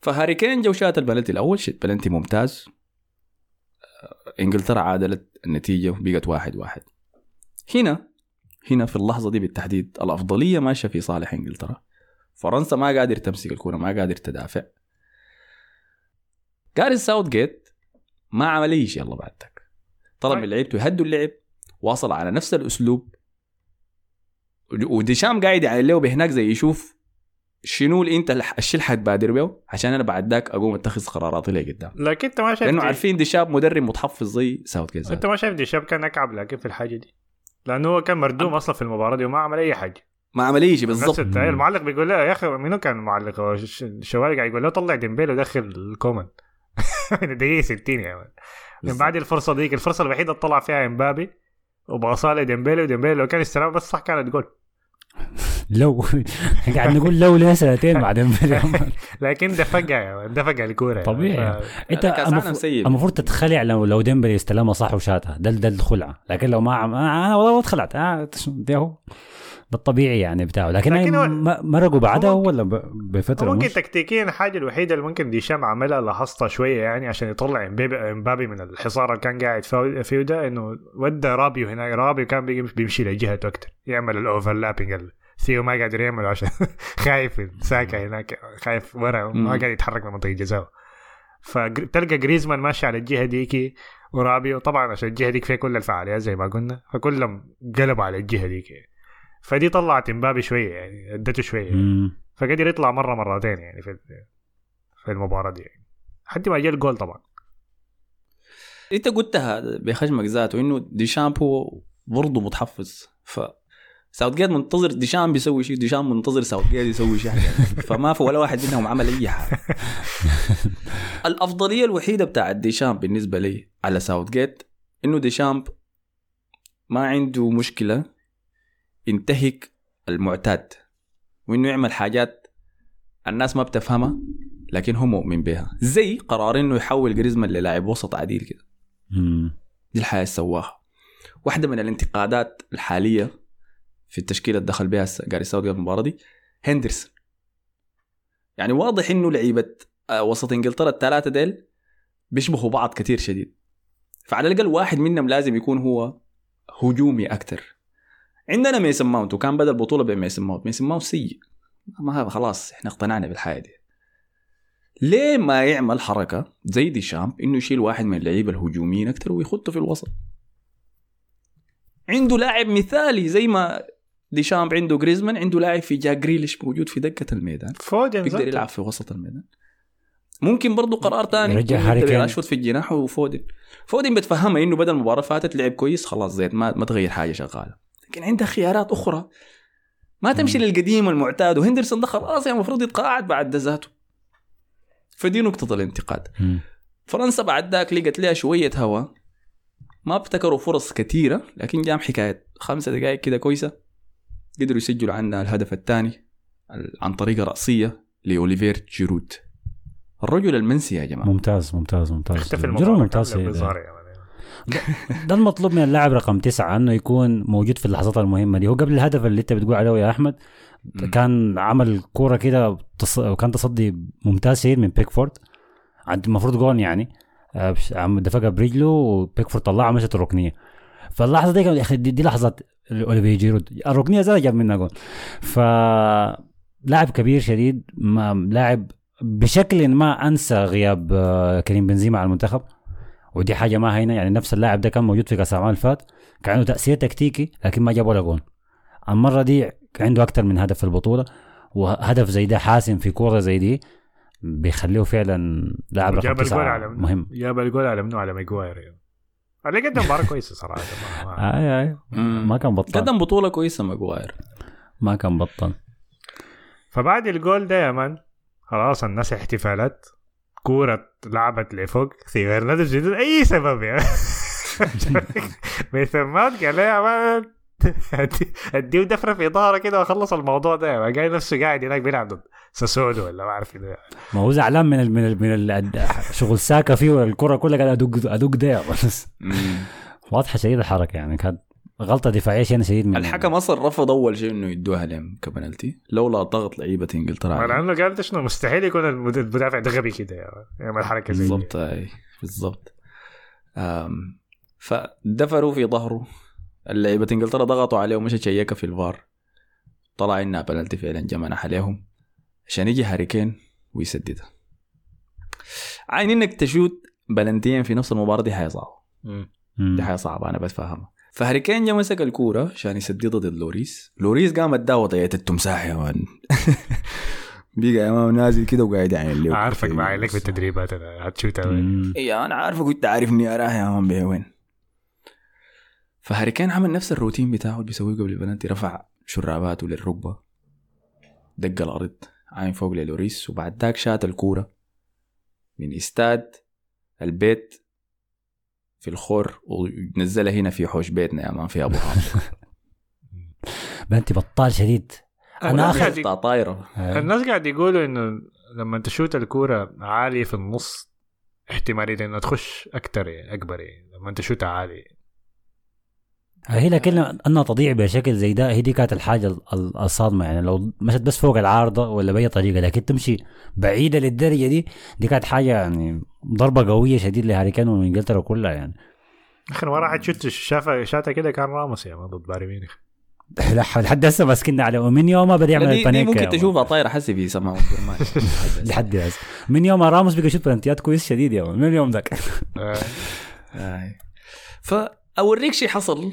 Speaker 1: فهاري كين جو شات البلنتي. الأول شت بلنتي ممتاز. آه، إنجلترا عادلت النتيجة وبقت واحد واحد. هنا هنا في اللحظة دي بالتحديد الأفضلية ماشية في صالح إنجلترا. فرنسا ما قادر تمسك الكره ما قادر تدافع. جاريس ساوث جيت ما عمل أي شيء الله بعدك. طلب من لعيبته يهدوا اللعب واصل على نفس الأسلوب. وديشام قاعد يعني اللي بهناك زي يشوف شنو اللي انت الشيء اللي حتبادر به عشان أنا بعد ذاك أقوم أتخذ قراراتي اللي قدام.
Speaker 2: لكن أنت ما شايف
Speaker 1: لأنه
Speaker 2: دي-
Speaker 1: عارفين ديشام مدرب متحفظ زي ساوث جيت
Speaker 2: أنت ما شايف ديشاب كان اكعب لكن في الحاجة دي. لأنه هو كان مردوم أصلا في المباراة دي وما عمل أي حاجة.
Speaker 1: ما عمل بالضبط.
Speaker 2: التعيين. المعلق بيقول له يا أخي منو كان المعلق هو قاعد يقول له طلع ديمبيلي ودخل كومان. من الدقيقة 60 يا مان من. بعد الفرصة ديك الفرصة الوحيدة اللي طلع فيها إمبابي وباصها لديمبيلي وديمبيلي لو كان استلم بس صح كانت جول.
Speaker 3: لو قاعد نقول لو ليه سنتين بعدين
Speaker 2: لكن دفقها يا مان دفقها الكورة
Speaker 3: طبيعي. انت
Speaker 1: كأس عالم
Speaker 3: المفروض, تتخلع لو لو ديمبلي استلمها صح وشاتها. ده ده الخلعه لكن لو ما. أنا والله ما اتخلعت آه ده هو ده الطبيعي يعني بتاعه. لكن,
Speaker 2: لكن
Speaker 3: ما- مرقوا بعدها ولا بفترة
Speaker 2: ممكن تكتيكيا الحاجة الوحيدة اللي ممكن ديشام عملها لاحظتها شوية يعني عشان يطلع امبابي من الحصار اللي كان قاعد فيه ده إنه ودى رابيو هناك رابيو كان بيمشي لجهته أكثر يعمل ال overlapping ثيو ما قادر يعمله عشان خايف ساكا هناك خايف ورا ما. قاعد يتحرك من منطقة جزاء فتلقى جريزمان ماشي على الجهة ديكي ورابيو طبعا عشان الجهة ديك فيها كل الفعاليات زي ما قلنا فكلهم قلبوا على الجهة ديك فدي طلعت امبابي شوية يعني ادته شوية
Speaker 3: مم.
Speaker 2: فقدر يطلع مرة مرتين يعني في في المباراة دي يعني. حتى ما جاء الجول طبعا.
Speaker 1: انت قلتها بخشمك ذاته إنه ديشامب هو برضه متحفظ. ف ساوث جيت منتظر ديشام بيسوي شيء ديشام منتظر ساوث جيت يسوي شيء. فما في ولا واحد منهم عمل أي حاجة. الأفضلية الوحيدة بتاعت ديشامب بالنسبة لي على ساوث جيت إنه ديشامب ما عنده مشكلة ينتهك المعتاد وإنه يعمل حاجات الناس ما بتفهمها لكن هو مؤمن بها. زي قرار إنه يحول جريزمان للاعب وسط عديل كده. دي الحياة اللي سواها. واحدة من الانتقادات الحالية في التشكيلة اللي دخل بها جاري ساوث قبل المباراة دي هندرسون. يعني واضح إنه لعيبة آه، وسط إنجلترا الثلاثة ديل بيشبهوا بعض كثير شديد. فعلى الأقل واحد منهم لازم يكون هو هجومي أكثر عندنا ميسن ماونت وكان بدا البطولة بميسن ماونت. ميسن ماونت سيء. ما هذا خلاص إحنا اقتنعنا بالحياة دي ليه ما يعمل حركة زي ديشامب إنه يشيل واحد من اللعيبة الهجوميين أكثر ويخته في الوسط؟ عنده لاعب مثالي زي ما ديشامب عنده جريزمان عنده لاعب في جاك جريليش موجود في دكة الميدان.
Speaker 2: فودن
Speaker 1: بيقدر. يلعب في وسط الميدان. ممكن برضو قرار تاني.
Speaker 3: يرجع
Speaker 1: إنه
Speaker 3: هاري.
Speaker 1: راشفورد في الجناح وفودن. فودن بتفهمها إنه بدل المباراه فاتت لعب كويس خلاص زيت ما ما تغير حاجة شغالة. لكن عندها خيارات أخرى. ما تمشي
Speaker 3: مم.
Speaker 1: للقديم والمعتاد وهندرسون ده خلاص يعني المفروض يتقاعد بعد ذاته. فدي نقطة الانتقاد.
Speaker 3: مم.
Speaker 1: فرنسا بعد ذاك لقت لها شوية هوا. ما ابتكروا فرص كثيرة لكن جام حكاية خمسة دقائق كده كويسة. قدروا يسجلوا عنا الهدف الثاني عن طريقة رأسية لأوليفير جيرود الرجل المنسي يا جماعة.
Speaker 3: ممتاز ممتاز ممتاز.
Speaker 2: اختفي
Speaker 3: جرب
Speaker 2: المباراة
Speaker 3: ممتاز ده المطلوب من اللاعب رقم تسعة إنه يكون موجود في اللحظات المهمة دي. هو قبل الهدف اللي أنت بتقول عليه يا
Speaker 1: أحمد.
Speaker 3: كان عمل كورة كده تص... كان تصدي ممتاز شديد من بيكفورد. عند المفروض جون يعني. آه، عم دفقها برجله وبيكفورد طلعها مشت الركنية. فاللحظة دي كان- يا أخي دي, دي لحظات اوليفي جيرود. الركنية زي جاب منها جون. ف لاعب كبير شديد ما لاعب بشكل ما أنسى غياب آه، كريم بنزيما على المنتخب. ودي حاجة ما هينة يعني نفس اللاعب ده كان موجود في كأس العالم اللي فات كان عنده تأثير تكتيكي لكن ما جاب ولا جون. المرة دي عنده أكثر من هدف في البطولة وهدف زي ده حاسم في كورة زي دي بيخليه فعلا لاعب رقم
Speaker 2: جاب الجول على
Speaker 3: مهم.
Speaker 2: جاب الجول على منو؟ على ماجواير. يعني. على قد مباراة كويسة صراحة. ما- ما-
Speaker 3: آه آه
Speaker 1: مم.
Speaker 3: ما كان بطل.
Speaker 1: قدم بطولة كويسة ماجواير.
Speaker 3: ما كان بطل.
Speaker 2: فبعد الجول ده يا مان خلاص الناس احتفالات كورة لعبت لفوق في غير نادي بدون أي سبب يعني بيثمات قال يا اديه دفرة في ظهره كده وأخلص الموضوع ده مان. قاعد نفسه قاعد هناك بيلعب ضد ساسولو ولا ما أعرف إيه.
Speaker 3: ما هو زعلان من ال من ال من ال شغل ساكا فيه والكرة كلها قاعد ادق أدق ده بس. واضحة شديد الحركة يعني كانت غلطة دفاعية شيء شديد من
Speaker 1: الحكم أصلا رفض أول شيء إنه يدوها لهم كبنالتي لولا ضغط لعيبة إنجلترا
Speaker 2: ما
Speaker 1: عليه.
Speaker 2: لأنه قال ده شنو مستحيل يكون المد- المدافع ده غبي كده. يعمل حركة زي.
Speaker 1: بالضبط أي بالضبط فدفروا في ظهره اللعيبة إنجلترا ضغطوا عليه ومشى شيكه في الفار طلع إنها بنالتي فعلا جمنح عليهم عشان يجي هاري كين ويسددها عاين إنك تشوت بلنتين في نفس المباراة دي.
Speaker 2: مم.
Speaker 1: دي حاجة صعبة أنا بتفهمها فهاري كين جا مسك الكورة عشان يسددها ضد لوريس. لوريس قام اداه وطية التمساح يا مان. بقى يا مان نازل كده وقاعد يعمل له
Speaker 2: عارفك معي لك بالتدريبات أنا هتشوت
Speaker 3: مم.
Speaker 1: إيه أنا عارفه كنت عارفني اراه يا مان بيه وين. فهاري كين عمل نفس الروتين بتاعه اللي بيسويه قبل البنالتي رفع شراباته للركبة دق الأرض عاين فوق للوريس وبعد ذاك شات الكورة من استاد البيت في الخور ونزلها هنا في حوش بيتنا يا مان في أبو حامد
Speaker 3: بنتي بطال شديد. أنا اخر
Speaker 1: طايرة.
Speaker 3: آه.
Speaker 2: الناس قاعد يقولوا إنه لما تشوت الكورة عالية في النص احتمالية إنها تخش أكتر يعني أكبر يعني. لما تشوتها عالية.
Speaker 3: هي لكن أنها تضيع بشكل زي ده. هي دي كانت الحاجة ال- ال- الصادمة. يعني لو مشت بس فوق العارضه ولا بأي طريقة لكن تمشي بعيدة للدرجة دي دي كانت حاجة يعني ضربة قوية شديد لهاري كين وإنجلترا كلها يعني.
Speaker 2: آخر مرة واحد شوت شافها شاتها كده كان راموس يعني ضد بايرن ميونخ.
Speaker 3: لح- لحد هسه ماسكين عليه ومن يوم ما بدأ يعمل البانينكا
Speaker 1: ممكن تشوفها طايرة حسي في سماء
Speaker 3: لحد هسه. من يوم ما راموس بقى يشوت بلنتيات كويس شديد يا. من اليوم ذاك.
Speaker 2: آه.
Speaker 1: آي. فأوريك شيء حصل.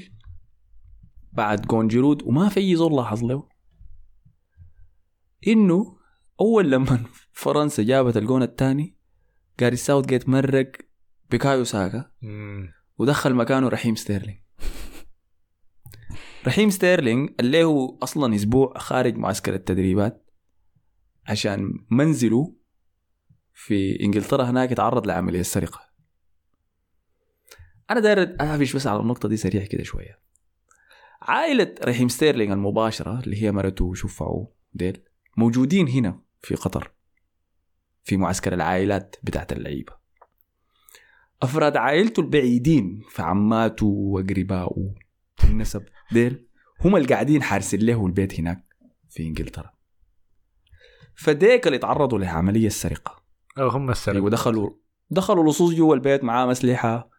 Speaker 1: بعد جون جيرود وما في أي زول لاحظ له. إنه أول لما فرنسا جابت الجون الثاني جاريث ساوث جيت مرق بوكايو ساكا. ودخل مكانه رحيم ستيرلينج رحيم ستيرلينج اللي هو أصلا أسبوع خارج معسكر التدريبات عشان منزله في إنجلترا هناك يتعرض لعملية سرقة. أنا داير اهفش بس على النقطة دي سريع كده شوية. عائلة رحيم ستيرلينج المباشرة اللي هي مرته وشفعه ديل موجودين هنا في قطر في معسكر العائلات بتاعت اللعيبة. أفراد عائلته البعيدين في عماته واقربائه النسب ديل هم اللي قاعدين حارسين له البيت هناك في إنجلترا. فديك اللي تعرضوا لعمليه السرقة.
Speaker 2: أو هم السبب
Speaker 1: ودخلوا دخلوا لصوص جوا البيت معاه أسلحة.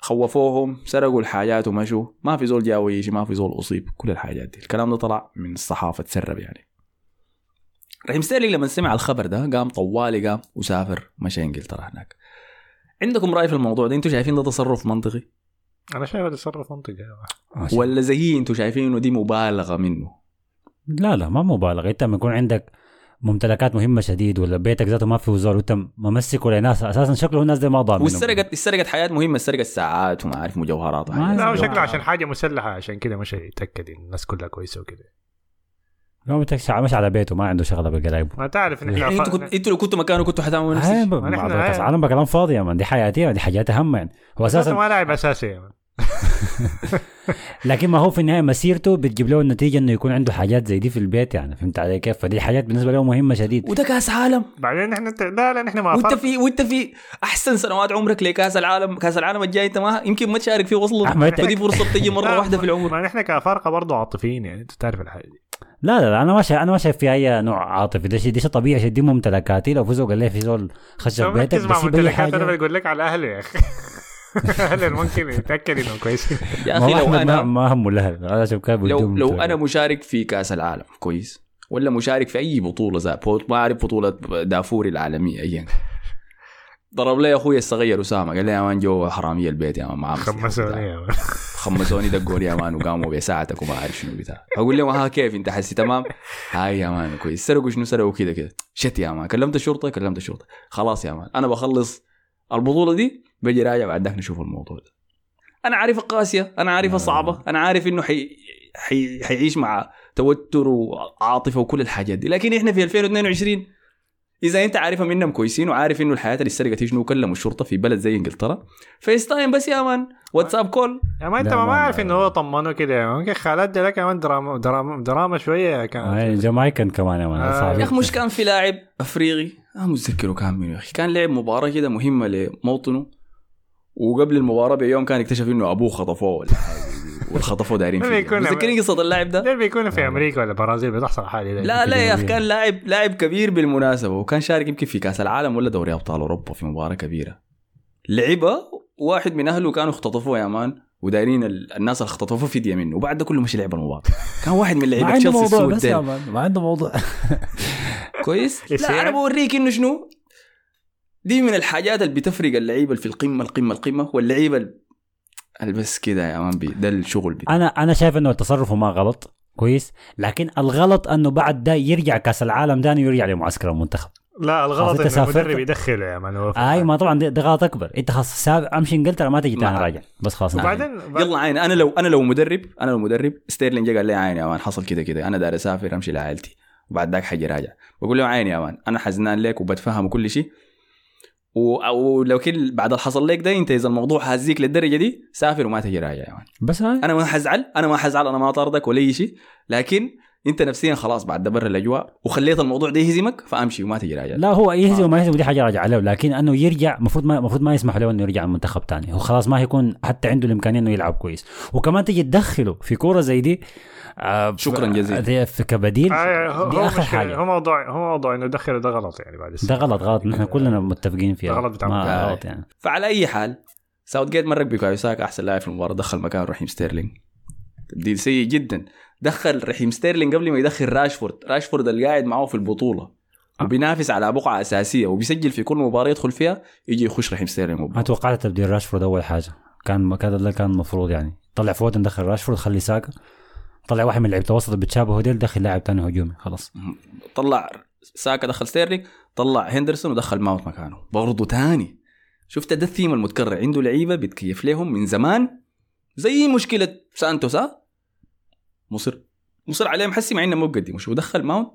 Speaker 1: خوفوهم سرقوا الحاجات ومشوا ما في زول جاوي يجي ما في زول أصيب. كل الحاجات دي. الكلام ده طلع من الصحافة تسرب يعني. رحيم ستيرلينج لما سمع الخبر ده قام طوالي قام وسافر مشى إنجلترا هناك. عندكم رأي في الموضوع ده؟ أنتم شايفين ده تصرف منطقي؟
Speaker 2: أنا شايف تصرف منطقي
Speaker 1: ولا زي أنتم شايفين انه دي مبالغة منه؟
Speaker 3: لا لا ما مبالغة. انت لما يكون عندك ممتلكات مهمة شديد ولا بيتك ذاته ما فيه زول وانت ممسكه لناس أساسا شكله الناس دي ما ضامن
Speaker 1: والسرقت السرقت حياة مهمة سرقت ساعات وما عارف مجوهرات.
Speaker 2: لا. شكله عشان حاجة مسلحة عشان كده مش يتاكد إن الناس كلها كويسة وكده
Speaker 3: لو بتكشع مش على بيته ما عنده شغلة بالقرايب
Speaker 2: ما تعرف إن
Speaker 1: يعني
Speaker 2: إحنا
Speaker 1: أنتوا كنت أنتوا لو كنتوا مكانه كنتوا حتعملوا نفس الشيء
Speaker 2: نحن.
Speaker 3: العالم بكلام فاضي يا مان دي حياتي دي حاجات أهم يعني هو أساسا
Speaker 2: ما لاعب أساسي يعني.
Speaker 3: لكن ما هو في النهاية مسيرته بتجيب له النتيجة إنه يكون عنده حاجات زي دي في البيت يعني فهمت علي كيف؟ فدي حاجات بالنسبة له مهمة شديد.
Speaker 1: وده كأس عالم.
Speaker 2: بعدين إحنا لا لا نحن ما
Speaker 1: وانت في وانت في أحسن سنوات عمرك لكأس العالم كأس العالم الجاي أنت ما يمكن ما تشارك فيه
Speaker 3: أصلا.
Speaker 1: فدي فرصة بتجي
Speaker 2: مرة
Speaker 1: واحدة في العمر.
Speaker 2: ما نحن كفرقة برضه عاطفيين يعني أنت تعرف الحاجة دي.
Speaker 3: لا لا, لا أنا ما شايف أنا ما شايف في أي نوع عاطفي. ده شيء ده شيء طبيعي عشان دي ممتلكاتي. لو فزوا قال لي في زول خش بيتك بس أنا
Speaker 2: بقول لك على اهله يا أخي. اهله ممكن يتأكد انهم كويسين
Speaker 1: يا
Speaker 3: ما
Speaker 1: أخي
Speaker 3: هو
Speaker 1: لو
Speaker 3: أنا ما همه الاهل أنا شوف كان
Speaker 1: لو لو. أنا مشارك في كأس العالم كويس. ولا مشارك في أي بطولة زي ما أعرف بطولة دافوري العالمية ايا. كان. ضرب لي أخوي الصغير أسامة قال لي يا man جو حرامية البيت يا man
Speaker 2: خمسوني. يا man.
Speaker 1: خمسوني دقوا لي يا man وقاموا بساعتك وما أعرف شنو بتاع. أقول لهم ها كيف أنت حسي تمام. هاي يا man كويس. سرقوا شنو؟ سرقوا كذا كذا. shit يا man كلمت الشرطة كلمت الشرطة. خلاص يا man أنا بخلص البطولة دي بجي راجع بعد ذاك نشوف الموضوع ده. أنا عارفها قاسيه أنا عارفها صعبه أنا عارف إنه حي... حي... حيعيش مع توتر وعاطفة وكل الحاجات دي. لكن إحنا في 2022 إذا أنت عارفها منهم كويسين وعارف إنه الحياة اللي سرقت شنو وكلموا الشرطة في بلد زي إنجلترا. FaceTime بس يا man. واتساب call
Speaker 2: يا man
Speaker 3: أنت
Speaker 2: ما
Speaker 3: ما-
Speaker 2: عارف إنه هو طمنه كده. يا man. ممكن خالد ده كمان دراما دراما دراما شوية
Speaker 3: آه،
Speaker 2: كانت
Speaker 3: Jamaican كمان يا man
Speaker 2: آه،
Speaker 1: يا أخي مش كان في لاعب أفريقي؟ ما متذكره كان منو يا أخي؟ كان لعب مباراة كده مهمة لموطنه. وقبل المباراة بيوم كان اكتشف إنه أبوه خطفوه ولا حاجة. والخطفوه دايرين فيه.
Speaker 2: بيكون-
Speaker 1: متذكرين قصة اللاعب ده؟
Speaker 2: ده بيكونوا في أمريكا ولا برازيل بتحصل حاجة
Speaker 1: لا لا يا
Speaker 3: أخي.
Speaker 1: كان لاعب لاعب كبير بالمناسبة وكان شارك يمكن في كأس العالم ولا دوري أبطال أوروبا في مباراة كبيرة. لعبها واحد من أهله كانوا اختطفوه يا man ودايرين ال- الناس اللي اختطفوه فدية منه وبعد ده كله مش لعب المباراة. كان واحد من
Speaker 3: ما
Speaker 1: لعيبه
Speaker 3: عنده
Speaker 1: تشيلسي
Speaker 3: موضوع
Speaker 1: السود
Speaker 3: بس يا. مان ما عنده موضوع.
Speaker 1: كويس؟
Speaker 2: يصير.
Speaker 1: لا أنا بوريك إنه شنو؟ دي من الحاجات اللي بتفرق اللعيبة اللي في القمة القمة القمة. واللعيبة ال- اللي بس كده يا man بي ده الشغل بتاع
Speaker 3: أنا أنا شايف إنه تصرفه ما غلط كويس لكن الغلط إنه بعد ده يرجع كأس العالم تاني ويرجع لمعسكر المنتخب.
Speaker 2: لا الغلط
Speaker 3: إنه.
Speaker 2: المدرب يدخله يا
Speaker 3: man
Speaker 2: أي.
Speaker 3: ما طبعا ده, ده غلط أكبر. أنت خلاص أمشي إنجلترا ما تجي تاني راجع. بس خلاص نعم.
Speaker 2: وبعدين
Speaker 1: يلا عيني أنا لو أنا لو مدرب أنا لو مدرب ستيرلينج قال لي عيني يا man حصل كده كده. أنا داير أسافر أمشي لعائلتي وبعد ذاك حجي راجع. بقول له عيني يا man أنا حزنان لك وبتفهم كل شيء و- ولو كل بعد اللي حصل لك ده أنت إذا الموضوع هازيك للدرجة دي سافر وما تجي راجع man
Speaker 3: بس هاي.
Speaker 1: أنا ما حزعل أنا ما حزعل أنا ما طاردك ولا شيء لكن انت نفسيا خلاص بعد ده برا الأجواء وخليت الموضوع ده يهزمك فأمشي وما تجي راجع
Speaker 3: لا هو يهزم وما يهزم دي حاجة راجعة له لكن إنه يرجع المفروض ما المفروض ما يسمح له إنه يرجع المنتخب تاني هو خلاص ما هيكون حتى عنده الإمكانية إنه يلعب كويس وكمان تيجي تدخله في كورة زي دي آه،
Speaker 1: شكراً جزيلاً.
Speaker 3: في كبديل
Speaker 2: آه، هو
Speaker 3: دي
Speaker 2: هو آخر.
Speaker 3: حاجة
Speaker 2: هو موضوع هو موضوع إنه يدخله ده غلط يعني بعد
Speaker 3: ده. غلط غلط نحن كلنا متفقين فيها
Speaker 2: غلط بتاع
Speaker 3: ما. غلط يعني
Speaker 1: فعلى أي حال ساوث جيت مرق بكايو ساكا أحسن لاعب في المباراة دخل مكان رحيم ستيرلينج تبديل سيء جدا دخل رحيم ستيرلينج قبل ما يدخل راشفورد. راشفورد اللي قاعد معاه في البطولة. وبينافس على بقعة أساسية. وبيسجل في كل مباراة يدخل فيها يجي يخش رحيم ستيرلينج.
Speaker 3: ما. توقعت تبديل راشفورد أول حاجة. كان كان ده كان المفروض يعني. طلع فودن دخل راشفورد خلي ساكا. طلع واحد من لعيبة اللي بتشابه ديل دخل لاعب تاني هجومي. خلاص.
Speaker 1: طلع ساكا دخل ستيرلينج. طلع هندرسون ودخل ماونت مكانه. برضه تاني. شفت ده الثيم المتكرر. عنده لعيبة بيتكيف لهم من زمان. زي مشكلة سانتوس مصر. مصر عليهم حسي مع انه مو بقدم وشو دخل ماونت.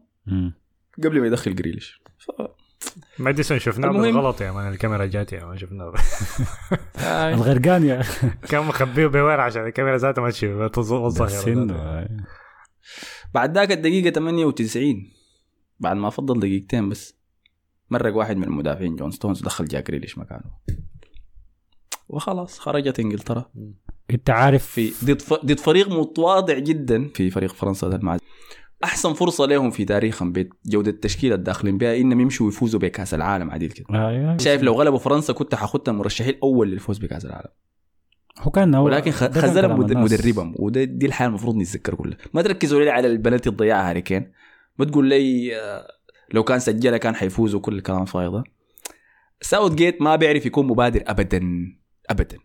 Speaker 1: قبل ما يدخل جريليش. ف...
Speaker 2: ماديسون شفناه
Speaker 1: المهم-
Speaker 2: بالغلط يا man. الكاميرا جات يا man شفناه.
Speaker 3: الغرقان يا.
Speaker 2: كان مخبيه بوين عشان الكاميرا ذاتها ما تشوف
Speaker 1: بعد ذاك الدقيقة 98 بعد ما فضل دقيقتين بس مرق واحد من المدافعين جون ستونز ودخل جاك جريليش مكانه. وخلاص خرجت إنجلترا.
Speaker 3: انت عارف
Speaker 1: في ضد فريق متواضع جدا. في فريق فرنسا ده المعز أحسن فرصة لهم في تاريخهم بجوده التشكيلة الداخلين بها إنهم يمشوا ويفوزوا بكأس العالم عديل كده.
Speaker 3: آه،
Speaker 1: شايف لو غلبوا فرنسا كنت حخدها المرشحين الأول للفوز بكأس العالم.
Speaker 3: هو كان هو
Speaker 1: ولكن خذلهم. مدربهم وده دي الحاله المفروض نتذكر كلها. ما تركزوا لي على البنالتي ضيعها هاري كين. ما تقول لي آه، لو كان سجلها كان حيفوزوا كل الكلام الفايض ده ساوث جيت ما بيعرف يكون مبادر ابدا. ابدا.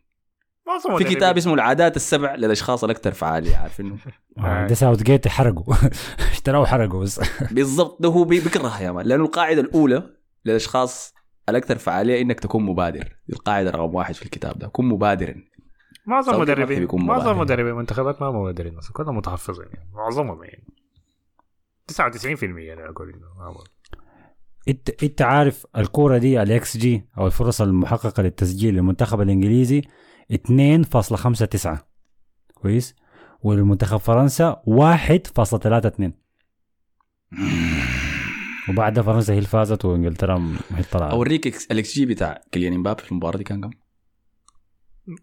Speaker 1: في كتاب اسمه العادات السبع للأشخاص الأكثر فعاليه عارف إنه؟
Speaker 3: آه، ده ساوث جيت حرقوا. اشتروه وحرقوا بس.
Speaker 1: بالضبط. ده هو بي- بيكرهها يا مان. لأنه القاعدة الأولى للأشخاص الأكثر فعاليه إنك تكون مبادر. القاعدة رقم واحد في الكتاب ده. كن مبادرا.
Speaker 2: معظم
Speaker 1: يكون
Speaker 2: معظم. مدربين. المنتخبات ما مبادرين. أصلا كلهم متحفظين يعني. معظمهم يعني. 99% أنا أقول إنه.
Speaker 3: انت انت عارف الكورة دي الاكس جي أو الفرص المحققة للتسجيل للمنتخب الإنجليزي 2.59 كويس؟ والمنتخب فرنسا 1.32 وبعدها فرنسا هي اللي فازت وإنجلترا هي اللي طلعت.
Speaker 1: أوريك الاكس جي بتاع كيليان إمبابي في المباراة دي كان كم؟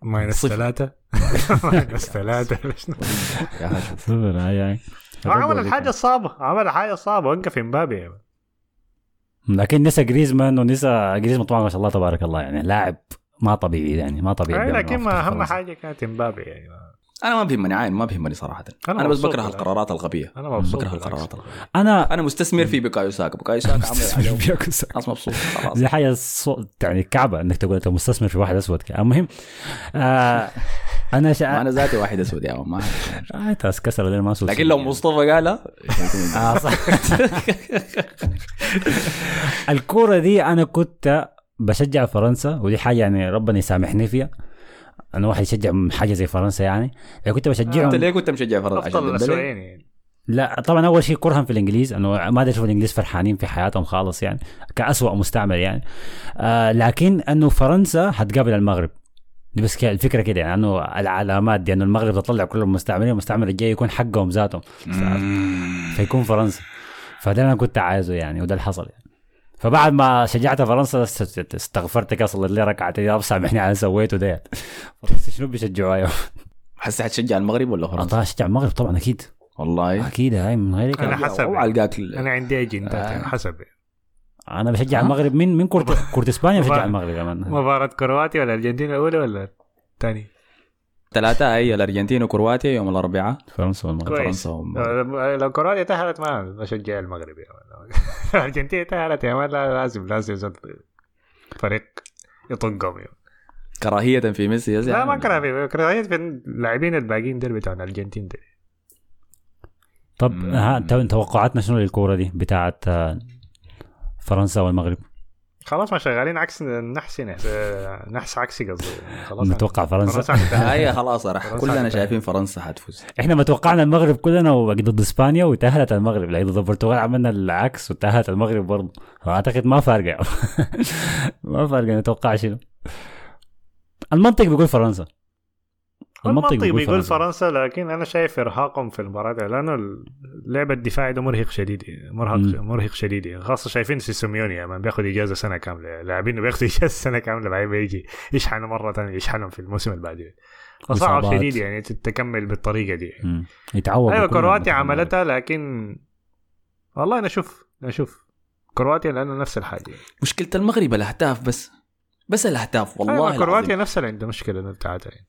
Speaker 1: minus.
Speaker 2: ثلاثة. ماينس ثلاثة.
Speaker 1: يا هاي
Speaker 2: عمل الحاجة الصعبة عمل حاجة صعبة وقف إمبابي.
Speaker 3: لكن نسى جريزمان ونسى جريزمان طبعا ما شاء الله تبارك الله يعني لاعب ما طبيعي يعني ما طبيعي
Speaker 2: لكن ما
Speaker 3: أهم.
Speaker 2: حاجة كانت امبابي يعني
Speaker 1: أنا ما بيهمني عاين ما بيهمني صراحة
Speaker 2: أنا
Speaker 1: أنا, بس
Speaker 2: مبسوط
Speaker 1: بكره
Speaker 2: بالعكس.
Speaker 1: القرارات الغبية
Speaker 2: أنا مبسوط
Speaker 1: بكره
Speaker 2: بالعكس.
Speaker 1: القرارات الغبية
Speaker 3: أنا
Speaker 1: أنا مستثمر في بكايو ساكا بكايو ساكا عمل عليهم ناس مبسوط خلاص
Speaker 3: دي حاجة. يعني كعبة إنك تقول أنت مستثمر في واحد أسود. المهم آه أنا
Speaker 1: ما
Speaker 3: شا...
Speaker 1: أنا ذاتي واحد أسود يا عم، ما.
Speaker 3: آه تاس كسر لين ما سوى
Speaker 1: لكن لو مصطفى قالها
Speaker 3: آه صح. الكورة دي أنا كنت بشجع فرنسا ودي حاجة يعني ربنا يسامحني فيها. أنا واحد يشجع حاجة زي فرنسا يعني. يعني كنت بشجعهم.
Speaker 1: أنت ليه كنت مشجع فرنسا؟ عشان أفضل؟
Speaker 2: الاسبوعين يعني.
Speaker 3: لا طبعا أول شيء كرها في الإنجليز. انه ما أدري أشوف الإنجليز فرحانين في حياتهم خالص يعني كأسوأ مستعمر يعني. آه لكن إنه فرنسا حتقابل المغرب. بس الفكرة كده يعني إنه العلامات دي إنه المغرب تطلع كل المستعمرين المستعمر الجاي يكون حقهم ذاتهم فيكون فرنسا. فده أنا كنت عايزه يعني وده اللي حصل يعني. فبعد ما شجعت فرنسا است- استغفرت كده صليت لي ركعتين يا رب سامحني على اللي سويته ده. فرنسا شنو بيشجعوا أيوه
Speaker 1: حسي حتشجع المغرب ولا فرنسا؟
Speaker 3: أنا اشجع المغرب طبعا أكيد.
Speaker 1: والله.
Speaker 3: أكيد هاي من غير
Speaker 2: أنا
Speaker 3: كلام.
Speaker 2: حسب
Speaker 1: أو القاك
Speaker 2: أنا عندي أجندات
Speaker 1: آه.
Speaker 2: يعني. حسب
Speaker 3: أنا بشجع
Speaker 1: ها؟
Speaker 3: المغرب من من كورة كورة إسبانيا بشجع المغرب كمان
Speaker 2: مباراة كرواتيا ولا الارجنتين الأولى ولا الثاني
Speaker 1: ثلاثة هي الأرجنتين وكرواتيا يوم الأربعاء
Speaker 3: فرنسا والمغرب
Speaker 2: كويس.
Speaker 1: فرنسا والمغرب.
Speaker 2: لو كرواتيا تاهلت ما بشجع المغرب يا man. الأرجنتين تاهلت يا man لا لازم لازم فريق يطقهم.
Speaker 1: كراهية في ميسي يا
Speaker 2: لا. ما كره في كراهية في اللاعبين الباقيين دول بتاع الأرجنتين دول
Speaker 3: طب. ها تو- توقعاتنا شنو للكورة دي بتاعت آه، فرنسا والمغرب.
Speaker 2: خلاص ما شغالين عكس نحس نحس, نحس عكسي قصدي. خلاص
Speaker 3: نتوقع فرنسا.
Speaker 2: فرنسا
Speaker 1: هي خلاص راح. كلنا. شايفين فرنسا حتفوز.
Speaker 3: إحنا ما توقعنا المغرب كلنا ضد إسبانيا وتأهلت المغرب. لكن ضد البرتغال عملنا العكس وتأهلت المغرب برضه فاعتقد ما فارقة. ما فارقة نتوقع شنو. المنطق بيقول فرنسا.
Speaker 2: المنطق بيقول فرنسا لكن أنا شايف إرهاقهم في المباراة دي لأنه اللعب الدفاعي ده مرهق شديد مرهق
Speaker 3: مم.
Speaker 2: مرهق شديد خاصة شايفين سيسوميوني يا مان بياخذ إجازة سنة كاملة لاعبين بياخذوا إجازة سنة كاملة بعدين بيجي يشحنوا مرة ثانية يشحنهم في الموسم اللي بعده فصعب. شديد يعني تكمل بالطريقة دي
Speaker 3: مم. يتعوض أيوه
Speaker 2: كرواتيا عملتها لكن والله نشوف نشوف كرواتيا لأنه نفس الحاجة
Speaker 1: مشكلة المغرب الأهداف بس بس الأهداف والله
Speaker 2: أيوة. كرواتيا نفسها اللي عندها مشكلة بتاعتها يعني.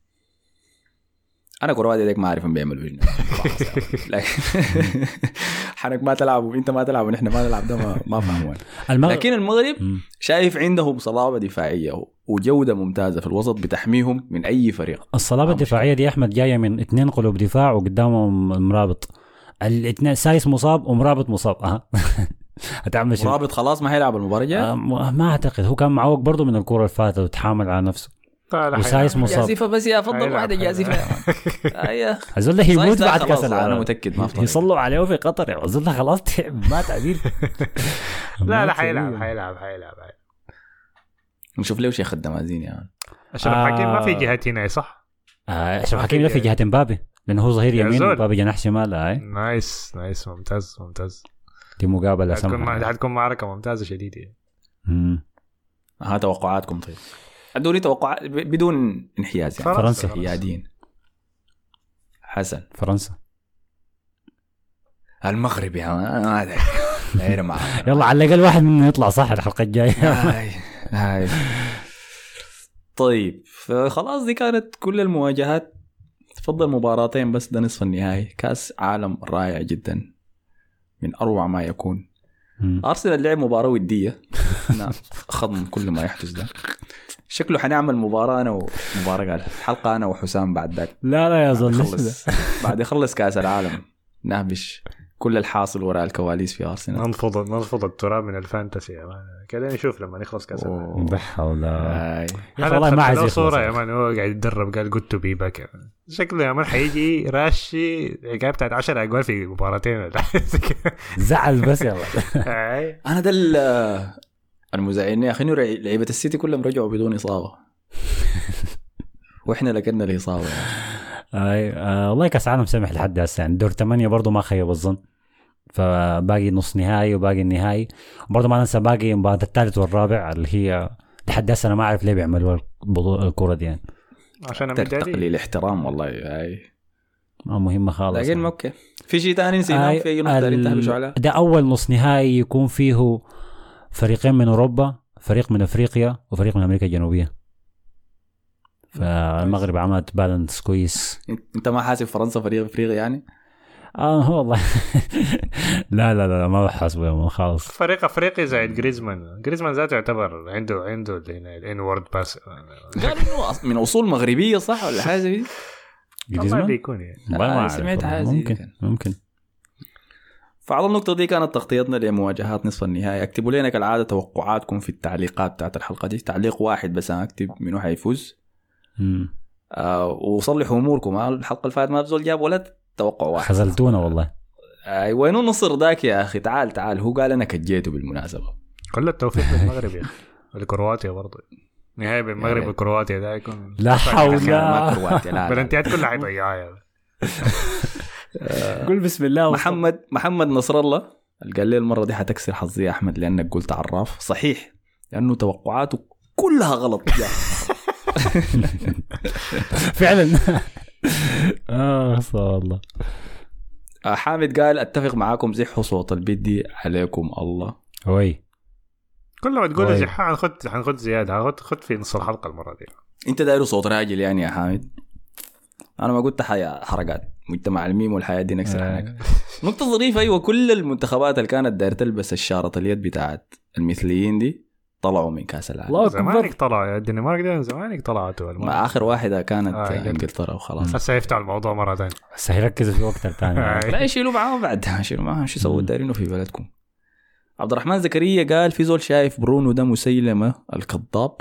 Speaker 1: أنا كرواتيا ديك ما أعرف هم بيعملوا شنو لكن حنك ما تلعب وانت ما تلعب ونحن ما نلعب ده ما, ما فهموا
Speaker 3: المغرب
Speaker 1: لكن المغرب. شايف عندهم صلابة دفاعية وجودة ممتازة في الوسط بتحميهم من أي فريق. الصلابة
Speaker 3: الدفاعية دي أحمد جاية من اثنين قلوب دفاع وقدامهم مرابط. الاثنين سايس مصاب ومرابط مصاب. أها. هتعمل شنو؟
Speaker 1: رابط خلاص ما هيلعب المباراة الجاية؟
Speaker 3: آه، ما أعتقد. هو كان معوق برضه من الكوره اللي فاتت وتحامل على نفسه. وسايس. مصاب.
Speaker 1: جازفه بس يا افضل
Speaker 2: هيلعب، واحدة.
Speaker 1: جازفه يا. أيوه
Speaker 3: الزول ده
Speaker 1: ده
Speaker 3: بعد كاس العالم
Speaker 1: أنا متأكد ما في طريقة.
Speaker 3: يصلوا عليه في قطر يا ده خلاص تعب مات عديل
Speaker 2: لا لا حيلعب. حيلعب حيلعب
Speaker 1: نشوف له شيخ الدمازين يا مان
Speaker 2: أشرف
Speaker 3: آه.
Speaker 2: حكيم ما في جهة هنا صح؟
Speaker 3: آه، أشرف حكيمي ده في جهة مبابي لأنه هو ظهير
Speaker 2: يا
Speaker 3: يمين
Speaker 2: زول.
Speaker 3: ومبابي جناح شمال هاي
Speaker 2: نايس نايس ممتاز ممتاز
Speaker 3: دي مقابلة
Speaker 2: حتكون
Speaker 3: سمحه
Speaker 2: حتكون معركة ممتازة شديدة يعني.
Speaker 1: ها توقعاتكم طيب ادوني توقعات ب- بدون انحياز يعني.
Speaker 3: فرنسا.
Speaker 1: حيادين حسن.
Speaker 3: فرنسا.
Speaker 1: المغرب يا ما أدري.
Speaker 3: يلا على الأقل واحد منهم يطلع صح الحلقة الجاية.
Speaker 1: هاي هاي. طيب فخلاص دي كانت كل المواجهات. تفضل مباراتين بس ده نصف النهائي. كأس عالم رائع جدا. من أروع ما يكون. أرسنال لعب مباراة ودية. إحنا خضم كل ما يحدث ده. شكله حنعمل مباراة أنا ومباراه قال حلقة أنا وحسام بعد ذاك.
Speaker 3: لا لا يا
Speaker 1: يخلص. بعد يخلص كأس العالم. نهبش كل الحاصل وراء الكواليس في أرسنال.
Speaker 2: ننفض ننفض التراب من الفانتسي. يا مان كده نشوف لما نخلص كأس العالم.
Speaker 3: يا أخي والله ما عايز
Speaker 2: صورة يا. مان هو قاعد يتدرب قال قلت بي باك شكله يا مان حيجي راشي الحكاية بتاعت 10 أجوال في مباراتين.
Speaker 3: زعل بس يلا.
Speaker 1: أنا ده ال- المزعلني يا أخي إنه لعيبة السيتي كلهم رجعوا بدون إصابة. وإحنا لكنا الاصابه يعني.
Speaker 3: آي آه والله كأس عالم سمح لحد هسه. يعني دور ثمانية برضه ما خيب الظن. فباقي نص نهائي وباقي النهائي. وبرضه ما ننسى باقي مباراة الثالث والرابع اللي هي لحد هسه أنا ما أعرف ليه بيعملوا الكرة دي يعني.
Speaker 2: عشان
Speaker 1: تقليل
Speaker 2: المداري
Speaker 1: احترام والله هاي
Speaker 3: ما مهمة خالص.
Speaker 1: لكن أوكي. في شيء ثاني نسيناه؟ في اي تهبشوا عليها
Speaker 3: ده أول نص نهائي يكون فيه فريقين من أوروبا فريق من أفريقيا وفريق من أمريكا الجنوبية. فالمغرب عملت balance كويس.
Speaker 1: أنت ما حاسب فرنسا فريق أفريقي يعني؟
Speaker 3: آه هو والله. لا لا لا ما بحاسبه خالص
Speaker 2: فريق أفريقي زي جريزمان. جريزمان ذاته يعتبر عنده عنده الان وورد باس
Speaker 1: قالوا انه من أصول مغربية صح ولا حاجة زي دي؟
Speaker 2: ما
Speaker 3: جريزمان؟
Speaker 2: بيكون يعني.
Speaker 3: ما
Speaker 1: آه، سمعت زي
Speaker 3: ممكن. ممكن.
Speaker 1: فعلى النقطة دي كانت تغطيتنا لمواجهات نصف النهائي. اكتبوا لنا كالعادة توقعاتكم في التعليقات بتاعت الحلقة دي. تعليق واحد بس أنا أكتب منو حيفوز. آه وصلحوا أموركم. آه، الحلقة اللي فاتت ما بزول جاب ولا توقع واحد.
Speaker 3: خذلتونا والله.
Speaker 1: آه وينو نصر ذاك يا أخي؟ تعال تعال. هو قال أنا كجيته بالمناسبة.
Speaker 2: كل التوفيق للمغرب يا أخي. ولكرواتيا برضه نهائي بين المغرب وكرواتيا ده يكون
Speaker 3: لا حول.
Speaker 1: ما كرواتيا لا, لا.
Speaker 2: بلنتيات كلها حيضيعها يا
Speaker 3: قول بسم الله
Speaker 1: محمد محمد نصر الله قال لي المرة دي حتكسر حظي يا أحمد لأنك قلت عراف. صحيح لأنه توقعاته كلها غلط. يا
Speaker 3: فعلا. آه والله
Speaker 1: آه، حامد قال أتفق معاكم زحوا صوت البدي عليكم الله.
Speaker 3: وي
Speaker 2: كل ما تقول. زحا حنخد حنخد زيادة. حنخد خد في نص الحلقة المرة دي.
Speaker 1: أنت داير صوت راجل يعني يا حامد. أنا ما قلت حياة حركات. مجتمع الميم والحياة دي نكسر
Speaker 3: آه.
Speaker 1: عليك نقطة ظريفة أيوه كل المنتخبات اللي كانت داير تلبس الشارة اليد بتاعت المثليين دي طلعوا من كأس العالم.
Speaker 3: الله
Speaker 2: زمانك
Speaker 3: اكبر
Speaker 2: طلع يا الدنمارك ده زمانك طلعتوا
Speaker 1: مع آخر واحدة كانت
Speaker 2: آه،
Speaker 1: آه. إنجلترا وخلاص.
Speaker 2: هسه يفتح الموضوع مرة ثانية.
Speaker 3: بس هيركزوا في وقت ثاني
Speaker 2: آه.
Speaker 1: لا يشيلوا معاهم بعد. يشيلوا معاهم شو يسووا. دايرينه في بلدكم. عبد الرحمن زكريا قال في زول شايف برونو ده مسيلمة الكذاب.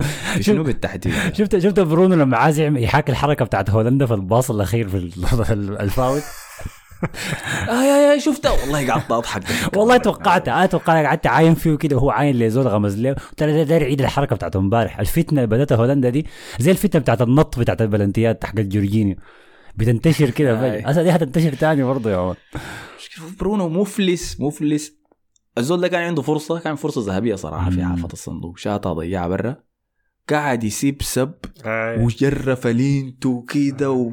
Speaker 1: شنو بالتحديد؟
Speaker 3: شفت شفت برونو لما عايز يحاكي الحركة بتاعت هولندا في الباص الأخير في ال- الفاول؟
Speaker 1: آه يا يا شفتها والله قعدت أضحك.
Speaker 3: والله توقعتها أنا توقعت قعدت عاين فيه كده وهو عاين لزول غمز له. ده داير يعيد الحركة بتاعته امبارح. الفتنة اللي بدأتها هولندا دي زي الفتنة بتاعت النط بتاعت البلنتيات حق جورجينيو. بتنتشر كده
Speaker 1: آي.
Speaker 3: فجأة. هسه دي هتنتشر تاني برضه يا man.
Speaker 1: برونو مفلس مفلس. الزول ده كان عنده فرصة كان فرصة ذهبية صراحة في. حافة الصندوق. شاطها ضيعها برا. قاعد يسيب سب
Speaker 2: آه.
Speaker 1: وجرف لينتو كده و...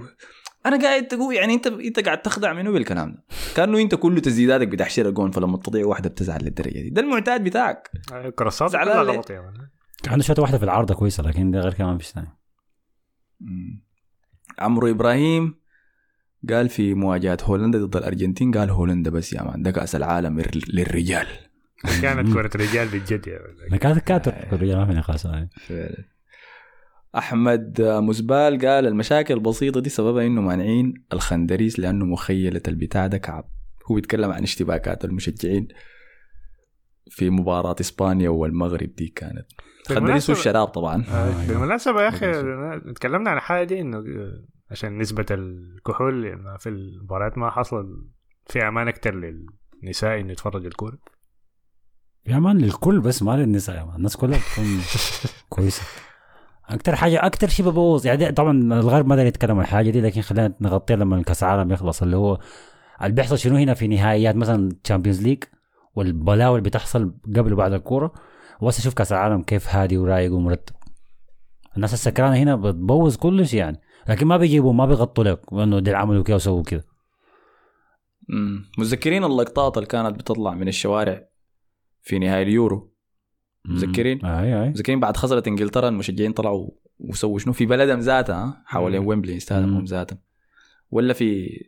Speaker 1: أنا قاعد تقول يعني انت أنت قاعد تخدع منه بالكلام ده كأنه أنت كله تسديداتك بتحشر جون فلما تضيع واحدة بتزعل للدرجة دي ده المعتاد بتاعك
Speaker 2: آه، كراسات
Speaker 1: زعلان
Speaker 2: كلها؟ غلط man
Speaker 3: عنده شوية واحدة في العارضة كويسة لكن ده غير كده ما فيش ثاني.
Speaker 1: عمرو إبراهيم قال في مواجهة هولندا ضد الأرجنتين قال هولندا بس يا man ده كأس العالم لل- للرجال
Speaker 2: كانت كرة رجال بالجد يا man.
Speaker 3: كانت كاتر الرجال ما في نقاش يعني.
Speaker 1: أحمد مسبال قال المشاكل البسيطة دي سببها إنه مانعين الخندريس لأنه مخيلة البتاع ده كعب هو بيتكلم عن اشتباكات المشجعين في مباراة إسبانيا والمغرب دي كانت خندريس
Speaker 2: بالمناسبة-
Speaker 1: والشراب طبعا
Speaker 2: آه، بالمناسبة يا
Speaker 1: أخي.
Speaker 2: تكلمنا عن حاجة دي إنه آه، عشان نسبة الكحول في المباريات ما حصل في أمان أكتر للنساء إنه يتفرجوا الكورة
Speaker 3: يا man للكل بس ما للنساء يا man. الناس كلها بتكون كويسة. أكتر حاجة أكتر شيء ببوظ. يعني طبعا الغرب ما داري يتكلم عن الحاجة دي لكن خلينا نغطيها لما الكأس العالم يخلص اللي هو اللي بيحصل شنو هنا في نهائيات مثلا Champions League والبلاوي اللي بتحصل قبل وبعد الكورة. وهسه شوف كأس العالم كيف هادي ورايق ومرتب. الناس السكرانه هنا بتبوظ كل شيء يعني. لكن ما بيجيبوا ما بيغطوا لك إنه دي عملوا كده. وسووا
Speaker 1: مم. متذكرين اللقطات اللي كانت بتطلع من الشوارع؟ في نهائي اليورو. متذكرين؟
Speaker 3: أي أي.
Speaker 1: متذكرين بعد خسرت إنجلترا المشجعين طلعوا وسووا شنو؟ في بلدهم ذاتها ها؟ حوالين. ويمبلي استادهم ذاتهم. ولا في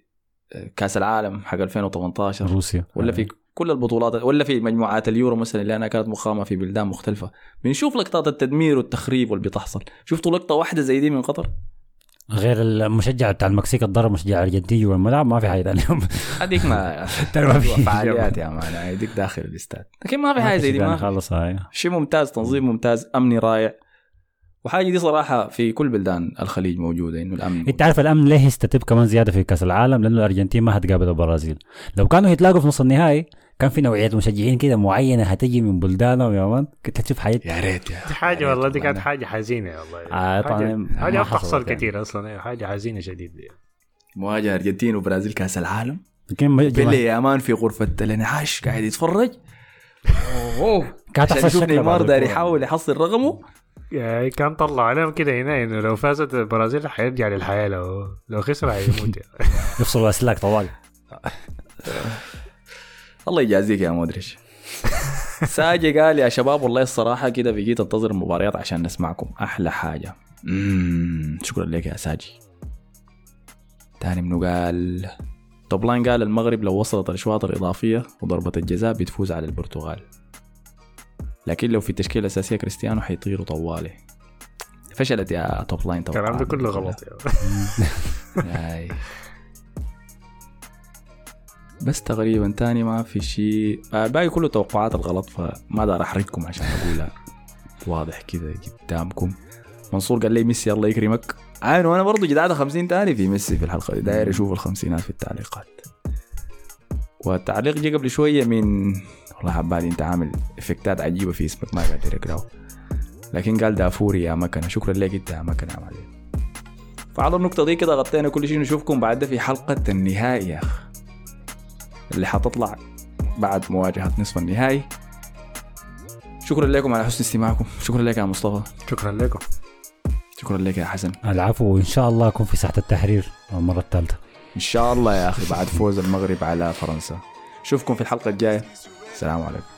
Speaker 1: كأس العالم حق 2018
Speaker 3: روسيا.
Speaker 1: ولا. في كل البطولات ولا في مجموعات اليورو مثلا اللي أنا كانت مقامة في بلدان مختلفة. بنشوف لقطات التدمير والتخريب واللي بيتحصل شفتوا لقطة واحدة زي دي من قطر؟
Speaker 3: غير المشجع بتاع المكسيك الضرب مشجع الارجنتين جوا الملعب ما في حاجة ثانية
Speaker 1: هذيك ما فعاليات يا man. هذيك داخل الاستاد. لكن ما في حاجة زي دي ما
Speaker 3: خلص هاي.
Speaker 1: شيء ممتاز تنظيم ممتاز أمني رائع. وحاجة دي صراحة في كل بلدان الخليج موجودة إنه الأمن
Speaker 3: انت عارف الأمن ليه يستتب كمان زيادة في كأس العالم؟ لأنه الأرجنتين ما هتقابل البرازيل. لو كانوا يتلاقوا في نص النهائي كان في نوعيه مشجعين كده معينة هتجي من بلدانهم يا man؟ كنت تشوف حاجات
Speaker 1: يا ريت يا
Speaker 2: دي حاجة والله دي كانت حاجة حزينة والله.
Speaker 3: آه، طبعاً
Speaker 2: حاجة,
Speaker 3: ما
Speaker 2: حاجة ما
Speaker 3: حصلت
Speaker 2: بتحصل
Speaker 3: يعني.
Speaker 2: كثير أصلا. أيوة، حاجة حزينة شديد دي.
Speaker 1: مواجهه أرجنتين وبرازيل كأس العالم. بيلي يا man في غرفة الانعاش قاعد يتفرج. أوه.
Speaker 3: كانت
Speaker 1: يشوف
Speaker 3: شكلها
Speaker 1: نيمار داير. يحاول يحصل رقمه.
Speaker 2: يعني كان طلع عليهم كده هنا إنه لو فازت البرازيل حيرجع للحياة لو لو خسر حيموت يعني.
Speaker 3: يفصلوا أسلاك طوال.
Speaker 1: الله يجازيك يا مودريتش ساجي قال يا شباب والله الصراحة كده بقيت انتظر المباريات عشان نسمعكم. أحلى حاجة. مم. شكرا لك يا ساجي. تاني منو قال؟ Top Line قال المغرب لو وصلت الأشواط الإضافية وضربة الجزاء بتفوز على البرتغال. لكن لو في التشكيلة الأساسية كريستيانو حيطيروا طوالي. فشلت يا Top Line.
Speaker 2: الكلام ده كله غلط يعني.
Speaker 1: بس تقريبا تاني ما في شيء. الباقي كله توقعات الغلط فما أقدر احرجكم عشان أقولها واضح كده قدامكم. منصور قال لي ميسي الله يكرمك. عين وأنا برضو جدعت 50 تاني في ميسي في الحلقة دي. داير أشوف الخمسينات في التعليقات. والتعليق جه قبل شوية من والله عبالي أنت عامل إفكتات عجيبة في اسمك ما قادر اقراه لكن قال دافوري يا مكنة. شكرا لك أنت يا مكنة فعلى النقطة دي كده غطينا كل شيء نشوفكم بعد في حلقة النهائي يا أخ اللي حتطلع بعد مواجهة نصف النهائي. شكرا لكم على حسن استماعكم. شكرا لك يا مصطفى.
Speaker 2: شكرا لكم.
Speaker 1: شكرا لك يا حسن.
Speaker 3: العفو وان شاء الله اكون في ساحة التحرير المرة الثالثة.
Speaker 1: إن شاء الله يا أخي بعد فوز المغرب على فرنسا. شوفكم في الحلقة الجاية. السلام عليكم.